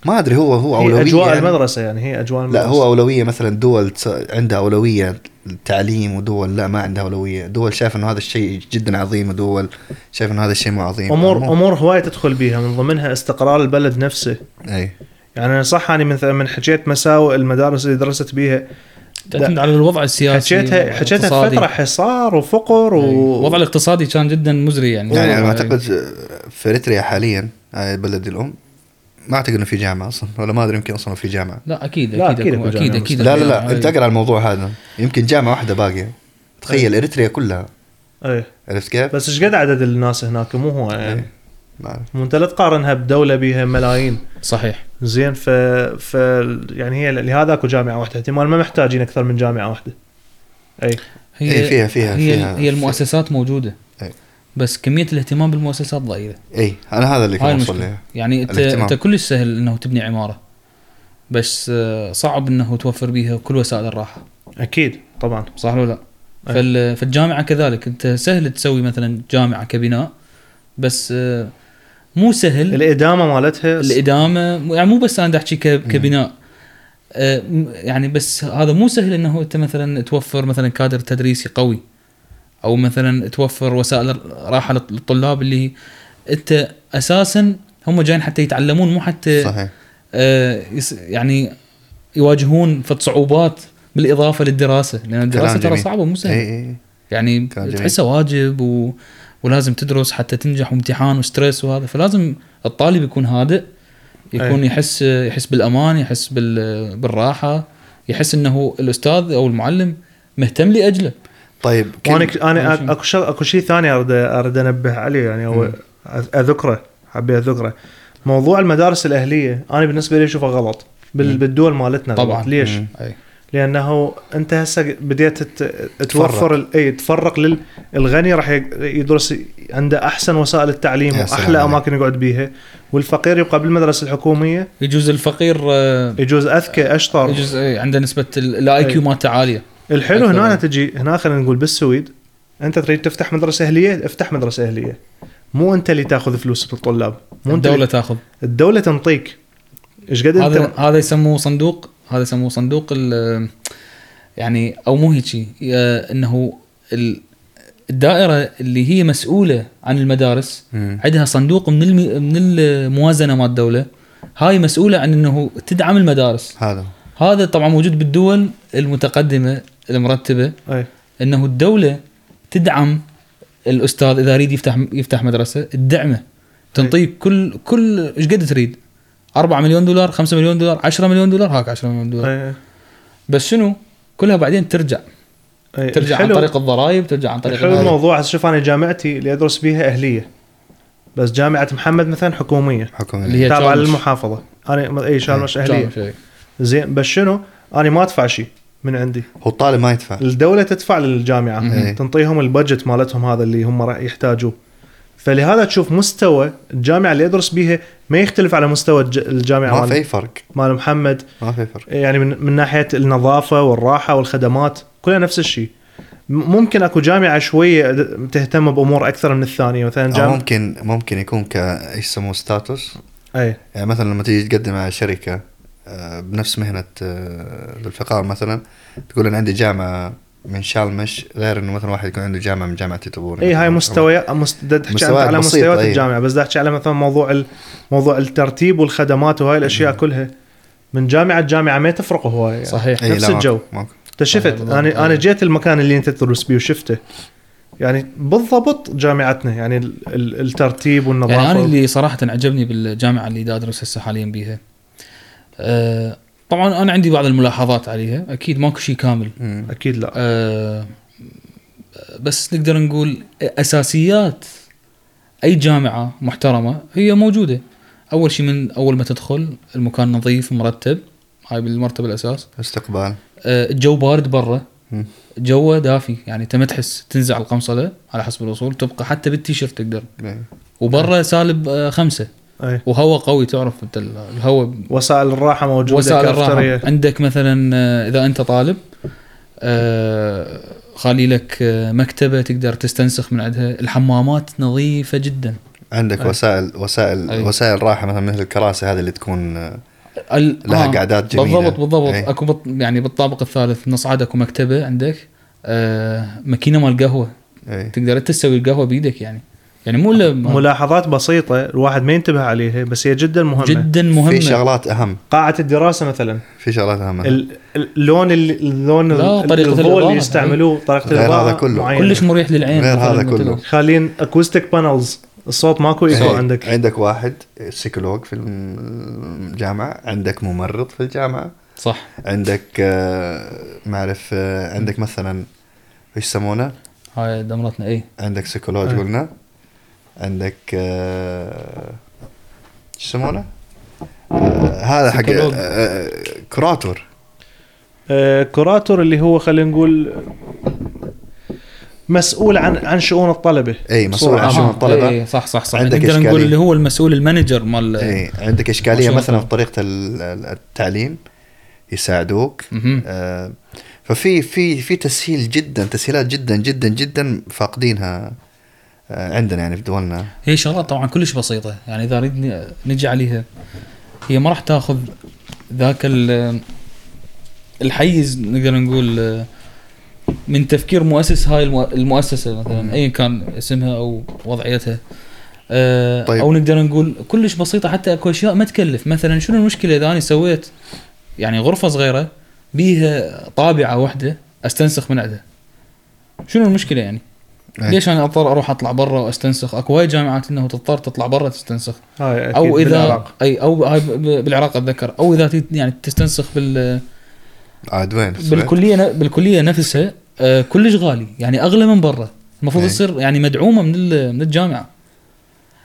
ما أدري هو هو هي أولوية أجواء يعني. المدرسة يعني هي أجواء المدرسة لا هو أولوية مثلا دول عندها أولوية التعليم ودول لا ما عندها أولوية. دول شايف إنه هذا الشيء جدا عظيم ودول شايف إنه هذا الشيء مو عظيم. امور مو- أمور هواية تدخل بيها من ضمنها استقرار البلد نفسه. أي. يعني أنا صح اني من من حكيت مساوئ المدارس اللي درست بيها. تعتمد على الوضع السياسي حكيتها حكيتها. فترة حصار وفقر و... الوضع الاقتصادي كان جدا مزري يعني. يعني أنا. أعتقد في إريتريا حاليا هاي بلدي الأم ما أعتقد إنه في جامعة أصلا ولا ما أدري يمكن أصلا في جامعة. لا أكيد لا، أكيد أكيد أكيد أكيد, أكيد لا لا لا هاي. انت اقرا الموضوع هذا. يمكن جامعة واحدة باقية. تخيل إريتريا كلها. إيه عرفت كيف؟ بس إيش قد عدد الناس هناك؟ مو هو يعني. إيه. ما. مو أنت لا تقارنها بدولة بيها ملايين. صحيح. زين ف... ف يعني هي لهذا أكو جامعة واحدة. احتمال ما محتاجين أكثر من جامعة واحدة. أي. هي إيه، فيها- فيها- هي, فيها- هي المؤسسات موجودة. إيه. بس كمية الاهتمام بالمؤسسات ضئيلة. إي أنا هذا اللي كنت اوصل له يعني انت. أنت كلش سهل إنه تبني عمارة. بس آه، صعب إنه توفر بيها كل وسائل الراحة. أكيد طبعا. صح ولا لا؟ أي. فال- فالجامعة كذلك. أنت سهل تسوي مثلا جامعة كبناء بس آه، مو سهل. الإدامة مالتها الإدامة يعني مو بس أنا بدي أحكي ك- كبناء. آه، م- يعني بس هذا مو سهل إنه أنت مثلا توفر مثلا كادر تدريسي قوي. أو مثلا توفر وسائل راحة للط- للطلاب اللي أنت أساسا هم جايين حتى يتعلمون مو حتى صحيح آه، يعني يواجهون فد صعوبات بالإضافة للدراسة لأن الدراسة ترى. صعبة مو سهلة اي يعني كلام جميل. تحسها واجب و... ولازم تدرس حتى تنجح وامتحان وستريس وهذا فلازم الطالب يكون هادئ يكون أي. يحس يحس بالأمان يحس بال... بالراحة يحس إنه الأستاذ أو المعلم مهتم لأجله طيب وأنا ك- أنا. أكو شغ... أكو شيء ثاني أريد أريد أنبه عليه يعني. أ- أذكره حبيت أذكره موضوع المدارس الأهلية أنا بالنسبة لي أشوفه غلط بال... بالدول مالتنا طبعاً. غلط. ليش؟ لأنه أنت هسه بديت توفر ال- أي تفرق لل الغني راح يدرس عنده أحسن وسائل التعليم وأحلى. أماكن يقعد بيها والفقير يبقى بالمدرسة الحكومية يجوز الفقير آه، يجوز أذكى أشطر يجوز عنده نسبة ال IQ. مالته عالية الحلو. هنا تجي هنا خلينا نقول بالسويد أنت تريد تفتح مدرسة أهلية افتح مدرسة أهلية. مو أنت اللي تاخذ فلوس بالطلاب مو أنت الدولة اللي- تاخذ. الدولة تنطيك. إيش قد هذا أنت؟ هذا يسموه صندوق هذا يسموه صندوق يعني أو مو هيك إنه ال- الدائرة اللي هي مسؤولة عن المدارس. عندها صندوق من الم... من الموازنة مال الدولة. هاي مسؤولة عن إنه تدعم المدارس. هذا. هذا طبعا موجود بالدول المتقدمة المرتبة. أي. إنه الدولة تدعم الأستاذ إذا يريد يفتح يفتح مدرسة تدعمه تنطيك كل كل إيش قد تريد؟ 4 مليون دولار 5 مليون دولار 10 مليون دولار هاك 10 مليون دولار. أي. بس شنو؟ كلها بعدين ترجع. أي. ترجع عن الحلو- طريق الضرائب ترجع عن طريق الحلو هذا. الموضوع هسه شوف أنا جامعتي اللي أدرس بيها أهلية. بس جامعة محمد مثلا حكومية. حكومة اللي هي تابعة. للمحافظة. أنا أي شالمش أهلية. زين بس شنو؟ أنا ما أدفع شيء من عندي. هو الطالب ما يدفع. الدولة تدفع للجامعة. مم. تنطيهم البادجت مالتهم هذا اللي هم راح يحتاجوه. فلهذا تشوف مستوى الجامعة اللي يدرس بيها ما يختلف على مستوى الج- الجامعة ما في فرق. مال محمد. ما في فرق. يعني من, من ناحية النظافة والراحة والخدمات كلها نفس الشيء. ممكن أكو جامعة شوية تهتم بأمور أكثر من الثانية. مثلا أو جامعه ممكن ممكن يكون ك إيش يسموه status اي يعني مثلا لما تيجي تقدم على شركة بنفس مهنة آه، الفقار مثلا تقول أنا عندي جامعة من شالمرش غير إنه مثلا واحد يكون عنده جامعة من جامعة تبور إي هاي مستويات مست... تحكي على مستويات أي. الجامعة بس دا تحكي على مثلا موضوع ال... موضوع الترتيب والخدمات وهاي الأشياء كلها من جامعة لجامعة ما تفرق هو يعني. صحيح إي، نفس الجو. ماكو. أنت شفت. أنا أنا. جيت المكان اللي أنت تدرس بيه وشفته يعني بالضبط جامعتنا يعني ال... ال... الترتيب والنظافة يعني أنا اللي صراحة عجبني بالجامعة اللي دا أدرس هسه حاليا بيها أه طبعا أنا عندي بعض الملاحظات عليها. أكيد ماكو شيء كامل. مم. أكيد لا. أه بس نقدر نقول أساسيات أي جامعة محترمة هي موجودة. أول شيء من أول ما تدخل المكان نظيف مرتب. هاي بالمرتبه الأساس. استقبال. آه، الجو بارد برا. جوه دافي. يعني انت ما تحس تنزع القمصلة على حسب الوصول. تبقى حتى بالتيشيرت تقدر. إيه. وبرا سالب آه، اي وهواء قوي تعرف أنت ال- الهواء وسائل الراحة موجودة وسائل. الراحة عندك مثلا آه، إذا أنت طالب آه، خالي لك آه، مكتبة تقدر تستنسخ من عندها الحمامات نظيفة جدا عندك أي. وسائل وسائل أي. وسائل راحة مثلا مثل الكراسي هذه اللي تكون آه، لها قعدات جميلة. بالضبط بالضبط أي. أكو بط يعني بالطابق الثالث نصعد اكو مكتبة عندك آه ماكينة مال قهوة إيه. تقدر انت تسوي القهوة بإيدك يعني يعني مو ملاحظات بسيطة الواحد ما ينتبه عليها بس هي جدا مهمة جدا مهمة في شغلات أهم قاعة الدراسة مثلا في شغلات أهم ال- ال- اللون اللي اللون لا، ال- طريقة الضوء الإضاءة. اللي يستعملوه طريقة غير الإضاءة هذا كله. معينة. كلش مريح للعين غير هذا. كله. خالين acoustic panels الصوت ماكو إيكو إيه. عندك عندك واحد psykolog في الجامعة عندك ممرض في الجامعة صح عندك آه، ما أعرف آه، عندك مثلا إيش يسمونه هاي دمرتنا اي عندك psykolog. قلنا عندك آه، إيش يسمونه آه، هذا حق. آه، kurator آه kurator اللي هو خلينا نقول مسؤول عن عن شؤون الطلبة إي مسؤول عن شؤون آه، الطلبة إي، صح صح صح عندك نقدر نقول. اللي هو المسؤول ال manager مال إي عندك إشكالية مثلا في. طريقة ال- ال- التعليم يساعدوك. آه، ففي في في تسهيل جدا تسهيلات جدا جدا جدا فاقدينها آه، عندنا يعني في دولنا. هي شغلات طبعا كلش بسيطة. يعني إذا نريد ن- نجي عليها هي ما راح تأخذ ذاك ال- الحيز نقدر نقول آه، من تفكير مؤسس هاي المؤ- المؤسسة مثلا ايا كان اسمها أو وضعيتها. آه، طيب. أو نقدر نقول كلش بسيطة حتى أكو أشياء ما تكلف. مثلا شنو المشكلة إذا أنا سويت يعني غرفة صغيرة بيها طابعة واحدة أستنسخ من عندها؟ شنو المشكلة يعني؟ أي. ليش أنا أضطر أروح أطلع برا وأستنسخ أكو هاي جامعات إنه تضطر تطلع برا تستنسخ هاي أكيد أو اذا بالعراق. أي أو هاي بالعراق أتذكر أو إذا يعني تستنسخ بال عاد وين في السويد؟ بالكلية ن- بالكلية نفسها آه، كلش غالي يعني أغلى من برا المفروض أي. تصير يعني مدعومة من ال- من الجامعة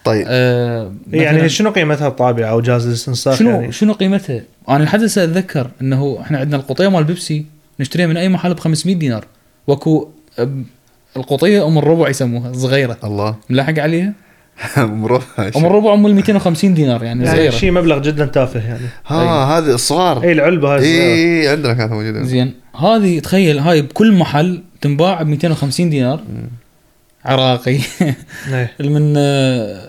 طيب آه، يعني مثلاً شنو قيمتها الطابعة أو جهاز الاستنساخ شنو يعني شنو قيمتها؟ أنا لحد هسه أتذكر إنه إحنا عندنا القطيه مال بيبسي نشتريها من أي محل ب 500 دينار وأكو آه، القطية أم الربع يسموها صغيرة. الله. ملاحق عليها؟ مرفع أم الربع ام ال 250 دينار يعني يعني صغيرة. شيء مبلغ جدا تافه يعني. ها هذه الصغار أي العلبة هاي إي عندنا كانت موجودة. زين. هذه تخيل هاي بكل محل تنباع ب 250 دينار. عراقي. إيه. من آه،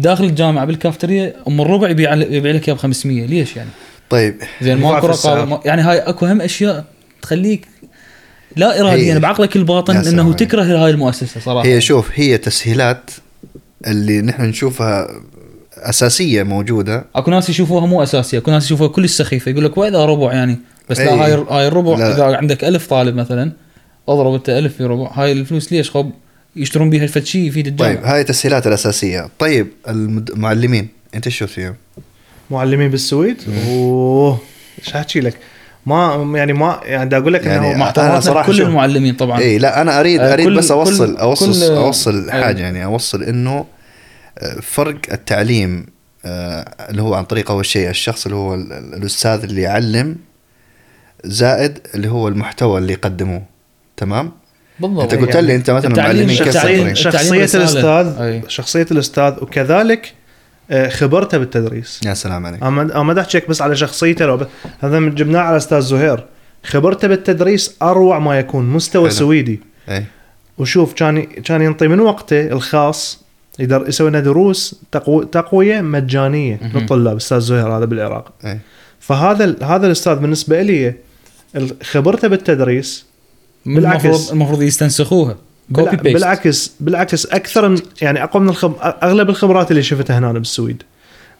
داخل الجامعة بالكافتريا أم الربع يبيع يبيع لك إياها ب 500 ليش يعني؟ طيب. زين ماكو. رقابة يعني هاي أكو هم أشياء تخليك لا اراديا هي- بعقلك الباطن إنه عليك. تكره هاي المؤسسة صراحة هي شوف هي تسهيلات اللي نحن نشوفها أساسية موجودة أكو ناس يشوفوها مو أساسية أكو ناس يشوفوها كلش سخيفه يقول لك واذا ربع يعني بس لا إي. هاي هاي الربع لا. إذا عندك ألف طالب مثلا اضرب أنت ألف في ربع هاي الفلوس ليش خب يشترون بيها فد شيء يفيد الجامعة طيب هاي التسهيلات الأساسية طيب المعلمين أنت إيش شفت فيهم؟ معلمين بالسويد أوه إيش احكي لك ما يعني ما يعني بدي أقول لك يعني انه احتراماتنا صراحة كل المعلمين طبعا اي إيه، لا أنا اريد آه، أريد كل- بس اوصل كل- اوصل كل- أوصل أي. حاجة يعني أوصل إنه آه، فرق التعليم آه، اللي هو عن طريق أول شيء الشخص اللي هو ال- ال- الأستاذ اللي يعلم زائد اللي هو المحتوى اللي يقدموه تمام؟ بالضبط أنت قلت يعني لي أنت مثلا معلمين كيف شخصية. الاستاذ أي. شخصية الأستاذ وكذلك آه، خبرته بالتدريس يا سلام عليك أنا أنا ما احكي لك بس على شخصيته لو ب- هذا من جبناه على أستاذ زهير خبرته بالتدريس أروع ما يكون مستوى حلو. سويدي إي وشوف كان كان ينطي من وقته الخاص يقدر يسوي لنا دروس تقو... تقوية مجانية. للطلاب أستاذ زهير هذا بالعراق إي فهذا ال- هذا الأستاذ بالنسبة لي خبرته بالتدريس بالعكس. المفروض المفروض يستنسخوها. copy paste بالعكس بالعكس أكثر من يعني أقوى من الخب... أغلب الخبرات اللي شفتها هنا بالسويد.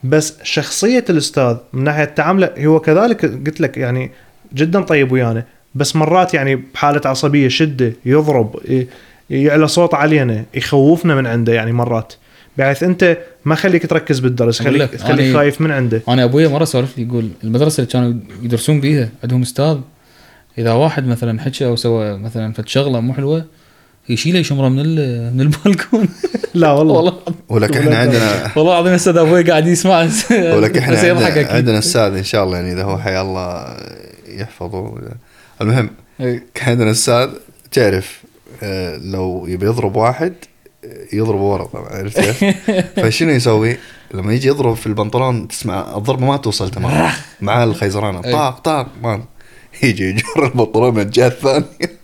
بس شخصية الأستاذ من ناحية تعامله هو كذلك قلت لك يعني جدا طيب ويانا بس مرات يعني بحالة عصبية شدة يضرب يعلى صوت علينا يخوفنا من عنده يعني مرات. بحيث أنت ما خليك تركز بالدرس خليك خليك خايف من عنده. أنا ابويا مرة سولف لي يقول المدرسة اللي كانوا يدرسون بيها عندهم أستاذ إذا واحد مثلا حكى أو سوى مثلا فد شغلة مو حلوة يشيله يشمره من ال- من البالكون لا والله والله ولك إحنا عندنا والله العظيم أستاذ أبوي قاعد يسمع ولك إحنا عندنا. عندنا أستاذ إن شاء الله يعني إذا هو حي الله يحفظه المهم. كان عندنا أستاذ تعرف آه، لو يبي يضرب واحد يضربه ورا طبعا عرفت كيف؟ فشنو يسوي؟ لما يجي يضرب في البنطلون تسمع الضربة ما توصل تمام مع الخيزرانة. طاق طاق ما يجي يجر البنطلون من الجهة الثانية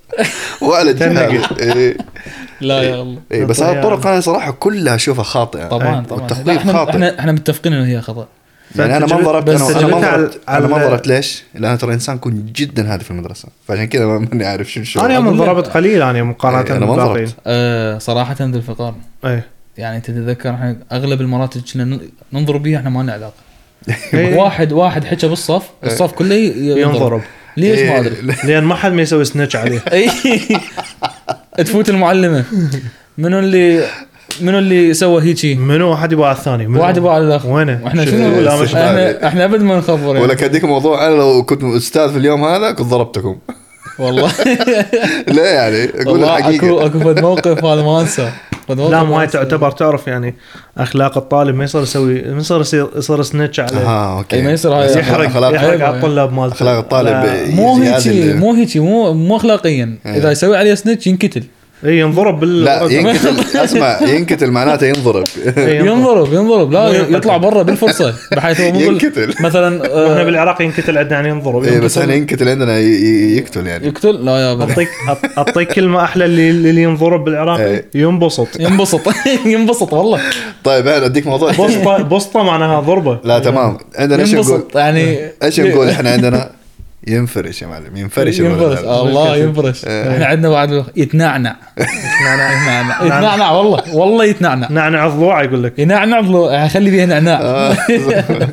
الجهه إيه. لا يا الله إيه بس هذه الطرق أنا صراحة كلها اشوفها خاطئة. طبعا. طبعا. والتخطيط خاطئ. إحنا إحنا متفقين إنه هي خطأ. يعني أنا ما بس أنا أنا ما أنا ما انضربت. ليش؟ لأن أنا ترى انسان كنت جدا هادي في المدرسة. فعشان كذا ما- ماني عارف شو الشغل أنا يوم. انضربت قليل أنا مقارنه إيه، أنا ما انضربت. أه صراحة ذي الفقار. إيه. يعني تتذكر إحنا أغلب المرات اللي كنا ننظر بيها إحنا ما لنا علاقه إيه. واحد واحد حكى بالصف الصف كله ينضرب. ليش ما إيه، أدري؟ لأن ما حد ما يسوي سنتش عليه. اي تفوت المعلمة. منو اللي منو اللي سوى هيجي؟ منو؟ واحد يبغى على الثاني. منو؟ واحد يبغى على الآخر. وينه؟ وإحنا شو- شنو؟ لا مش إحنا إحنا أبد ما نخبر يعني. ولك أديك موضوع أنا لو كنت أستاذ في اليوم هذا كنت ضربتكم. والله. لا يعني أقول اكو الحقيقة. أكو فد موقف هذا ما أنسى. لا ما هي. تعتبر تعرف يعني أخلاق الطالب ما يصير يسوي ما يصير يصير, يصير سنتش عليه. آه أوكي. ما يصير هاي يحرق أخلاق- يحرق. على الطلاب مالته. أخلاق الطالب مو هيجي اللي- مو هيجي مو مو اخلاقيا. إيه. إذا يسوي عليه سنتش ينقتل اي ينضرب بال لا ينقتل أسمع ينقتل معناته ينضرب. إيه، ينضرب. ينضرب ينضرب. لا. يطلع برا بالفرصة بحيث هو ينقتل مثلا آه، إحنا بالعراق ينقتل عندنا يعني ينضرب. اي بس إحنا ينقتل عندنا ي- ي- يقتل يعني. يقتل؟ لا يا اعطيك أعطيك كلمة أحلى اللي اللي ينضرب بالعراقي إيه. ينبسط. ينبسط. ينبسط والله. طيب أنا أديك موضوع. بسطه بسطة معناها ضربة. لا تمام. عندنا إيش نقول؟ ينبسط يعني إيش نقول إحنا عندنا؟ ينفرش يا معلم ينفرش ينفرش. آه، الله ينفرش. إيه. إحنا عندنا بعد يتنعنع. يتنعنع. يتنعنع. والله. والله يتنعنع. نعنع الضلوع يقول لك. ينعنع بلو- خلي فيها نعناع. آه.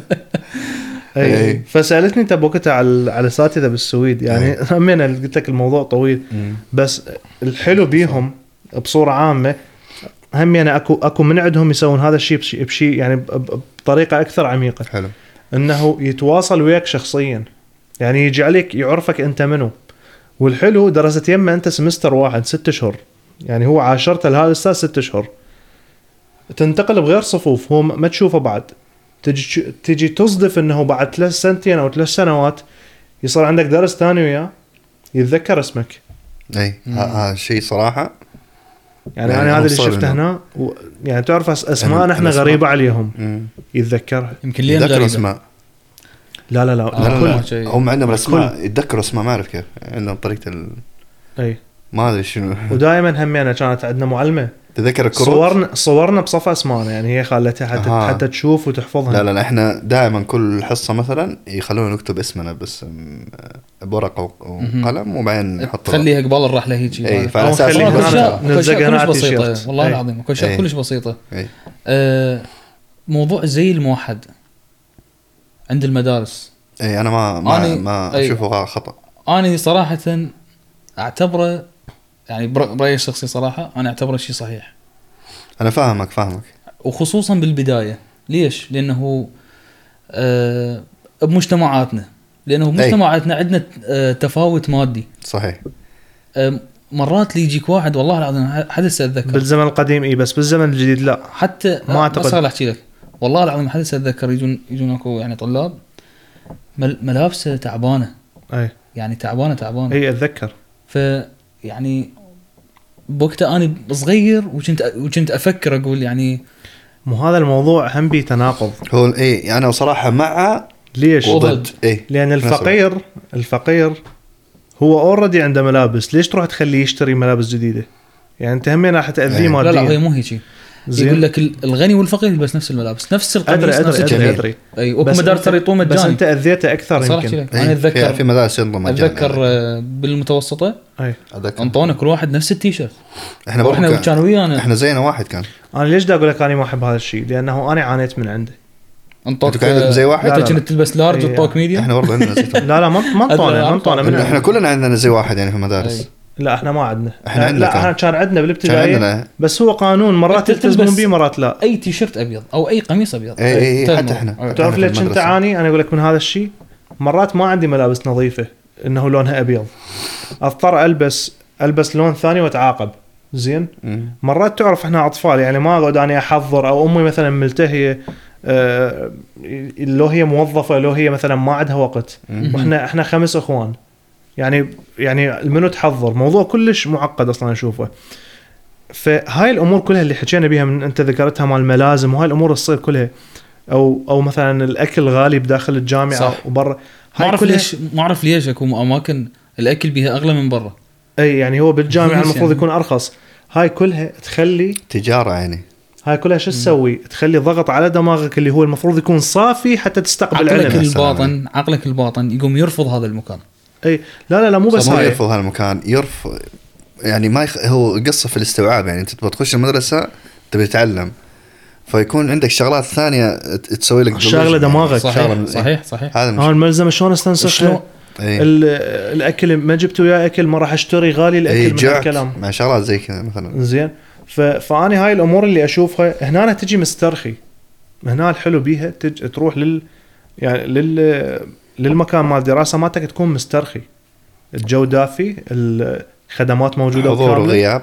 أي. فسألتني أنت بوقتها على على الاساتذه بالسويد. يعني همين قلت لك الموضوع طويل. بس الحلو بيهم بصورة عامة هم يعني اكو أكو من عندهم يسوون هذا الشيء بشي, بشي يعني بطريقة أكثر عميقة. حلو. إنه يتواصل وياك شخصيا. يعني يجي عليك يعرفك أنت منو. والحلو درست يمه أنت سمستر واحد ست اشهر يعني هو عاشرته لهذا الاستاذ ست اشهر تنتقل بغير صفوف هو ما تشوفه بعد. تجي تجي تصدف إنه بعد ثلاث سنتين أو ثلاث سنوات يصير عندك درس ثاني وياه يتذكر اسمك. أي هذا الشيء صراحة. يعني, يعني أنا هذا اللي شفته هنا و... يعني تعرف أسماء يعني غريبة عليهم. مم. يتذكرها. يمكن لين غريبة. أسماء. لا لا لا, آه، لا لا شيء. لا هم عندهم الأسماء يتذكروا أسماء ما أعرف كيف عندهم طريقة ال... أي ما أدري شنو ودائما همينه كانت عندنا معلمة تذكر الكروت صورنا صورنا بصف اسمائنا يعني هي خلتها حتى أها. حتى تشوف وتحفظها لا لا لا إحنا دائما كل حصة مثلا يخلونا نكتب اسمنا بس بورقة. وقلم وبعدين نحط تخليها قبال الرحلة هيجي إي. فعلى أساس نخليها اكو هنا يكون- اشياء اكو نلزق اشياء هنا كلش بسيطة. والله. العظيم اشياء أي. كلش بسيطة. آه، موضوع الزي الموحد عند المدارس. اي أنا ما ما, أنا- ما أي. أشوفه خطأ. أنا صراحة اعتبره يعني بر- برأيي الشخصي صراحة أنا أعتبره شيء صحيح. أنا فاهمك فاهمك. وخصوصا بالبداية. ليش؟ لأنه آه بمجتمعاتنا. لأنه بمجتمعاتنا عندنا آه تفاوت مادي. صحيح. آه مرات اللي يجيك واحد والله العظيم حدث أتذكر. بالزمن القديم إي بس بالزمن الجديد لا. حتى ما أعتقد. بس أحكي لك. والله العظيم حدث اتذكر يجون يجون اكو يعني طلاب مل- ملابسه تعبانه. أي. يعني تعبانه تعبانه. إي أتذكر. ف يعني بوقتها أنا صغير وكنت وكنت أفكر أقول يعني مو هذا الموضوع هم بي تناقض. هو إي أنا صراحة مع ليش؟ وضد إي. لأن الفقير الفقير هو already عنده ملابس. ليش تروح تخليه يشتري ملابس جديدة؟ يعني أنت همين راح تأذيه إيه. لا لا هي ماديا مو هيك. زين. يقول لك ال- الغني والفقير يلبس نفس الملابس نفس القميص أدري نفس أدري, الجميل. أدري. أي بس أنت- ترى بس مجاني أنت أذيته أكثر يمكن. أنا في, أتذكر في مدارس ينضم مجانا أتذكر آه، بالمتوسطة أي أتذكر أنطونا كل واحد نفس التيشيرت إحنا برضو وإحنا كان- ويانا إحنا زينا واحد كان أنا ليش دا أقول لك أنا ما أحب هذا الشيء؟ لأنه أنا عانيت من عنده أنطوك أنتوا كان عندكم زي واحد؟ أنت كنت تلبس large إي. وطوك medium إحنا برضه عندنا زي لا لا ما أنطونا ما أنطونا إحنا. كلنا عندنا زي واحد يعني في. المدارس لا إحنا ما عندنا إحنا لا, عندنا لا كان. إحنا كان عندنا عندنا. بس هو قانون مرات تلبس- به مرات لا. أي تيشيرت أبيض أو أي قميص أبيض. اي اي اي. حتى إحنا. تعرف ليش كنت المدرسة. اعاني أنا أقول لك من هذا الشيء. مرات ما عندي ملابس نظيفة إنه لونها أبيض. أضطر ألبس ألبس لون ثاني وأتعاقب. زين. مرات تعرف إحنا أطفال يعني ما أقعد أنا أحضر أو أمي مثلا ملتهية آه، لو هي موظفة لو هي مثلا ما عندها وقت. وإحنا إحنا خمس إخوان. يعني يعني منو تحضر؟ موضوع كلش معقد أصلا أشوفه. فهاي الأمور كلها اللي حكينا بيها من أنت ذكرتها مال الملازم وهاي الأمور تصير كلها. أو أو مثلا الأكل غالي بداخل الجامعة صح. وبرا. ما هاي أعرف ليش ما أعرف ليش أكو أماكن الأكل بها أغلى من برا. أي يعني هو بالجامعة المفروض يعني؟ يكون أرخص. هاي كلها تخلي تجارة يعني. هاي كلها شو تسوي؟ تخلي ضغط على دماغك اللي هو المفروض يكون صافي حتى تستقبل عقلك الباطن عقلك الباطن يقوم يرفض هذا المكان. اي لا لا لا مو بس ما هاي. يرفض هالمكان يرفض. يعني ما يخ... هو قصة في الاستوعاب يعني أنت تبغى تخش المدرسة تبي تتعلم فيكون عندك شغلات ثانية ت- تسوي لك شغلة delusion. دماغك. صحيح شغلة- صحيح صحيح. هذا ها مش... الملزمه شلون استنسخها؟ شلون؟ إيه. ال- الأكل ما جبت وياه أكل ما راح أشتري غالي إيه الاكل من جعت الكلام مع شغلات زي كذا مثلا. زين. ف... فأني هاي الأمور اللي أشوفها هنا تجي مسترخي. هنا الحلو بيها تج... تروح لل يعني لل للمكان مال الدراسة مالتك تكون مسترخي. الجو دافي الخدمات موجودة حضور. وغياب.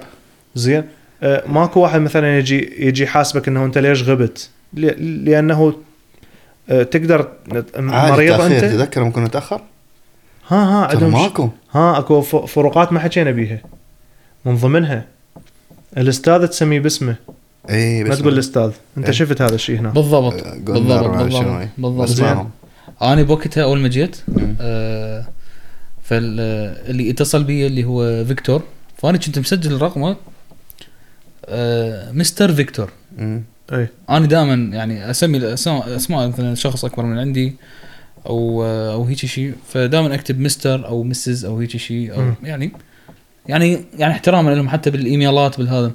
زين. آه، ماكو واحد مثلا يجي يجي يحاسبك إنه أنت ليش غبت؟ ل- لأنه آه، تقدر مريض أنت؟ تذكر لما كنا نتأخر؟ ها ها عندهم ماكو. ها أكو ف- فروقات ما حكينا بيها. من ضمنها الأستاذ تسميه باسمه. اي ما تقول الأستاذ. أنت إيه. شفت هذا الشيء هنا. بالضبط. بالضبط. بالضبط. بالضبط. أنا بوقتها أول ما جيت مم. آه فاللي اتصل بي اللي هو فيكتور فأنا كنت مسجل رقمه آه مستر فيكتور. أي أنا دائما يعني أسمي أسماء مثلا شخص أكبر من عندي أو أو هيك شيء فدائما أكتب مستر أو Mrs أو هيك شيء أو مم. يعني يعني يعني احتراما لهم حتى بالإيميلات بالهذا.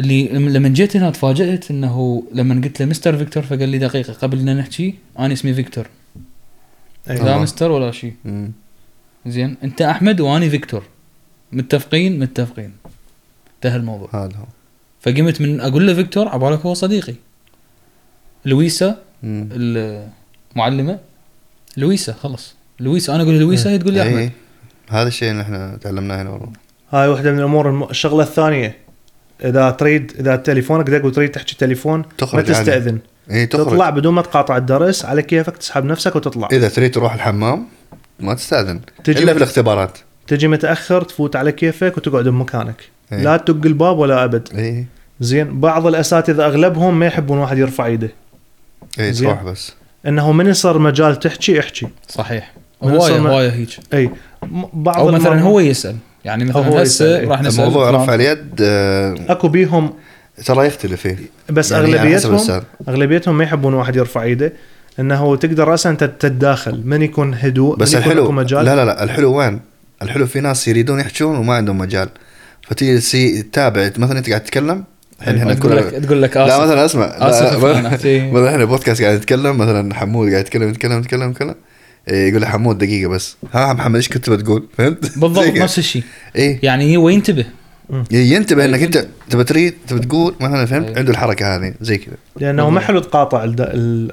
اللي لما جيت هنا تفاجأت إنه لما قلت له مستر فيكتور فقال لي دقيقة قبل إن نحكي أنا اسمي فيكتور. اي لا. مستر ولا شيء. زين أنت أحمد واني فيكتور. متفقين؟ متفقين. انتهى الموضوع. هذا هو. فقمت من أقول له فيكتور عبالك هو صديقي. لويسا. المعلمة. لويسا خلص لويسا أنا أقول لويسا هي تقول لي أحمد. إيه. هذا الشيء اللي إحنا تعلمناه هنا والله. هاي واحدة من الأمور. الشغلة الثانية. إذا تريد إذا تليفونك دق وتريد تحكي تليفون ما. تستأذن. اي تخرج. تطلع بدون ما تقاطع الدرس على كيفك تسحب نفسك وتطلع. إذا تريد تروح الحمام ما تستأذن. تجي إلا الاختبارات تجي متأخر تفوت على كيفك وتقعد بمكانك. إيه. لا تدق الباب ولا أبد. اي زين بعض الأساتذة أغلبهم ما يحبون واحد يرفع ايده اي. تروح بس. إنه من يصير مجال تحكي احكي صحيح. من هوايه صار- هواية هيك. إي. بعض أو مثلا هو يسأل. يعني مثلا هسه. راح نسأل الموضوع فلان. رفع اليد آه، أكو بيهم ترى يختلف فيه بس يعني اغلبيتهم. أغلبيتهم ما يحبون واحد يرفع ايده إنه تقدر راسا انت تتداخل من يكون هدوء بس من يكون الحلو مجال لا لا لا الحلو وين؟ الحلو في ناس يريدون يحجون وما عندهم مجال فتيجي تسي- تتابع مثلا أنت قاعد تتكلم الحين إحنا تقول لك تقول لك لا آسف مثلا اسمع آسف لا مثلا أحكي. مثلا إحنا بودكاست قاعد نتكلم مثلا حمود قاعد يتكلم يتكلم يتكلم يتكلم يقول لي حمود دقيقة بس. ها محمد إيش كنت بتقول؟ فهمت؟ بالضبط. نفس الشيء. إيه. يعني هو ينتبه ينتبه إنك أنت تبى تريد تبى تقول مثلا فهمت؟ إيه. عنده الحركة هذه زي كذا. لأنه ما حلو تقاطع.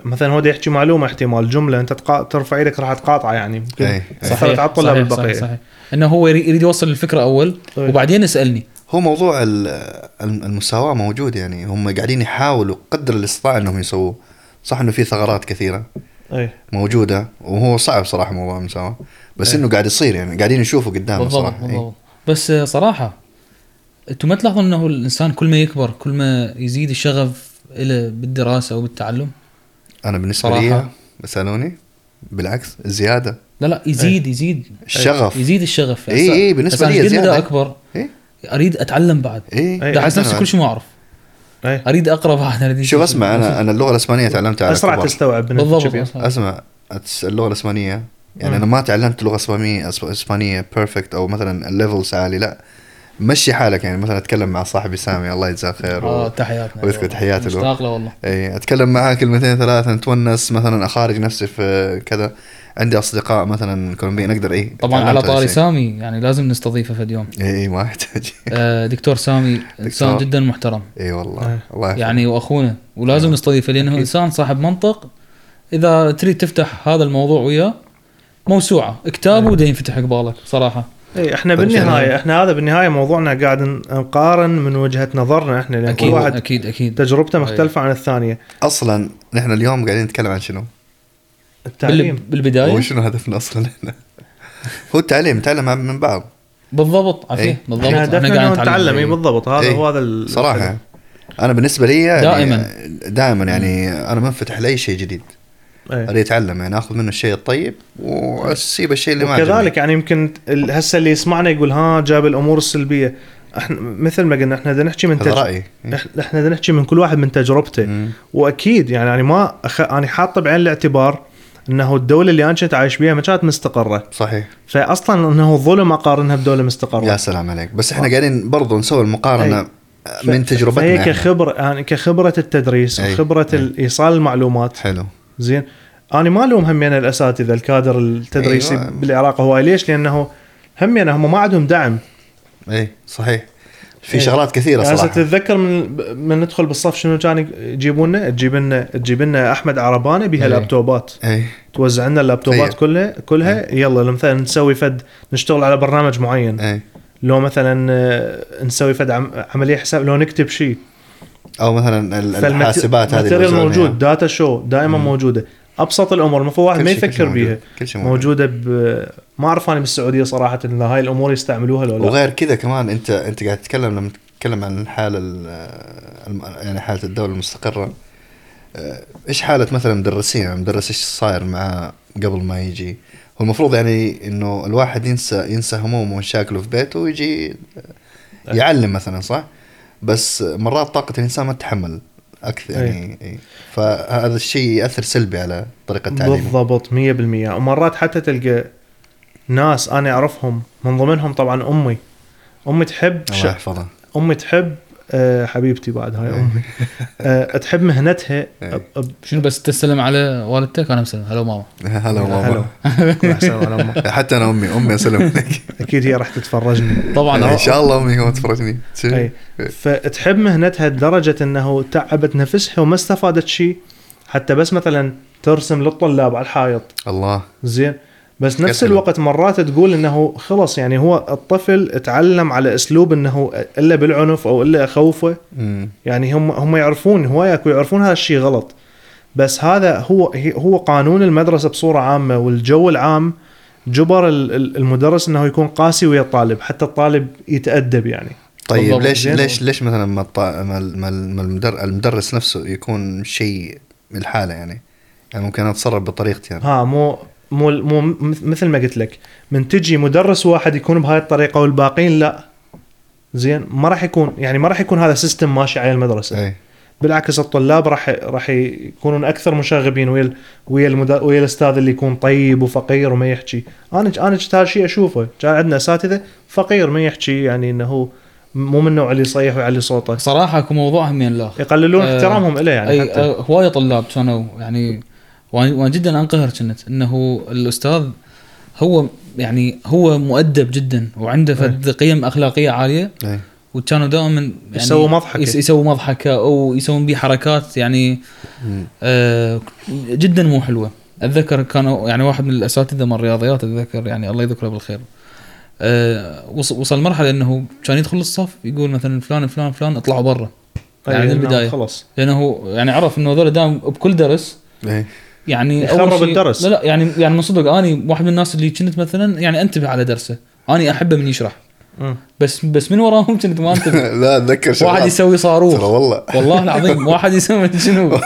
مثلا هو يحكي معلومة احتمال جملة أنت تقا... ترفع إيدك راح تقاطع يعني. إيه. تاثرت على الطلاب صحيح, صحيح, صحيح. إنه هو يريد يوصل الفكرة أول طيب. وبعدين يسألني. هو موضوع ال- الم- المساواة موجود يعني. هم قاعدين يحاولوا قدر الاستطاعة إنهم يسووه. صح إنه في ثغرات كثيرة. أي. موجودة وهو صعب صراحة موضوع المساواة. بس إيه. إنه قاعد يصير يعني قاعدين نشوفه قدامنا بالضبط إيه. بالضبط. بس صراحة أنتم ما تلاحظون إنه الإنسان كل ما يكبر كل ما يزيد الشغف له بالدراسة أو بالتعلم؟ أنا بالنسبة صراحة. لي بسألوني؟ بالعكس زيادة. لا لا يزيد يزيد. الشغف. يزيد الشغف. إي، بالنسبة بس لي. دا أكبر. إيه. أريد أتعلم بعد. إيه. نفسي كل شيء ما أعرف. اي أريد أقرأ بعد شوف. أسمع أنا أنا اللغة الأسبانية تعلمتها على اسرع. تستوعب بالضبط. أسمع اللغة الأسبانية يعني مم. أنا ما تعلمت لغة اسبانية أسب- أسبانية perfect أو مثلا ال levels عالي لا مشي حالك يعني مثلا أتكلم مع صاحبي سامي الله يجزاه خير. آه تحياتنا ويذكر تحياتي له. مشتاق له والله اي أتكلم معاه كلمتين ثلاثة نتونس مثلا أخارج نفسي في كذا عندي أصدقاء مثلا كولومبيين أقدر اي طبعا على طاري. سامي يعني لازم نستضيفه في اليوم اي اي ما يحتاج آه، دكتور سامي إنسان. جدا محترم اي والله إيه. الله. يعني وأخونا ولازم آه. نستضيفه لأنه أكيد. إنسان صاحب منطق إذا تريد تفتح هذا الموضوع وياه موسوعة كتابه إيه. وده ينفتح قبالك صراحة اي إحنا طيب بالنهاية؟ إحنا هذا بالنهاية موضوعنا قاعد نقارن من وجهة نظرنا إحنا لأن كل أكيد واحد أكيد أكيد تجربته مختلفة عن الثانية أصلا نحن اليوم قاعدين نتكلم عن شنو؟ التعليم بال- بالبدايه وشنو هدفنا أصلا إحنا؟ هو التعليم نتعلم من بعض بالضبط عفيه إيه. بالضبط إحنا هدفنا إنه نتعلم اي إيه. بالضبط هذا إيه. هو هذا صراحة أنا بالنسبة لي يعني دائماً. دائما يعني أنا منفتح لأي شيء جديد إيه. أريد أتعلم يعني آخذ منه الشيء الطيب وأسيب الشيء اللي ما عجبني. وكذلك يعني يمكن ال- هسه اللي يسمعنا يقول ها جاب الأمور السلبية إحنا مثل ما قلنا إحنا بدنا نحكي من هذا تج... رأيي إح- إحنا بدنا نحكي من كل واحد من تجربته مم. وأكيد يعني أنا ما أخ... أنا حاطه بعين الاعتبار إنه الدولة اللي أنا كنت عايش بيها ما كانت مستقرة صحيح فاصلا إنه ظلم أقارنها بدولة مستقرة يا سلام عليك بس إحنا قاعدين برضو نسوي المقارنة أي. من تجربتنا فهي إحنا. كخبرة يعني كخبرة التدريس أي. وخبره أي. ال- ايصال المعلومات حلو زين أنا ما ألوم همين الأساتذة الكادر التدريسي أيوة. بالعراق هواي ليش؟ لأنه همين هم ما عندهم دعم أي صحيح في إيه. شغلات كثيرة يعني صراحة. تتذكر من من ندخل بالصف شنو كان يجيبون لنا تجيب لنا تجيب لنا أحمد عربانه بها أي. لابتوبات اي توزع لنا اللابتوبات تخيل. كلها. كلها يلا مثلا نسوي فد نشتغل على برنامج معين. اي لو مثلا آه، نسوي فد عم- عملية حساب لو نكتب شيء. أو مثلا ال- الحاسبات هذه ال material موجود data show دائما مم. موجودة. أبسط الأمور المفروض واحد ما يفكر. بيها. كل شيء موجود. موجودة ب ما أعرف أنا بالسعودية صراحة إن هاي الأمور يستعملوها لو لا. وغير كذا كمان أنت أنت قاعد تتكلم لما تتكلم عن الحاله يعني حالة الدولة المستقرة. آه، إيش حالة مثلا مدرسين؟ يعني مدرس إيش صاير معاه قبل ما يجي؟ هو المفروض يعني إنه الواحد ينسى ينسى همومه ومشاكله في بيته ويجي يعلم مثلا صح؟ بس مرات طاقة الإنسان ما تتحمل. أكثر يعني إيه. فهذا الشيء يأثر سلبي على طريقة تعليمه بالضبط 100% ومرات حتى تلقى ناس أنا أعرفهم من ضمنهم طبعا أمي أمي تحب. الله يحفظه أمي تحب آه حبيبتي بعد هاي امي آه تحب مهنتها؟ إيه. أب- أب- شنو بس تسلم على والدتك؟ أنا مسلم. هلا ماما. هلا هلا. ماما أمك. حتى أنا أمي. أمي أسلم عليك أكيد هي راح تتفرجني. طبعا. إن شاء الله أمي هو تفرجني. أي. فتحب مهنتها لدرجة إنه تعبت نفسها وما استفادت شيء حتى بس مثلا ترسم للطلاب على الحائط. الله. زين. بس نفس حلو. الوقت مرات تقول إنه خلص يعني هو الطفل تعلم على أسلوب إنه إلا بالعنف أو إلا اخوفه مم. يعني هم هم يعرفون هوايك ويعرفون هذا الشيء غلط بس هذا هو هو قانون المدرسة بصورة عامة والجو العام جبر ال- ال- المدرس إنه يكون قاسي ويا الطالب حتى الطالب يتأدب يعني طيب. ليش. ليش ليش مثلا ما الط- ما ال- ما ال- ما المدر- المدرس نفسه يكون شيء من الحالة يعني يعني ممكن أتصرف بطريقتي يعني. ها مو مو مو مث- مثل ما قلت لك من تجي مدرس واحد يكون بهاي الطريقة والباقيين لا. زين ما راح يكون يعني ما راح يكون هذا system ماشي على المدرسة. إي. بالعكس الطلاب راح راح يكونون أكثر مشاغبين ويا ويا. ويا الأستاذ اللي يكون طيب وفقير وما يحكي. أنا أنا هذا الشيء أشوفه. كان عندنا أساتذة فقير ما يحكي يعني إنه مو من النوع اللي يصيح ويعلي صوته. صراحة أكو موضوع همين لا يقللون آه، احترامهم له يعني حتى. آه، هواية طلاب كانوا يعني وأنا جدا انقهر كنت. إنه الأستاذ هو يعني هو مؤدب جدا وعنده فد قيم أخلاقية عالية. اي وكانوا دائما يعني يسووا مضحكة. يس- يسووا مضحكة أو يسوون بيه حركات يعني. آه جدا مو حلوة. أتذكر كانوا يعني واحد من الأساتذة من الرياضيات أتذكر يعني الله يذكره بالخير. آه وص- وصل مرحلة إنه كان يدخل الصف يقول مثلا فلان فلان فلان اطلعوا برا. يعني من البداية. خلص لأنه يعني عرف إنه هذول دائما بكل درس اي يعني يخرب الدرس. لا لا يعني يعني من صدق أني واحد من الناس اللي كنت مثلا يعني أنتبه على درسه. أني أحبه من يشرح. بس بس من وراهم كنت ما أنتبه. لا أتذكر شغلات. واحد يسوي ترى صاروخ والله. والله العظيم واحد يسوي شنو؟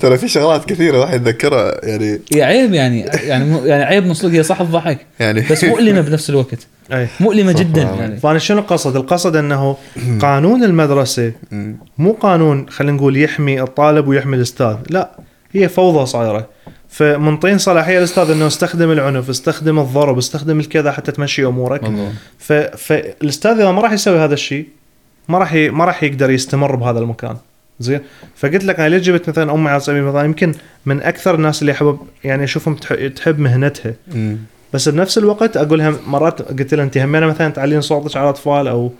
ترى في شغلات كثيرة واحد يتذكرها يعني. هي عيب يعني يعني يعني عيب من صدق هي صح الضحك. يعني. بس مؤلمة بنفس الوقت. أي. مؤلمة جدا. يعني فانا شنو القصد؟ القصد أنه قانون المدرسة. مو قانون خلينا نقول يحمي الطالب ويحمي الأستاذ، لا. هي فوضى صايرة. فمنطين صلاحية الأستاذ إنه استخدم العنف، استخدم الضرب، استخدم الكذا حتى تمشي أمورك. ف... فالاستاذ إذا ما راح يسوي هذا الشيء ما راح ي... ما راح يقدر يستمر بهذا المكان. زين فقلت لك أنا ليش جبت مثلا امي على سبيل المثال يمكن من أكثر الناس اللي احب يعني اشوفهم تح... تحب مهنتها مم. بس بنفس الوقت أقولها مرات قلت لها انت همينه مثلا تعلين صوتك على الأطفال أو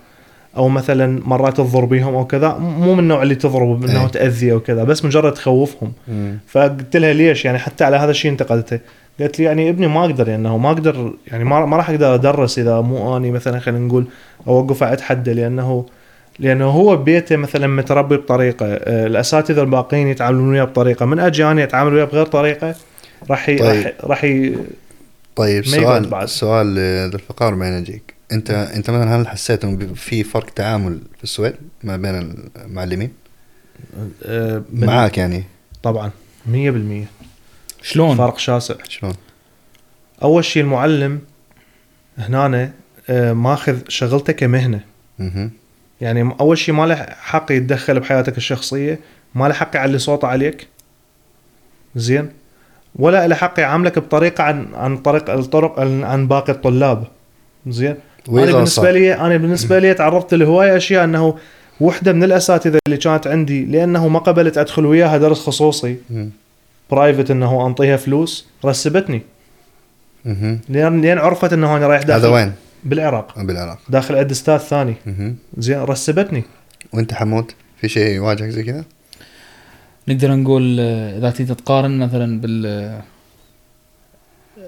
أو مثلا مرات تضربيهم أو كذا مو من النوع اللي تضرب انه إيه. تأذي أو كذا بس مجرد تخوفهم. فقلت لها ليش يعني حتى على هذا الشيء انتقدته قالت لي يعني ابني ما أقدر لأنه ما أقدر يعني ما, ما راح أقدر أدرس إذا مو أني مثلا خلينا نقول اوقف عند حده لأنه لأنه هو ببيته مثلا متربي بطريقة آه، الأساتذة الباقيين يتعاملون وياه بطريقة من أجي أنا اتعامل وياه بغير طريقة راح. طيب. راح راح. طيب يقعد سؤال. سؤال ذا الفقار ما يجيك انت أنت مثلا هل حسيت إنه في فرق تعامل في السويد ما بين المعلمين؟ آه، من- معاك يعني. طبعا 100% شلون؟ فرق شاسع. شلون؟ أول شيء المعلم هنا آه، ماخذ شغلته كمهنة. أها يعني أول شيء ما له حق يتدخل بحياتك الشخصية ما له حق يعلي صوته عليك. زين؟ ولا له حق يعاملك بطريقة عن عن طريق الطرق عن باقي الطلاب. زين؟ أنا بالنسبة لي أنا بالنسبة لي تعرضت لهواية أشياء أنه وحدة من الأساتذة اللي كانت عندي لأنه ما قبلت أدخل وياها درس خصوصي. برايفت إنه أنطيها فلوس رسبتني. لأن لين عرفت إنه أنا رايح داخل هذا وين؟ بالعراق بالعراق داخل عند أستاذ ثاني. زين رسبتني وأنت حمود في شيء يواجهك زي كذا؟ نقدر نقول آه، إذا تقارن مثلا بال آه،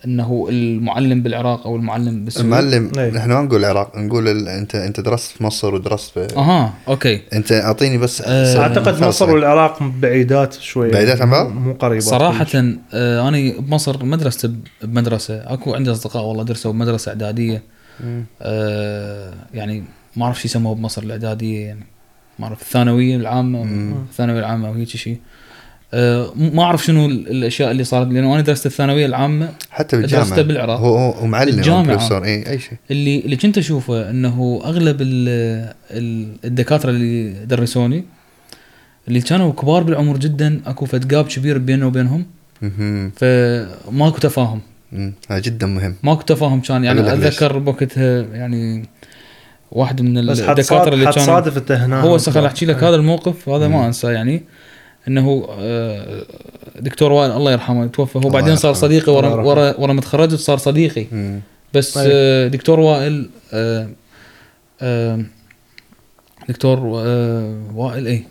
إنه المعلم بالعراق أو المعلم بالسويد المعلم إيه. نحن ما نقول العراق نقول ال... أنت أنت درست في مصر ودرست في أها أوكي أنت أعطيني بس آه، أعتقد مصر. والعراق بعيدات شوي بعيدات عن بعض؟ مو- صراحة كلش. آه أنا بمصر ما درست ب- بمدرسة أكو عندي أصدقاء والله درسوا بمدرسة إعدادية مم. آه يعني ما أعرف شو يسموها بمصر الإعدادية يعني ما أعرف الثانوية العامة مم. الثانوية العامة أو هيك شيء ما أعرف شنو ال- الأشياء اللي صارت لأنه أنا درست الثانوية العامة حتى درسته بالجامعة بالعراق. هو هو معلم. بروفيسور اي أي شيء اللي اللي كنت أشوفه إنه أغلب ال- ال- الدكاترة اللي درسوني اللي كانوا كبار بالعمر جدا أكو فد جاب كبير بينه وبينهم. فماكو تفاهم. هذا جدا مهم ماكو تفاهم كان يعني. أتذكر بوقتها يعني واحد من الدكاترة اللي هنا هو خل أحكي لك هذا الموقف هذا. ما أنساه يعني إنه آه، دكتور وائل الله يرحمه توفى هو بعدين صار. صديقي ورا. ورا ورا ما تخرجت صار صديقي مم. بس طيب. آه، دكتور وائل آه، دكتور وائل اي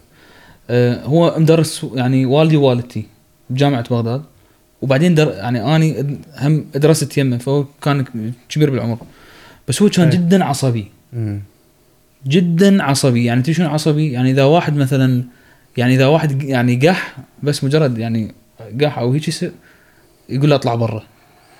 هو مدرس يعني والدي ووالدتي بجامعة بغداد وبعدين در يعني أني هم درست يمه فهو كان كبير بالعمر بس هو كان أي. جدا عصبي مم. جدا عصبي يعني تدري شنو عصبي يعني إذا واحد مثلا يعني إذا واحد يعني قح بس مجرد يعني قح أو هيك يقول له اطلع برا.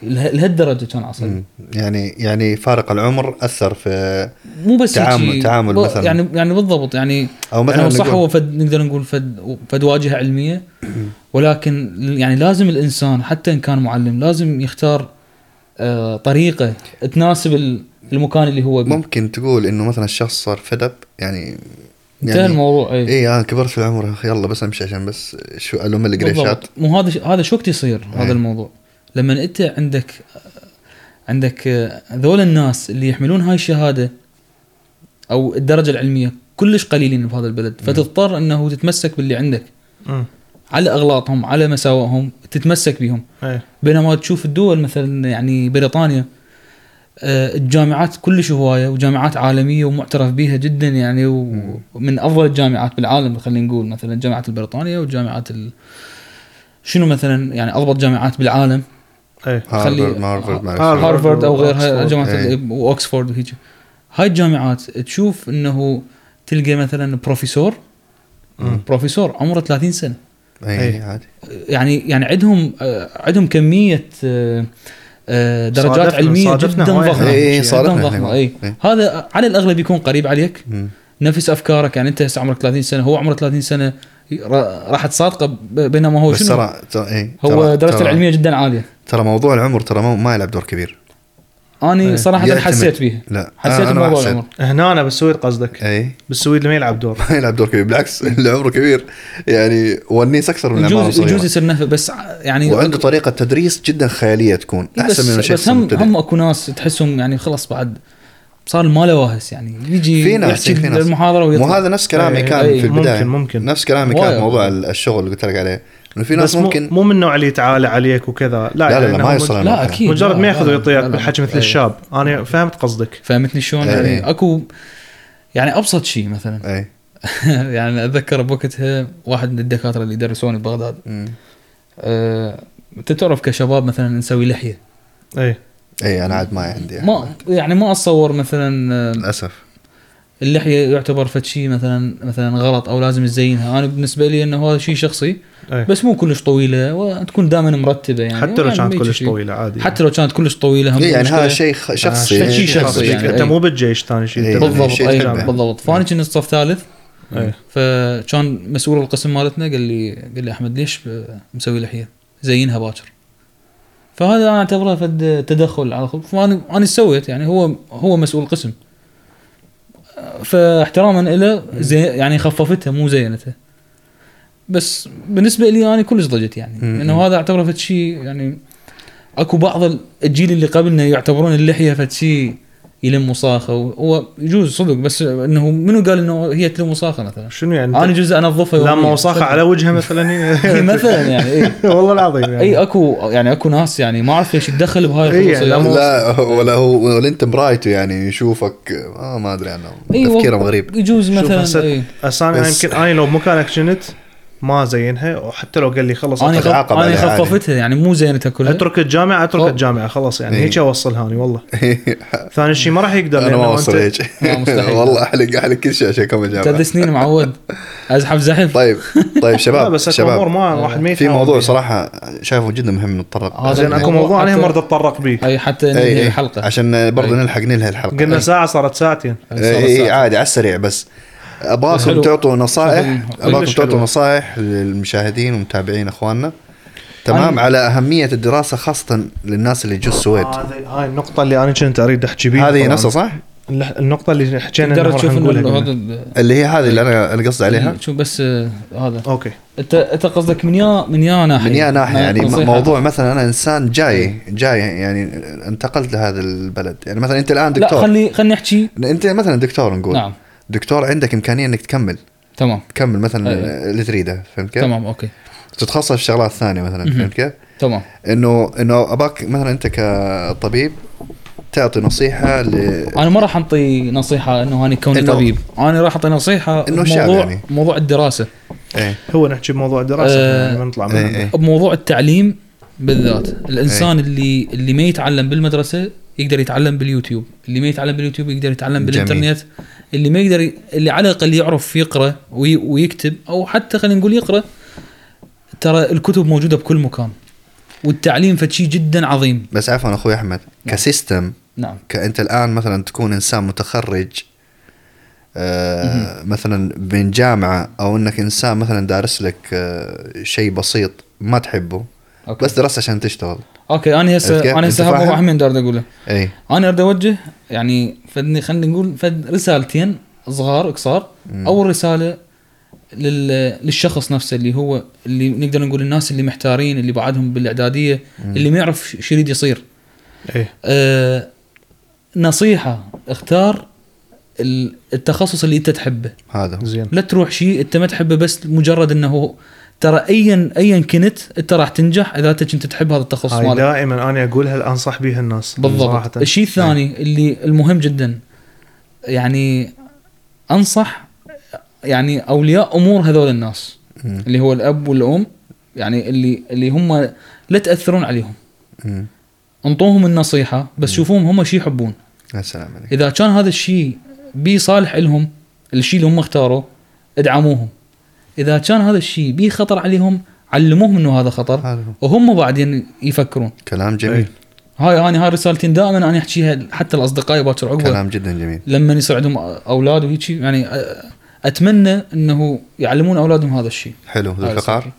له- لهالدرجة كان عصبي. يعني يعني فارق العمر أثر في مو بس تعامل- تعامل مثلاً. يعني يعني بالضبط يعني أو مثلا يعني صح هو فد نقدر نقول فد فد واجهة علمية. ولكن يعني لازم الإنسان حتى إن كان معلم لازم يختار آه طريقة تناسب ال- المكان اللي هو بيه. ممكن تقول إنه مثلا الشخص صار فدب يعني انتهى الموضوع أي. اي أنا كبرت في العمر. أخي، يلا بس امشي عشان بس شو ألوم القريشات مو هذا ش- هذا شو وقت يصير أي. هذا الموضوع؟ لما أنت عندك عندك آه، ذول الناس اللي يحملون هاي الشهادة أو الدرجة العلمية كلش قليلين بهذا البلد فتضطر إنه تتمسك باللي عندك. مم. على أغلاطهم على مساوئهم تتمسك بهم إيه. بينما تشوف الدول مثلا يعني بريطانيا آه، الجامعات كلش هواية وجامعات عالمية ومعترف بها جدا يعني ومن أفضل الجامعات بالعالم خلينا نقول مثلا جامعة البريطانية والجامعات ال... شنو مثلا يعني أضبط جامعات بالعالم إيه خلي- هارفرد هارفرد أو غيرها. جامعة إيه. ال- واوكسفورد وهيك هاي الجامعات تشوف إنه تلقى مثلا بروفيسور مم. بروفيسور عمره 30 سنة اي إيه. عادي يعني يعني عندهم آه، عندهم كمية آه، آه، درجات صادفنا- علمية صادفنا جدا ضخمة. إيه، إيه، جدا صادفنا ضخمة. اي إيه. هذا على الأغلب يكون قريب عليك. مم. نفس أفكارك يعني أنت هسه عمرك 30 سنة هو عمره 30 سنة را- راح تصادقه ب- بينما هو بس شنو؟ ترى ترى اي هو درجته العلمية جدا عالية. ترى موضوع العمر ترى ما, ما يلعب دور كبير. أنا إيه. صراحة يعتمد. حسيت بيها لا. حسيت ما بموضوع. العمر هنا أنا بالسويد قصدك. إي. بالسويد ما يلعب دور؟ ما يلعب دور كبير. بالعكس اللي عمره كبير. يعني ونيس أكثر من يجوز يجوز يصير نفع بس يعني وعنده طريقة تدريس جدا خيالية تكون أحسن من شيء بس هم. هم أكو ناس تحسهم يعني خلاص بعد صار ما له واهس يعني. يجي في ناس في ناس. المحاضرة ويطلع. مو هذا نفس كلامي كان في البداية. ممكن ممكن. نفس كلامي. كان موضوع الشغل اللي قلت لك عليه. في ناس بس مو, ممكن مو من النوع اللي يتعالى عليك وكذا. لا لا لا, يعني لا ما مج- يوصل لا. أكيد. مجرد ما ياخذ ويعطيك. بالحكي مثل إيه. الشاب. أنا فهمت قصدك. فهمتني شلون؟ إيه. يعني اكو يعني أبسط شيء مثلا. اي يعني أتذكر بوقتها واحد من الدكاترة اللي درسوني ببغداد مم. آه، انت تعرف كشباب مثلا نسوي لحية؟ اي اي أنا عاد ما عندي ما يعني ما أتصور مثلا آه، للأسف. اللحية يعتبر فد شيء مثلا مثلا غلط أو لازم تزينها أنا بالنسبة لي إنه هذا شيء شخصي. اي بس مو كلش طويلة وتكون دائما مرتبة يعني حتى لو كانت كلش. طويلة عادي حتى لو كانت كلش طويلة هم إيه يعني. هذا شيء شخصي آه، شيء شخصي يعني يعني، أنت أي. مو بالجيش ثاني شيء إيه. بالضبط اي. بالضبط فأنا كنت صف ثالث فكان مسؤول القسم مالتنا قال لي قال لي أحمد ليش مسوي لحية؟ زينها باكر. فهذا أنا أعتبره فد تدخل على خب فانا أنا سويت يعني هو هو مسؤول القسم. فاحتراما له زي يعني خففتها مو زينتها. بس بالنسبة لي أنا كلش ضجت يعني. مم. لأنه هذا أعتبره فد شيء يعني أكو بعض الجيل اللي قبلنا يعتبرون اللحية فد شيء يلم وصاخه هو يجوز صدق بس إنه منو قال إنه هي تلم وصاخه مثلا؟ شنو يعني؟ أنا جزء انظفها لما يومياً. وصاخه على وجهه مثلا؟ إي مثلا يعني اي والله العظيم يعني. اي أكو يعني أكو ناس يعني ما أعرف ليش يتدخل بهاي إي، الخصوصيات يعني لا ولا هو ولا أنت مرايته يعني يشوفك آه ما أدري عنه. إي، تفكيرهم و- غريب. يجوز مثلا أنا بس- يمكن أنا لو مكانك كنت ما زينها وحتى لو قال لي خلص أنا خف... أنا. خففتها يعني مو زينتها كلها أترك الجامعة أترك أوه. الجامعة خلص يعني إيه. هيك اوصلها اني والله ثاني شيء ما راح يقدر أنا ما اوصل هيك. والله احلق احلق كل شيء عشان اكمل ثلاث جامعه سنين معود أزحف زحف طيب طيب شباب بس شباب ما واحد ما في موضوع. صراحة شايفه جدا مهم نتطرق زين أكو موضوع أنا حتى- مرة اتطرق به أي حتى اي ننهي الحلقة عشان برضه. نلحق ننهي الحلقة قلنا. ساعة صارت ساعتين اي. عادي على السريع بس ابغاكم. تعطوا نصائح. ابغاكم تعطوا. نصائح للمشاهدين والمتابعين إخواننا. تمام؟ على أهمية الدراسة خاصة للناس اللي جو السويد. هذه هاي النقطة اللي أنا كنت أريد أحكي بيها هذه. نفسها صح؟ النقطة اللي حكينا تقدر تشوف هذا اللي هي هذه اللي أنا أنا قصدي عليها. شوف بس آه، هذا. okay. انت أنت قصدك من يا من يا ناحية. من يا ناحية يعني. موضوع مثلا أنا إنسان جاي جاي يعني انتقلت لهذا البلد. يعني مثلا أنت الآن لا دكتور. خلي خليني أحكي. أنت مثلا دكتور نقول. نعم. دكتور عندك إمكانية إنك تكمل تمام تكمل مثلا. اللي تريده فهمت كيف؟ تمام okay تتخصص في شغلات ثانية مثلا. فهمت كيف؟ تمام إنه إنه أباك مثلا أنت كطبيب تعطي نصيحة ل أنا ما راح انطي نصيحة إنه أنا كوني إنه- طبيب أنا راح أعطي نصيحة إنه الشعب بموضوع يعني. موضوع الدراسة إيه هو نحكي بموضوع الدراسة ما نطلع إيه، منها إيه. بموضوع التعليم بالذات الإنسان اللي اللي ما يتعلم بالمدرسة يقدر يتعلم باليوتيوب اللي ما يتعلم باليوتيوب يقدر يتعلم جميل. بالإنترنت اللي ما يقدر ي- اللي على الأقل يعرف يقرأ وي ويكتب أو حتى خلينا نقول يقرأ ترى الكتب موجودة بكل مكان والتعليم فشي جدا عظيم. بس عفوا أخوي أحمد نعم. ك system نعم. كأنت الآن مثلا تكون إنسان متخرج آه مثلا من جامعة أو إنك إنسان مثلا دارس لك آه شيء بسيط ما تحبه okay. بس درست عشان تشتغل. okay أنا؟ هسه أنا هسه؟ موضوع همين دار اقوله إي. أنا أريد أوجه يعني فدني خلينا نقول فد رسالتين صغار قصار أول رسالة لل... للشخص نفسه اللي هو اللي نقدر نقول الناس اللي محتارين اللي بعدهم بالإعدادية اللي ما يعرف شو يريد يصير. إيه أه نصيحة اختار ال- التخصص اللي أنت تحبه. هذا. زين. لا تروح شيء أنت ما تحبه بس مجرد إنه ترى ايا ايا كنت أنت راح تنجح إذا أنت كنت تحب هذا التخصص مالك. دائما أنا اقولها انصح بها الناس بالضبط. صراحة. الشيء الثاني اللي المهم جدا يعني أنصح يعني أولياء أمور هذول الناس مم. اللي هو الأب والأم يعني اللي اللي هم لا تأثرون عليهم. مم. أنطوهم النصيحة بس شوفوهم هم شو يحبون. يا سلام عليك. إذا كان هذا الشيء بي صالح لهم الشيء اللي هم اختاروه ادعموهم. إذا كان هذا الشيء بي خطر عليهم علموهم إنه هذا خطر وهم بعدين يفكرون. كلام جميل. إيه. هاي أنا هاي رسالتين دائما أنا أحكيها حتى لاصدقائي باكر عقبه كلام جدا جميل. لما يصير عندهم أولاد وهيك يعني أ- أتمنى إنه يعلمون أولادهم هذا الشيء. حلو. ذو الفقار؟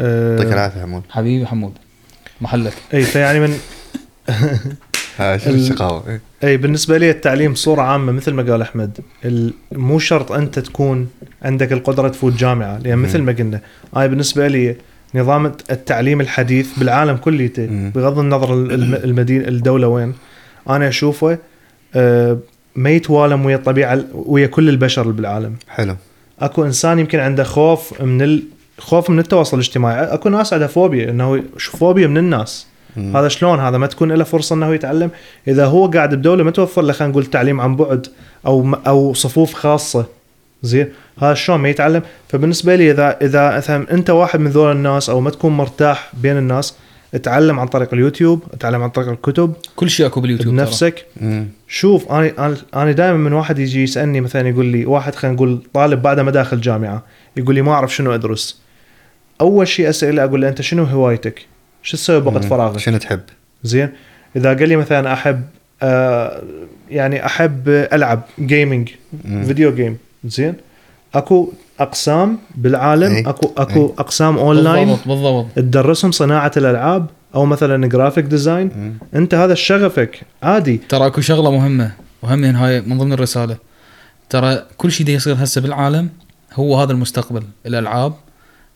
يعطيك العافية حمود حبيبي حمود محلك. اي فيعني من ها شو ال- الشقاوة؟ إيه. أي بالنسبة لي التعليم بصوره عامة مثل ما قال أحمد مو شرط أنت تكون عندك القدرة تفوت جامعة لأن مثل ما قلنا هاي بالنسبة لي نظام التعليم الحديث بالعالم كليته. بغض النظر الم- المدينة الدولة وين أنا أشوفه آه، ما يتوالم ويا الطبيعة ويا كل البشر اللي بالعالم. حلو. أكو إنسان يمكن عنده خوف من ال... خوف من التواصل الاجتماعي أكو ناس عندها فوبيا إنه فوبيا من الناس. مم. هذا شلون هذا ما تكون له فرصة إنه يتعلم إذا هو قاعد بدولة ما توفر له خلينا نقول تعليم عن بعد أو أو صفوف خاصة زين هذا شلون ما يتعلم فبالنسبة لي إذا إذا مثلا أنت واحد من ذول الناس أو ما تكون مرتاح بين الناس اتعلم عن طريق اليوتيوب اتعلم عن طريق الكتب كل شيء أكو باليوتيوب. بنفسك مم. شوف أنا أنا دائما من واحد يجي يسألني مثلا يقول لي واحد خلينا نقول طالب بعد ما داخل جامعة يقول لي ما أعرف شنو أدرس أول شيء أسأله أقول له أنت شنو هوايتك؟ شو تسوي بوقت. فراغك؟ شنو تحب؟ زين إذا قال لي مثلا أحب آه يعني أحب ألعب gaming. video game زين أكو أقسام بالعالم أي. أكو أكو أي. أقسام اونلاين بالضبط بالضبط تدرسهم صناعة الألعاب أو مثلا graphic design مم. أنت هذا شغفك عادي ترى أكو شغلة مهمة وهم هاي من ضمن الرسالة ترى كل شيء يصير هسه بالعالم هو هذا المستقبل الألعاب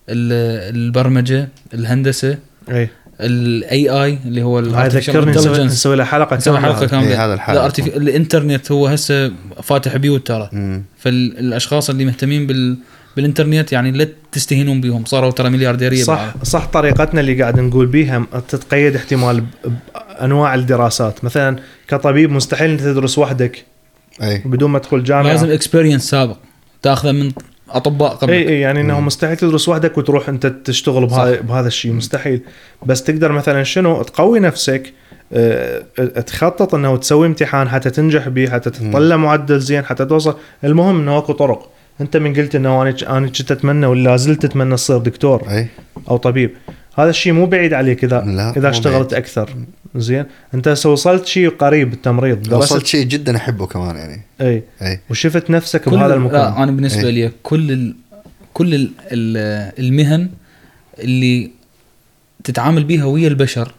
ال- البرمجة الهندسة إي ال AI اللي هو هاي ذكرني نسوي, له حلقة نسوي حلقة. كاملة إيه، هذا الحلقة. لا أرتف... الإنترنت هو هسه فاتح بيوت ترى. فالأشخاص اللي مهتمين بال... بالإنترنت يعني لا تستهينون بهم صاروا ترى مليارديرية صح بالعالم. صح طريقتنا اللي قاعد نقول بيها تتقيد احتمال بانواع الدراسات مثلا كطبيب مستحيل أنت تدرس وحدك اي بدون ما تدخل جامعة لازم experience سابق تأخذه من أطباء قبل اي اي يعني إنه. مستحيل تدرس وحدك وتروح أنت تشتغل بهذا بهذا الشيء مستحيل. بس تقدر مثلا شنو؟ تقوي نفسك آه، تخطط إنه تسوي امتحان حتى تنجح به حتى تطلع معدل زين حتى توصل. المهم إنه أكو طرق. أنت من قلت إنه أنا أنا كنت أتمنى ولا زلت أتمنى تصير دكتور إي. أو طبيب. هذا الشيء مو بعيد عليك اذا لا، إذا اشتغلت بعيد. أكثر زين أنت هسه وصلت شيء قريب بالتمريض وصلت شيء جدا أحبه كمان يعني أي أي وشفت نفسك بهذا المكان لا أنا بالنسبة. لي كل ال... كل ال... ال- المهن اللي تتعامل بيها ويا البشر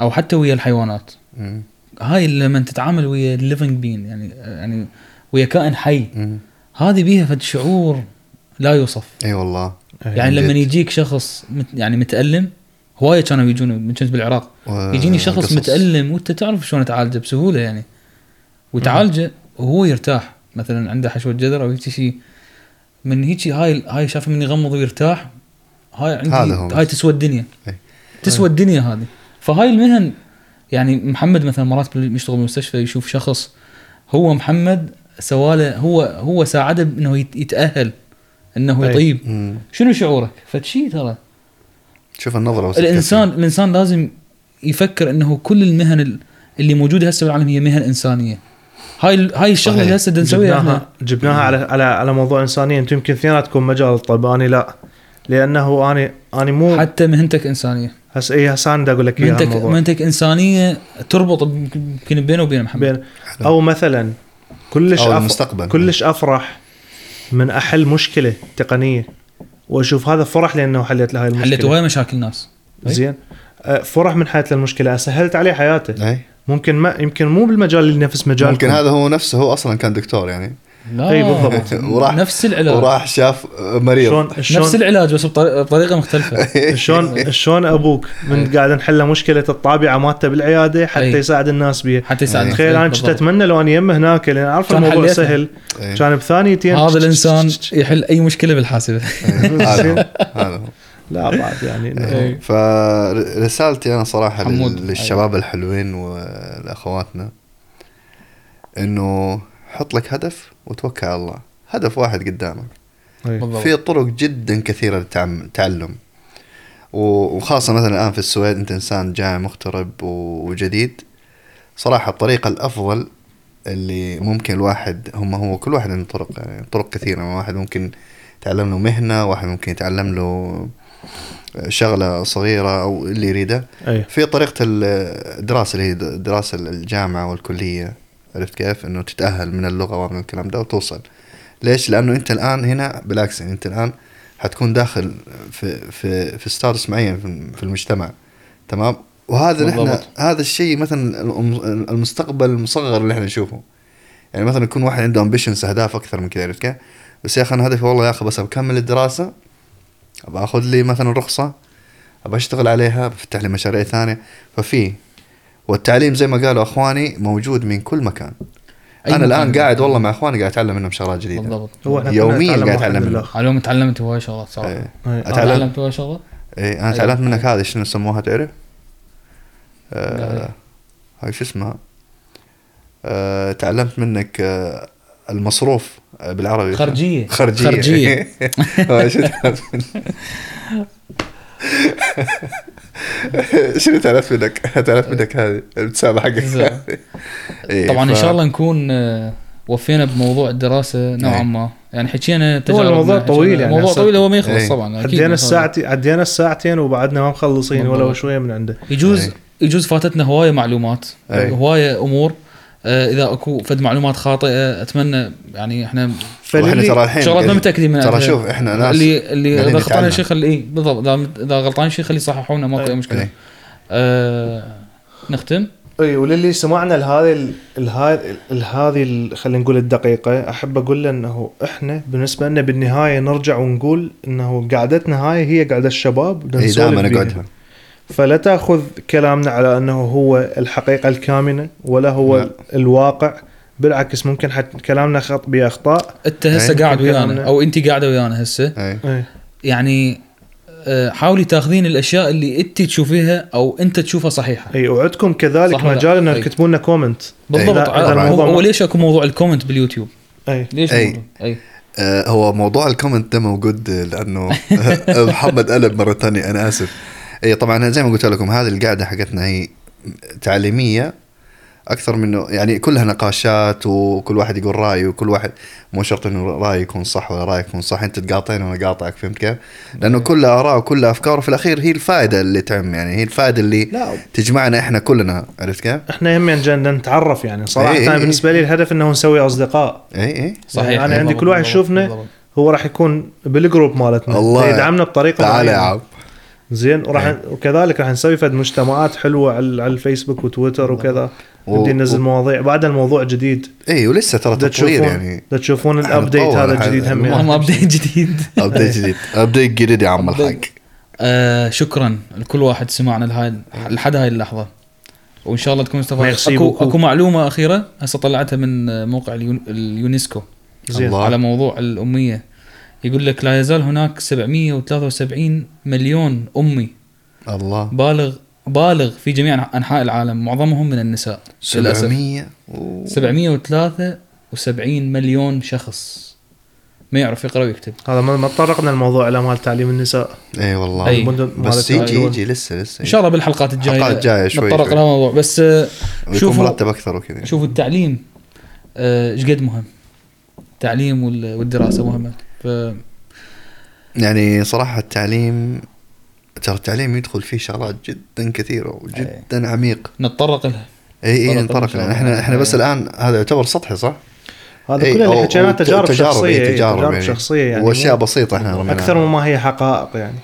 أو حتى ويا الحيوانات مم. هاي لما تتعامل ويا الليفنج بين يعني يعني ويا كائن حي مم. هذه بيها فد شعور لا يوصف أي والله أي. يعني لما جد. يجيك شخص مت يعني متألم هوايه كانوا يجون من كنت بالعراق. و- يجيني شخص قصص. متألم وانت تعرف شلون تعالجه بسهولة يعني. وتعالجه وهو يرتاح. مثلا عنده حشوة جذر أو هيك شيء. من هيك هاي هاي شاف من يغمض ويرتاح. هاي عندي هاي بس. تسوى الدنيا. أي. تسوى الدنيا هذه. فهاي المهن يعني محمد مثلا مرات يشتغل بالمستشفى يشوف شخص هو محمد سوالة هو هو ساعده انه يت- يتأهل. إنه أي. يطيب. مم. شنو شعورك؟ فشي ترى. شوف النظرة الانسان الإنسان لازم يفكر إنه كل المهن ال- اللي موجودة هسه بالعالم هي مهن إنسانية. هاي هاي الشغلة. اللي هسه بدنا نسويها إحنا. جبناها جبناها على على على موضوع إنسانية. أنتم يمكن اثنيناتكم مجال الطب أنا لا. لأنه أنا أنا مو حتى مهنتك إنسانية. هسه اي هسه أنا أقول لك إياها مهنتك الموضوع. مهنتك إنسانية تربط يمكن بينه وبين محمد. بين أو مثلا كلش أو أف... المستقبل. كلش أفرح. من أحل مشكلة تقنية. وأشوف هذا فرح لأنه حليت له هاي حليت المشكلة هواي مشاكل ناس زين. أه، فرح من حليت المشكلة سهلت عليه حياته. اي ممكن ما يمكن مو بالمجال اللي نفس مجالكم ممكن هذا هو نفسه هو أصلا كان دكتور يعني. لا. إي بالضبط. وراح نفس العلاج. وراح شاف مريض. شلون نفس شلون العلاج بس بطريقة مختلفة. شلون شلون أبوك من قاعد نحل مشكلة الطابعة مالته بالعيادة حتى أي. يساعد الناس بيها حتى يساعد تخيل أنا كنت أتمنى لو اني يمه هناك لأن أعرف الموضوع حليتها. سهل. إيه. كان بثانيتين هذا الإنسان يحل أي مشكلة بالحاسبة. هذا هو هذا. هو لا بعد يعني. إيه. فرسالتي أنا صراحة للشباب الحلوين ولاخواتنا إنه حط لك هدف وتوكل على الله. هدف واحد قدامك. بالضبط. في طرق جدا كثيرة للتعلم. وخاصة مثلا الآن في السويد أنت إنسان جاي مغترب و- وجديد. صراحة الطريقة الأفضل اللي ممكن الواحد هم هو كل واحد عنده طرق يعني طرق كثيرة. واحد ممكن يتعلم له مهنة واحد ممكن يتعلم له شغلة صغيرة أو اللي يريده. اي في طريقة الدراسه اللي هي دراسة الجامعة والكلية. عرفت كيف؟ إنه تتأهل من اللغة ومن الكلام ده وتوصل. ليش؟ لأنه أنت الآن هنا بالعكس يعني أنت الآن حتكون داخل في في في ستاتس معين في- المجتمع تمام؟ وهذا نحن. هذا الشيء مثلا الم- المستقبل المصغر اللي إحنا نشوفه. يعني مثلا يكون واحد عنده امبيشنز أهداف أكثر من كذا عرفت كيف؟ بس يا أخي أنا هدفي والله يا أخي بس بكمل الدراسة ابى آخذ لي مثلا رخصة ابى أشتغل عليها بفتح لي مشاريع ثانية ففي والتعليم زي ما قالوا أخواني موجود من كل مكان أنا الآن. قاعد والله مع أخواني قاعد أتعلم منهم شغلات جديدة بالضبط هو يومياً قاعد واحد أتعلم من منه. الآخر. اليوم تعلمت هواي شغلات صراحة إيه. إيه. أنا أتعلم تعلمت هواي شغلات إيه أنا أيوة. تعلمت منك هذه شنو يسموها تعرف؟ آه. هاي شو اسمها؟ آه تعلمت منك آه المصروف آه بالعربي خرجية خرجية خرجية شنو تعرف منك؟ تعرف منك هذه الابتسامه حقك إيه، طبعا إن شاء الله نكون آه، وفينا بموضوع الدراسة نوعا إيه. ما يعني حكينا تجاربنا، الموضوع حكينا- طويل يعني موضوع طويل هو ما يخلص إيه. طبعا عدينا. الساعتين عدينا الساعتين وبعدنا ما مخلصين ولا. شوية من عنده يجوز. يجوز فاتتنا هواية معلومات. هواية أمور إذا أكو فد معلومات خاطئة أتمنى يعني إحنا فاللي ترى الحين شغلات ما متأكدين منها ترى شوف إحنا ناس اللي اللي إذا خطانا نتعلم. شيء خلي إيه بالضبط إذا- إذا غلطان شيء خلي يصححونا ماكو اي مشكلة إيه. آه نختم اي وللي سمعنا لهذه ال- الهاي ال- هذه ال- خلينا نقول الدقيقة أحب أقول له إنه إحنا بالنسبة لنا بالنهاية نرجع ونقول إنه قعدتنا هاي هي قعدة الشباب اي دائما. نقعدها فلا تأخذ كلامنا على أنه هو الحقيقة الكامنة ولا هو لا. الواقع. بالعكس ممكن حتى كلامنا خط بأخطاء. أنت هسه. قاعد ويانا. أو أنت قاعدة ويانا هسه. أي. أي. يعني آه، حاولي تاخذين الأشياء اللي أنت تشوفيها أو أنت تشوفها صحيحة. أي وعدكم كذلك صح؟ مجال أنه أي. تكتبوا لنا comment بالضبط. آه، هو هو ليش أكو موضوع ال comment باليوتيوب؟ أي. ليش أي. أي. آه، هو موضوع ال comment ده موجود لأنه محمد قلب مرة ثانية أنا آسف. اي طبعا زي ما قلت لكم هذه القعده حقتنا هي تعليمية أكثر منه يعني كلها نقاشات وكل واحد يقول رأيه وكل واحد مو شرط إنه رأيه يكون صح ولا رايك يكون صح أنت تقاطعني وأنا قاطعك فهمت كيف؟ لأنه كلها آراء وكلها أفكار وفي الأخير هي الفائدة اللي تعم يعني هي الفائدة اللي لا تجمعنا إحنا كلنا عرفت كيف؟ إحنا هم جانا نتعرف يعني صراحة إي إي أنا إي. بالنسبة لي الهدف إنه نسوي أصدقاء اي اي صحيح يعني أنا عندي كل واحد يشوفنا. هو راح يكون بالجروب مالتنا الله يدعمنا بطريقة تعال يا. عم زين وراح إيه. وكذلك راح نسوي فد مجتمعات حلوة على على الفيسبوك وتويتر وكذا. و- بدي ننزل و- مواضيع. بعد الموضوع جديد. اي ولسه ترى تطوير تشوفون يعني. تشوفون ال update هذا. الجديد هم يعني. update جديد. update جديد. update جديد يا عم الحاج. آه شكرا لكل واحد سمعنا لهاي لحد هاي اللحظة. وإن شاء الله تكون استفادت اكو. أكو معلومة أخيرة هسه طلعتها من موقع اليون- اليونسكو زين. على موضوع الأمية. يقول لك لا يزال هناك 773 مليون أمي. الله. بالغ بالغ في جميع أنحاء العالم. معظمهم من النساء للأسف. 700 و- 773 مليون شخص. ما يعرف يقرأ ويكتب. هذا ما ما تطرقنا الموضوع إلى مال تعليم النساء. إي والله. أي. بس يجي. يجي لسه لسه. إن شاء الله بالحلقات الجاية الحلقات الجاية شوي نتطرق شوي. لها موضوع بس آه، شوفوا- مرتب أكثر وكذا. شوفوا التعليم. آه، إيش قد مهم؟ التعليم وال- والدراسة مهمة. ف يعني صراحة التعليم ترى التعليم يدخل فيه شغلات جدا كثيرة وجدا عميق نتطرق لها اي اي طرق إن نطرق شاء لأن الله. إحنا إحنا بس إيه. الآن هذا يعتبر سطحي صح؟ هذا إي، كله اللي حكيناه تجارب شخصيه إي، إي، تجارب تجارب يعني. شخصية يعني وأشياء بسيطة إحنا رميناها. أكثر مما هي حقائق يعني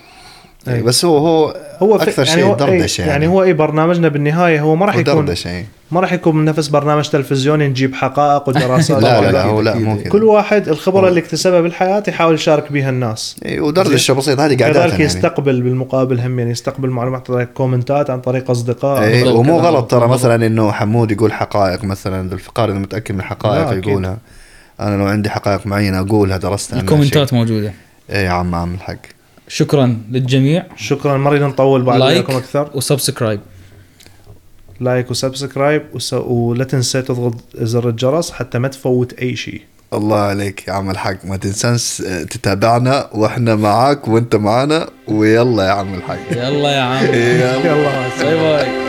إي. بس هو هو هو أكثر يعني شيء هو دردشة إي، يعني, يعني هو اي برنامجنا بالنهاية هو ما راح يكون دردشه إي. ما راح يكون من نفس برنامج تلفزيوني نجيب حقائق ودراسات لا لا. لا هو لا مو. كذا كل واحد الخبرة اللي اكتسبها بالحياة يحاول يشارك بها الناس اي ودردشة بسيطة هذه قاعدات كذلك يعني يستقبل بالمقابل هم يعني يستقبل معلومات عن طريق comment ات عن طريق أصدقاء اي ومو. غلط ترى. مثلا إنه حمود يقول حقائق مثلا ذو الفقار إذا متأكد من الحقائق. يقولها أنا لو عندي حقائق معينة أقولها درستها ال comment ات موجودة. اي يا عم عم الحق شكرا للجميع. شكرا. ما نريد نطول بعد like وياكم أكثر. وسبسكرايب لايك وسبسكرايب وس... ولا تنسى تضغط زر الجرس حتى ما تفوت أي شيء. الله عليك يا عم الحق ما تنساش تتابعنا وإحنا معاك وأنت معانا. ويلا يا عم الحق يلا يا عم. يلا. bye باي